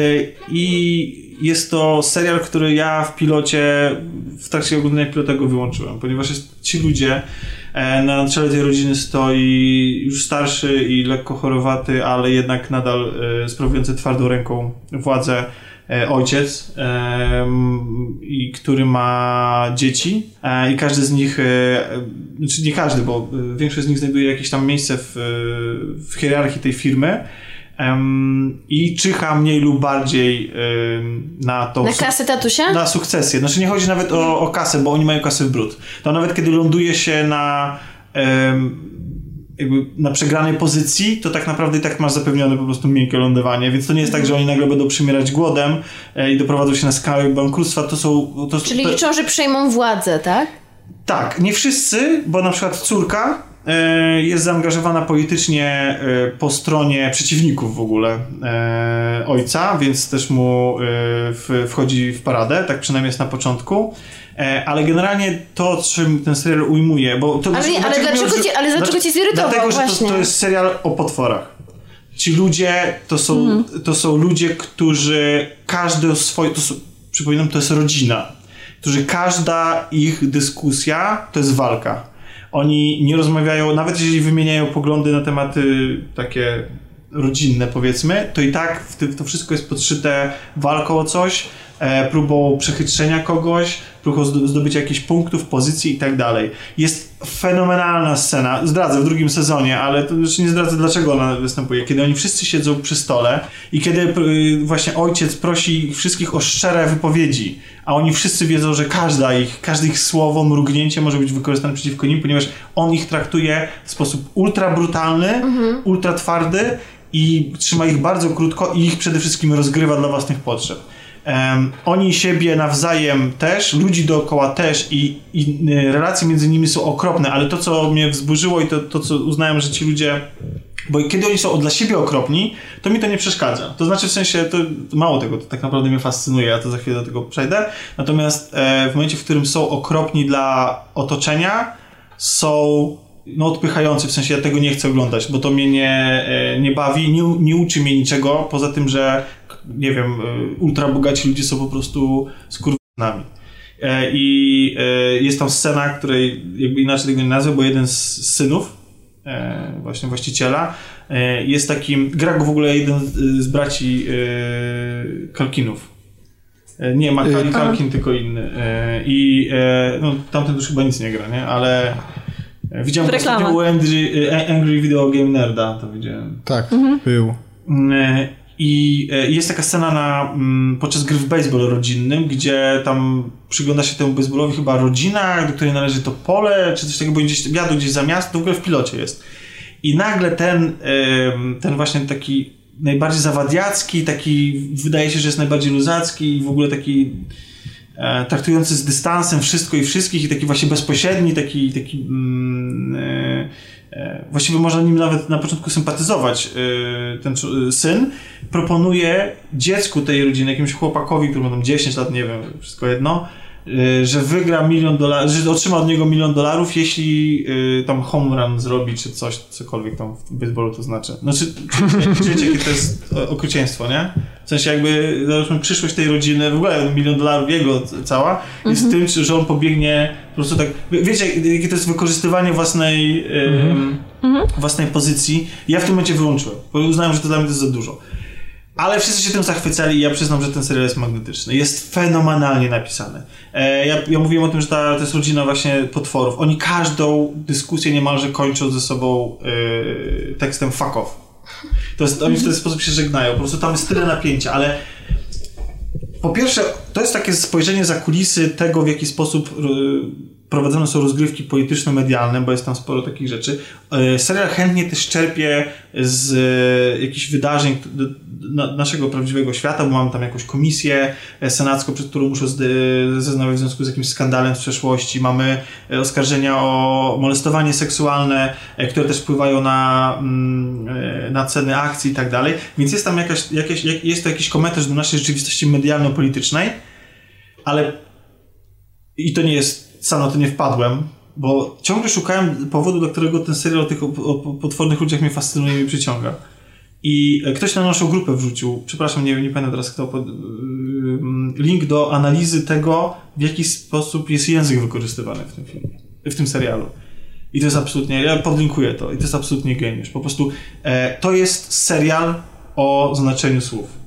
I jest to serial, który ja w pilocie, w trakcie oglądania pilota go wyłączyłem, ponieważ jest, ci ludzie, e, na czele tej rodziny stoi już starszy i lekko chorowaty, ale jednak nadal e, sprawujący twardą ręką władzę e, ojciec, i który ma dzieci i każdy z nich, znaczy nie każdy, bo większość z nich znajduje jakieś tam miejsce w, w hierarchii tej firmy. I czyha mniej lub bardziej na tą Na kasę tatusia? na sukcesję. Znaczy nie chodzi nawet o, o kasę, bo oni mają kasę w brud. To nawet kiedy ląduje się na jakby na przegranej pozycji, to tak naprawdę i tak masz zapewnione po prostu miękkie lądowanie, więc to nie jest tak, że oni nagle będą przymierać głodem e, i doprowadzą się na skałę bankructwa, to są... To, Czyli to, liczą, że przejmą władzę, tak? tak, nie wszyscy, bo na przykład córka jest zaangażowana politycznie e, po stronie przeciwników w ogóle e, ojca, więc też mu e, wchodzi w paradę, tak przynajmniej jest na początku. E, ale generalnie to, czym ten serial ujmuje, bo to Ale nie, ale dlaczego cię- ale dlaczego cię zirytował? Dlatego, że to, to jest serial o potworach. Ci ludzie to są, to są ludzie, którzy każdy swoje, to są, przypominam, to jest rodzina, którzy każda ich dyskusja to jest walka. Oni nie rozmawiają, nawet jeżeli wymieniają poglądy na tematy takie rodzinne, powiedzmy, to i tak w tym, to wszystko jest podszyte walką o coś, próbą przechytrzenia kogoś, próbą zdo- zdobycia jakichś punktów, pozycji i tak dalej. Jest fenomenalna scena, zdradzę w drugim sezonie, ale to już nie zdradzę dlaczego ona występuje, kiedy oni wszyscy siedzą przy stole i kiedy y, właśnie ojciec prosi ich wszystkich o szczere wypowiedzi, a oni wszyscy wiedzą, że każda ich, każde ich słowo, mrugnięcie może być wykorzystane przeciwko nim, ponieważ on ich traktuje w sposób ultra brutalny, ultra twardy i trzyma ich bardzo krótko i ich przede wszystkim rozgrywa dla własnych potrzeb. Em, oni siebie nawzajem też, ludzi dookoła też i, i y, relacje między nimi są okropne, ale to, co mnie wzburzyło i to, to, co uznałem, że ci ludzie bo kiedy oni są dla siebie okropni, to mi to nie przeszkadza. To znaczy w sensie, to mało tego, to tak naprawdę mnie fascynuje, ja to za chwilę do tego przejdę. Natomiast e, w momencie, w którym są okropni dla otoczenia, są no, odpychający, w sensie ja tego nie chcę oglądać, bo to mnie nie, e, nie bawi, nie, nie uczy mnie niczego, poza tym, że nie wiem, e, ultra bogaci ludzie są po prostu skurwami. E, I jest tam scena, której jakby inaczej tego nie nazwę, bo jeden z synów, właśnie właściciela, jest takim, gra go w ogóle jeden z- braci Kalkinów. Nie, Y, Kalkin, tylko inny. I no, tamten już chyba nic nie gra, nie? Ale widziałem ostatnio u Angry, e, Angry Video Game Nerda, to widziałem. Tak, był. Mm, I e, jest taka scena na, mm, podczas gry w baseball rodzinnym, gdzie tam przygląda się temu baseballowi chyba rodzina, do której należy to pole, czy coś takiego, bo gdzieś jadą gdzieś za miasto, w ogóle w pilocie jest. I nagle ten, ten właśnie taki najbardziej zawadiacki, taki wydaje się, że jest najbardziej luzacki i w ogóle taki e, traktujący z dystansem wszystko i wszystkich i taki właśnie bezpośredni, taki, taki mm, e, e, właściwie można nim nawet na początku sympatyzować e, ten syn, proponuje dziecku tej rodziny, jakimś chłopakowi, który ma tam 10 lat, nie wiem, wszystko jedno, e, że wygra milion dolarów, że otrzyma od niego milion dolarów, jeśli e, tam home run zrobi, czy coś, cokolwiek tam w baseballu to znaczy. Znaczy, czujecie jakie to jest okrucieństwo, nie? W sensie jakby, załóżmy, przyszłość tej rodziny, w ogóle milion dolarów jego cała, jest w tym, że on pobiegnie po prostu tak, wie- wiecie, jakie to jest wykorzystywanie własnej, em, własnej pozycji. Ja w tym momencie wyłączyłem, bo uznałem, że to dla mnie to jest za dużo. Ale wszyscy się tym zachwycali i ja przyznam, że ten serial jest magnetyczny. Jest fenomenalnie napisany. E, ja, ja mówiłem o tym, że ta, to jest rodzina właśnie potworów. Oni każdą dyskusję niemalże kończą ze sobą e, tekstem fuck off. To jest, oni w ten sposób się żegnają. Po prostu tam jest tyle napięcia, ale po pierwsze, to jest takie spojrzenie za kulisy tego, w jaki sposób y, prowadzone są rozgrywki polityczno-medialne, bo jest tam sporo takich rzeczy. Y, serial chętnie też czerpie z y, jakichś wydarzeń naszego prawdziwego świata, bo mamy tam jakąś komisję e, senacką, przed którą muszę zeznawać w związku z jakimś skandalem z przeszłości. Mamy e, oskarżenia o molestowanie seksualne, e, które też wpływają na, mm, e, na ceny akcji i tak dalej. Więc jest tam jakaś, jakaś, jak- jest to jakiś komentarz do naszej rzeczywistości medialno-politycznej, ale i to nie jest, sam na to nie wpadłem, bo ciągle szukałem powodu, dla którego ten serial o tych o, o potwornych ludziach mnie fascynuje i przyciąga. I e, ktoś na naszą grupę wrzucił, przepraszam, nie, nie pamiętam teraz kto, pod, ym, link do analizy tego, w jaki sposób jest język wykorzystywany w tym filmie, w tym serialu. I to jest absolutnie, ja podlinkuję to, i to jest absolutnie geniusz. Po prostu e, to jest serial o znaczeniu słów.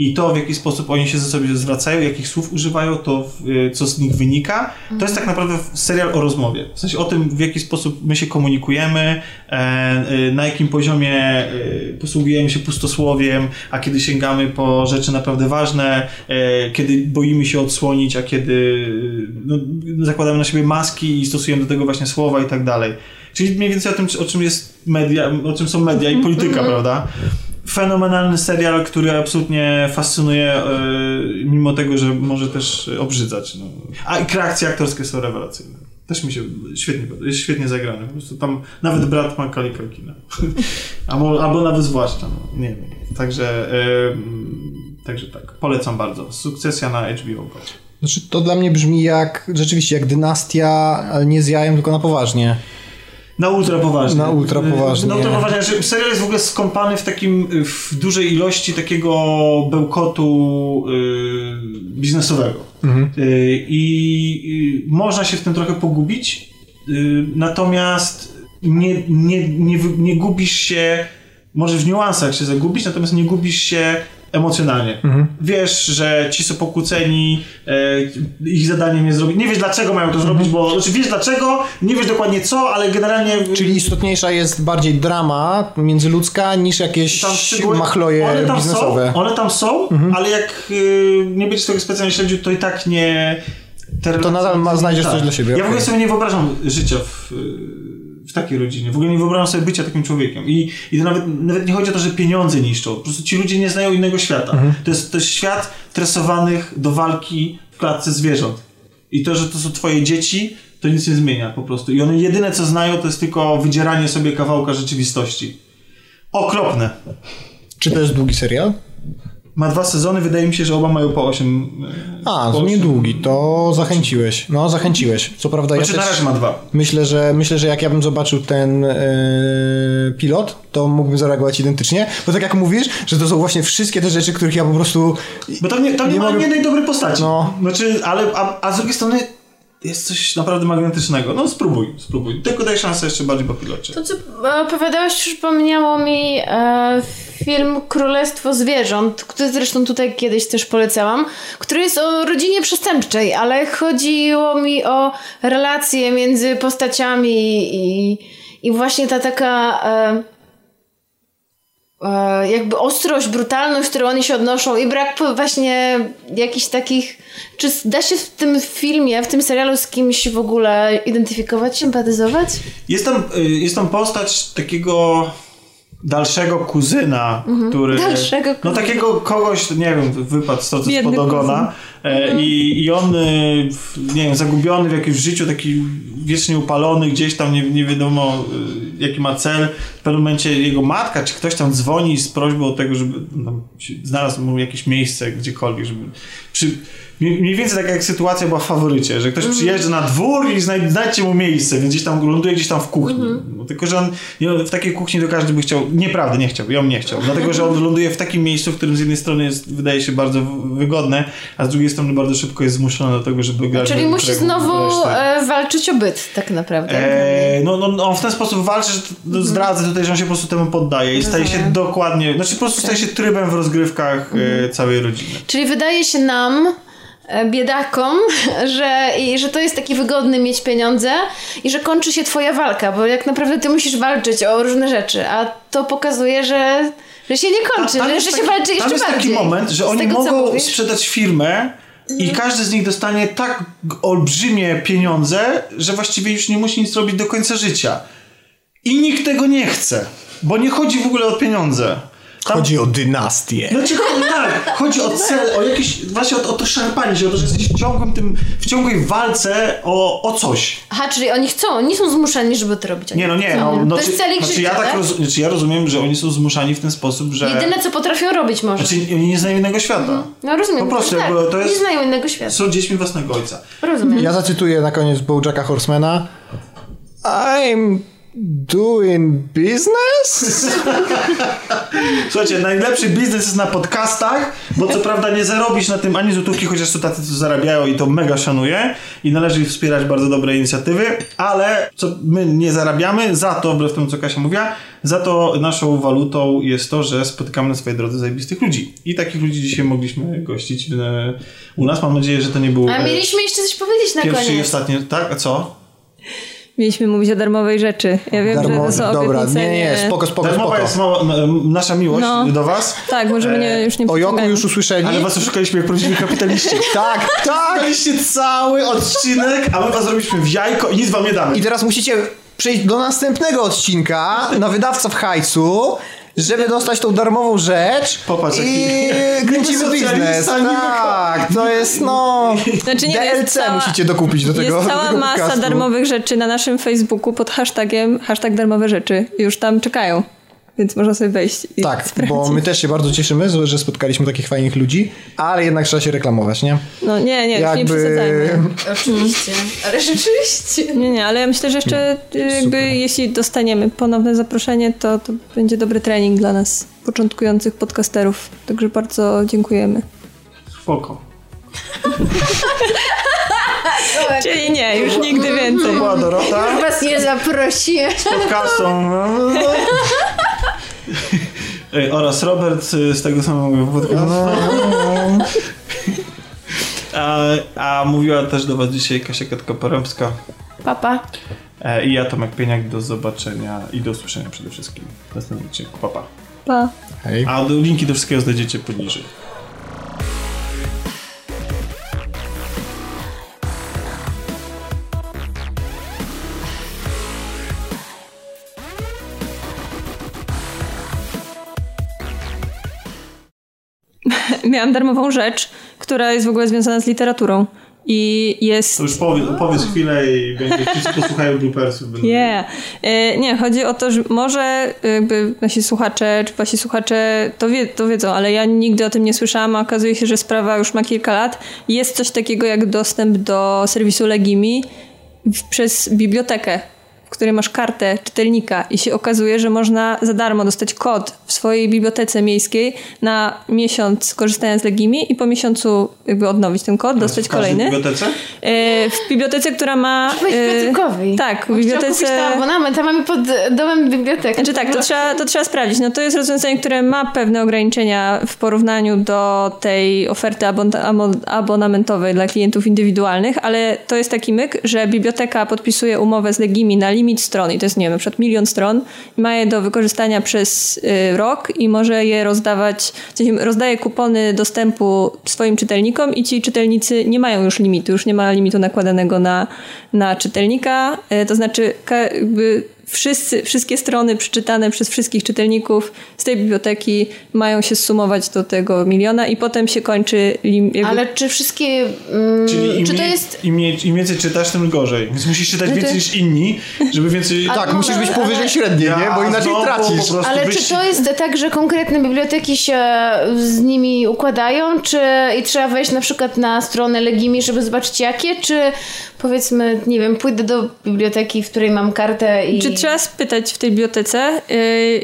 I to, w jaki sposób oni się ze sobie zwracają, jakich słów używają, to y, co z nich wynika, to jest tak naprawdę serial o rozmowie. W sensie o tym, w jaki sposób my się komunikujemy, e, e, na jakim poziomie e, posługujemy się pustosłowiem, a kiedy sięgamy po rzeczy naprawdę ważne, e, kiedy boimy się odsłonić, a kiedy y, no, zakładamy na siebie maski i stosujemy do tego właśnie słowa i tak dalej. Czyli mniej więcej o tym, o czym jest media, o czym są media i polityka, prawda? Fenomenalny serial, który absolutnie fascynuje, e, mimo tego, że może też obrzydzać. No. A i kreacje aktorskie są rewelacyjne. Też mi się świetnie, jest świetnie zagrany. Po prostu tam nawet brat Macaulay Culkina. albo, albo nawet zwłaszcza, no. nie wiem. Także, e, także tak, polecam bardzo. Sukcesja na HBO Go. Znaczy, to dla mnie brzmi jak, rzeczywiście, jak dynastia, ale nie z jajem, tylko na poważnie. Na ultra poważnie. Na ultra poważnie. Na ultra poważnie. Znaczy, serial jest w ogóle skąpany w takim, w dużej ilości takiego bełkotu y, biznesowego. Y, I y, można się w tym trochę pogubić, y, natomiast nie, nie, nie, nie gubisz się, może w niuansach się zagubić, natomiast nie gubisz się emocjonalnie. Wiesz, że ci są pokłóceni, e, ich zadaniem jest zrobić. Nie wiesz dlaczego mają to zrobić, bo znaczy wiesz dlaczego, nie wiesz dokładnie co, ale generalnie Czyli istotniejsza jest bardziej drama międzyludzka niż jakieś tam szczegóły- machloje one tam biznesowe. Mhm. Są, one tam są, ale jak y, nie będziesz tego specjalnie śledził, to i tak nie... te relacje- nadal ma- znajdziesz coś dla siebie, Ja w ogóle sobie nie wyobrażam życia w, y, w takiej rodzinie. W ogóle nie wyobrażam sobie bycia takim człowiekiem. I, i to nawet, nawet nie chodzi o to, że pieniądze niszczą. Po prostu ci ludzie nie znają innego świata. Mhm. To, jest, to jest świat tresowanych do walki w klatce zwierząt. I to, że to są twoje dzieci, to nic nie zmienia po prostu. I one jedyne co znają, to jest tylko wydzieranie sobie kawałka rzeczywistości. Okropne. Czy to jest długi serial? Ma dwa sezony, wydaje mi się, że oba mają po 8. A, to niedługi, to zachęciłeś. No, zachęciłeś. Co prawda ja Znaczy też na razie ma dwa. myślę, że myślę, że jak ja bym zobaczył ten e, pilot, to mógłbym zareagować identycznie, bo tak jak mówisz, że to są właśnie wszystkie te rzeczy, których ja po prostu Bo tam nie, tam nie, Nie ma mogę- jednej dobrej postaci. No. Znaczy, ale, a, a z drugiej strony jest coś naprawdę magnetycznego. No spróbuj, spróbuj. Tylko daj szansę jeszcze bardziej po pilocie. To, co opowiadałeś, przypomniało mi e, film Królestwo Zwierząt, który zresztą tutaj kiedyś też polecałam, który jest o rodzinie przestępczej, ale chodziło mi o relacje między postaciami i, i właśnie ta taka... E, jakby ostrość, brutalność, którą oni się odnoszą i brak właśnie jakichś takich... Czy da się w tym filmie, w tym serialu z kimś w ogóle identyfikować, sympatyzować? Jest tam, y, jest tam postać takiego dalszego kuzyna, który... Mhm. Dalszego No kuzyna. takiego kogoś, nie wiem, wypadł z Biedny spod ogona e, Mhm. i, i on, y, nie wiem, zagubiony w jakimś życiu, taki wiecznie upalony gdzieś tam, nie, nie wiadomo y, jaki ma cel. W pewnym momencie jego matka, czy ktoś tam dzwoni z prośbą o tego, żeby no, znalazł mu jakieś miejsce gdziekolwiek, żeby... Przy, mniej więcej taka jak sytuacja była w faworycie, że Mhm. ktoś przyjeżdża na dwór i znaj, znajdźcie mu miejsce, więc gdzieś tam ląduje gdzieś tam w kuchni. Mhm. No, tylko, że on w takiej kuchni to każdy by chciał, nieprawda, nie chciał, ja bym nie chciał, dlatego, że on ląduje w takim miejscu, w którym z jednej strony jest, wydaje się bardzo wygodne, a z drugiej strony bardzo szybko jest zmuszony do tego, żeby grać Czyli musi znowu e, walczyć o byt, tak naprawdę. Eee, no, no, no, on w ten sposób walczy, że zdradzę tutaj, że on się po prostu temu poddaje i staje się dokładnie, znaczy po prostu staje się trybem w rozgrywkach e, całej rodziny. Czyli wydaje się nam, e, biedakom, że, i, że to jest taki wygodny mieć pieniądze i że kończy się twoja walka, bo jak naprawdę ty musisz walczyć o różne rzeczy, a to pokazuje, że, że się nie kończy, tam że, jest że taki- się walczy jeszcze Tam jest bardziej. taki moment, że Z oni tego, mogą sprzedać firmę i Mhm. każdy z nich dostanie tak olbrzymie pieniądze, że właściwie już nie musi nic robić do końca życia. I nikt tego nie chce, bo nie chodzi w ogóle o pieniądze. Tam, chodzi o dynastię. Znaczy, tak, chodzi o cel, o jakieś, właśnie o, o to szarpanie się, o to, że jesteś w, ciągłym tym, w ciągłej walce o, o coś. Aha, czyli oni chcą, oni są zmuszeni, żeby to robić. Nie, no nie, no, no, to jest czy, cel ich znaczy, ja, życia, tak tak? roz, znaczy ja rozumiem, że oni są zmuszani w ten sposób, że... Jedyne, co potrafią robić może. Znaczy, oni nie znają innego świata. no rozumiem. po prostu, tak, to jest- Nie znają innego świata. Są dziećmi własnego ojca. Rozumiem. Ja zacytuję na koniec Bojacka Horsemana. I'm doing business? Słuchajcie, najlepszy biznes jest na podcastach, bo co prawda nie zarobisz na tym ani złotówki, chociaż są tacy, co zarabiają i to mega szanuję i należy wspierać bardzo dobre inicjatywy, ale co my nie zarabiamy, za to, wbrew temu co Kasia mówiła, za to naszą walutą jest to, że spotykamy na swojej drodze zajebistych ludzi. I takich ludzi dzisiaj mogliśmy gościć w, u nas. Mam nadzieję, że to nie był A e, mieliśmy jeszcze coś powiedzieć na pierwszy i koniec. ostatni. Tak? A co? Mieliśmy mówić o darmowej rzeczy. Ja wiem, Darmo... że to są Dobra, obietnice nie, nie, spoko, spoko, Darmowa spoko. jest mała, nasza miłość No. do was. Tak, możemy nie, już nie O Joku już usłyszeli? Ale was oszukaliśmy jak prawdziwi kapitaliści. Tak, tak! Daliście cały odcinek, a my was zrobiliśmy w jajko i nic wam nie damy. I teraz musicie przejść do następnego odcinka na wydawca w hajcu, żeby dostać tą darmową rzecz Popatrz, i jaki- kręcimy biznes. Tak, to jest no... Znaczy nie, DLC cała- musicie dokupić do tego Jest cała tego masa darmowych rzeczy na naszym Facebooku pod hashtagiem hashtag darmowe rzeczy. Już tam czekają, więc można sobie wejść i Tak, sprawdzić. bo my też się bardzo cieszymy, że spotkaliśmy takich fajnych ludzi, ale jednak trzeba się reklamować, nie? No nie, nie, już nie przesadzajmy. Oczywiście, ale rzeczywiście. Nie, nie, ale ja myślę, że jeszcze jakby jeśli dostaniemy ponowne zaproszenie, to, to będzie dobry trening dla nas, początkujących podcasterów. Także bardzo dziękujemy. Spoko. Czyli nie, już nigdy To więcej. była Dorota Was nie zaprosiłem. z podcastą. Oraz Robert y, z tego samego podcastu. A, a mówiła też do was dzisiaj Kasia Katka-Porębska Papa. e, i ja Tomek Pieniak. Do zobaczenia i do usłyszenia przede wszystkim w następnym odcinku. Papa. Pa. Hej. A linki do wszystkiego znajdziecie poniżej. Miałam darmową rzecz, która jest w ogóle związana z literaturą. I jest. To już powiedz, powiedz chwilę i będzie co posłuchają bloopersów. Nie, E, nie, chodzi o to, że może jakby nasi słuchacze, czy wasi słuchacze to, wie, to wiedzą, ale ja nigdy o tym nie słyszałam, a okazuje się, że sprawa już ma kilka lat. Jest coś takiego jak dostęp do serwisu Legimi przez bibliotekę, w której masz kartę czytelnika i się okazuje, że można za darmo dostać kod w swojej bibliotece miejskiej na miesiąc korzystając z Legimi i po miesiącu jakby odnowić ten kod, dostać W kolejny. bibliotece? E, w bibliotece, która ma... E, bibliotekowej. Tak, w bibliotece... tam abonament, a mamy pod domem bibliotekę. Znaczy tak, to trzeba, to trzeba sprawdzić. No to jest rozwiązanie, które ma pewne ograniczenia w porównaniu do tej oferty abon- abonamentowej dla klientów indywidualnych, ale to jest taki myk, że biblioteka podpisuje umowę z Legimi na limit stron i to jest, nie wiem, na przykład milion stron i ma je do wykorzystania przez y, rok i może je rozdawać, w sensie rozdaje kupony dostępu swoim czytelnikom i ci czytelnicy nie mają już limitu, już nie ma limitu nakładanego na, na czytelnika, y, to znaczy jakby wszyscy, wszystkie strony przeczytane przez wszystkich czytelników z tej biblioteki mają się sumować do tego miliona i potem się kończy lim, jakby, Ale czy wszystkie... Mm, Czyli im, czy to jest... im, im więcej czytasz, tym gorzej. Więc musisz czytać No to- więcej niż inni, żeby więcej... Ale Tak, musisz być ale- powyżej średniej, nie? Bo inaczej znowu tracisz. po prostu Ale wyścig. czy to jest tak, że konkretne biblioteki się z nimi układają, czy i trzeba wejść na przykład na stronę Legimi, żeby zobaczyć jakie, czy powiedzmy, nie wiem, pójdę do biblioteki, w której mam kartę i... Czy trzeba spytać w tej bibliotece?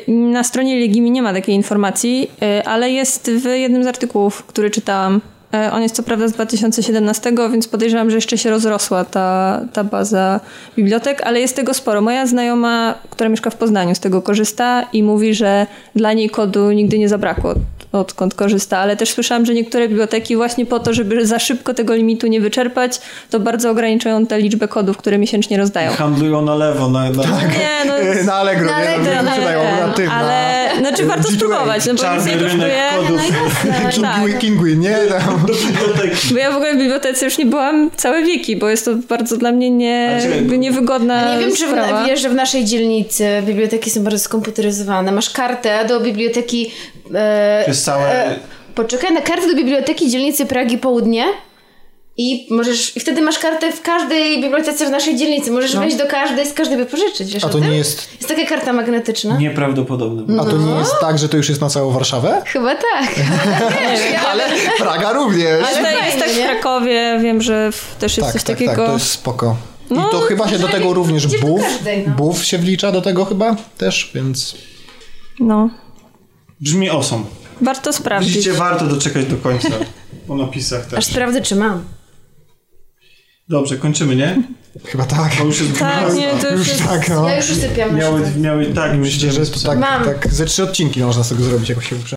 Yy, Na stronie Legimi nie ma takiej informacji, yy, ale jest w jednym z artykułów, który czytałam. Yy, On jest co prawda z 2017, więc podejrzewam, że jeszcze się rozrosła ta, ta baza bibliotek, ale jest tego sporo. Moja znajoma, która mieszka w Poznaniu, z tego korzysta i mówi, że dla niej kodu nigdy nie zabrakło odkąd korzysta, ale też słyszałam, że niektóre biblioteki właśnie po to, żeby za szybko tego limitu nie wyczerpać, to bardzo ograniczają tę liczbę kodów, które miesięcznie rozdają. Handlują na lewo. Na, na... Nie, no, Na Allegro, Na nie? Allegro, Na, na sprzedają ale, na tym, ale znaczy warto G2A. spróbować, no bo nic nie kosztuje. kodów na tak. Kingwin, Kingwin, nie? Tam. do biblioteki. Bo ja w ogóle w bibliotece już nie byłam całe wieki, bo jest to bardzo dla mnie nie, niewygodna Nie wiem, czy w, wiesz, że w naszej dzielnicy biblioteki są bardzo skomputeryzowane. Masz kartę do biblioteki... E, Jest całe... e, poczekaj, na kartę do biblioteki dzielnicy Pragi Południe i możesz... I wtedy masz kartę w każdej bibliotece w naszej dzielnicy. Możesz wejść do każdej, z każdej wypożyczyć, wiesz A to nie jest... Jest taka karta magnetyczna. Nieprawdopodobne. A to nie jest tak, że to już jest na całą Warszawę? Chyba tak. Ale Praga również. Ale to jest tak w? Krakowie, wiem, że też jest Tak, coś tak, takiego. tak, to jest spoko. I No, to chyba się do tego również BUF, no. BUF się wlicza do tego chyba też, więc... No, Brzmi awesome. Warto sprawdzić. Widzicie, warto doczekać do końca. Po napisach Aż też. sprawdzę, czy mam. Dobrze, kończymy, nie? Chyba tak. Bo już jest Tak, nie, to już Już jest... tak, no. Ja już usypiam. Miały, miały, tak, Myślę, że to tak, Mam. tak ze trzy odcinki można z tego zrobić, jak się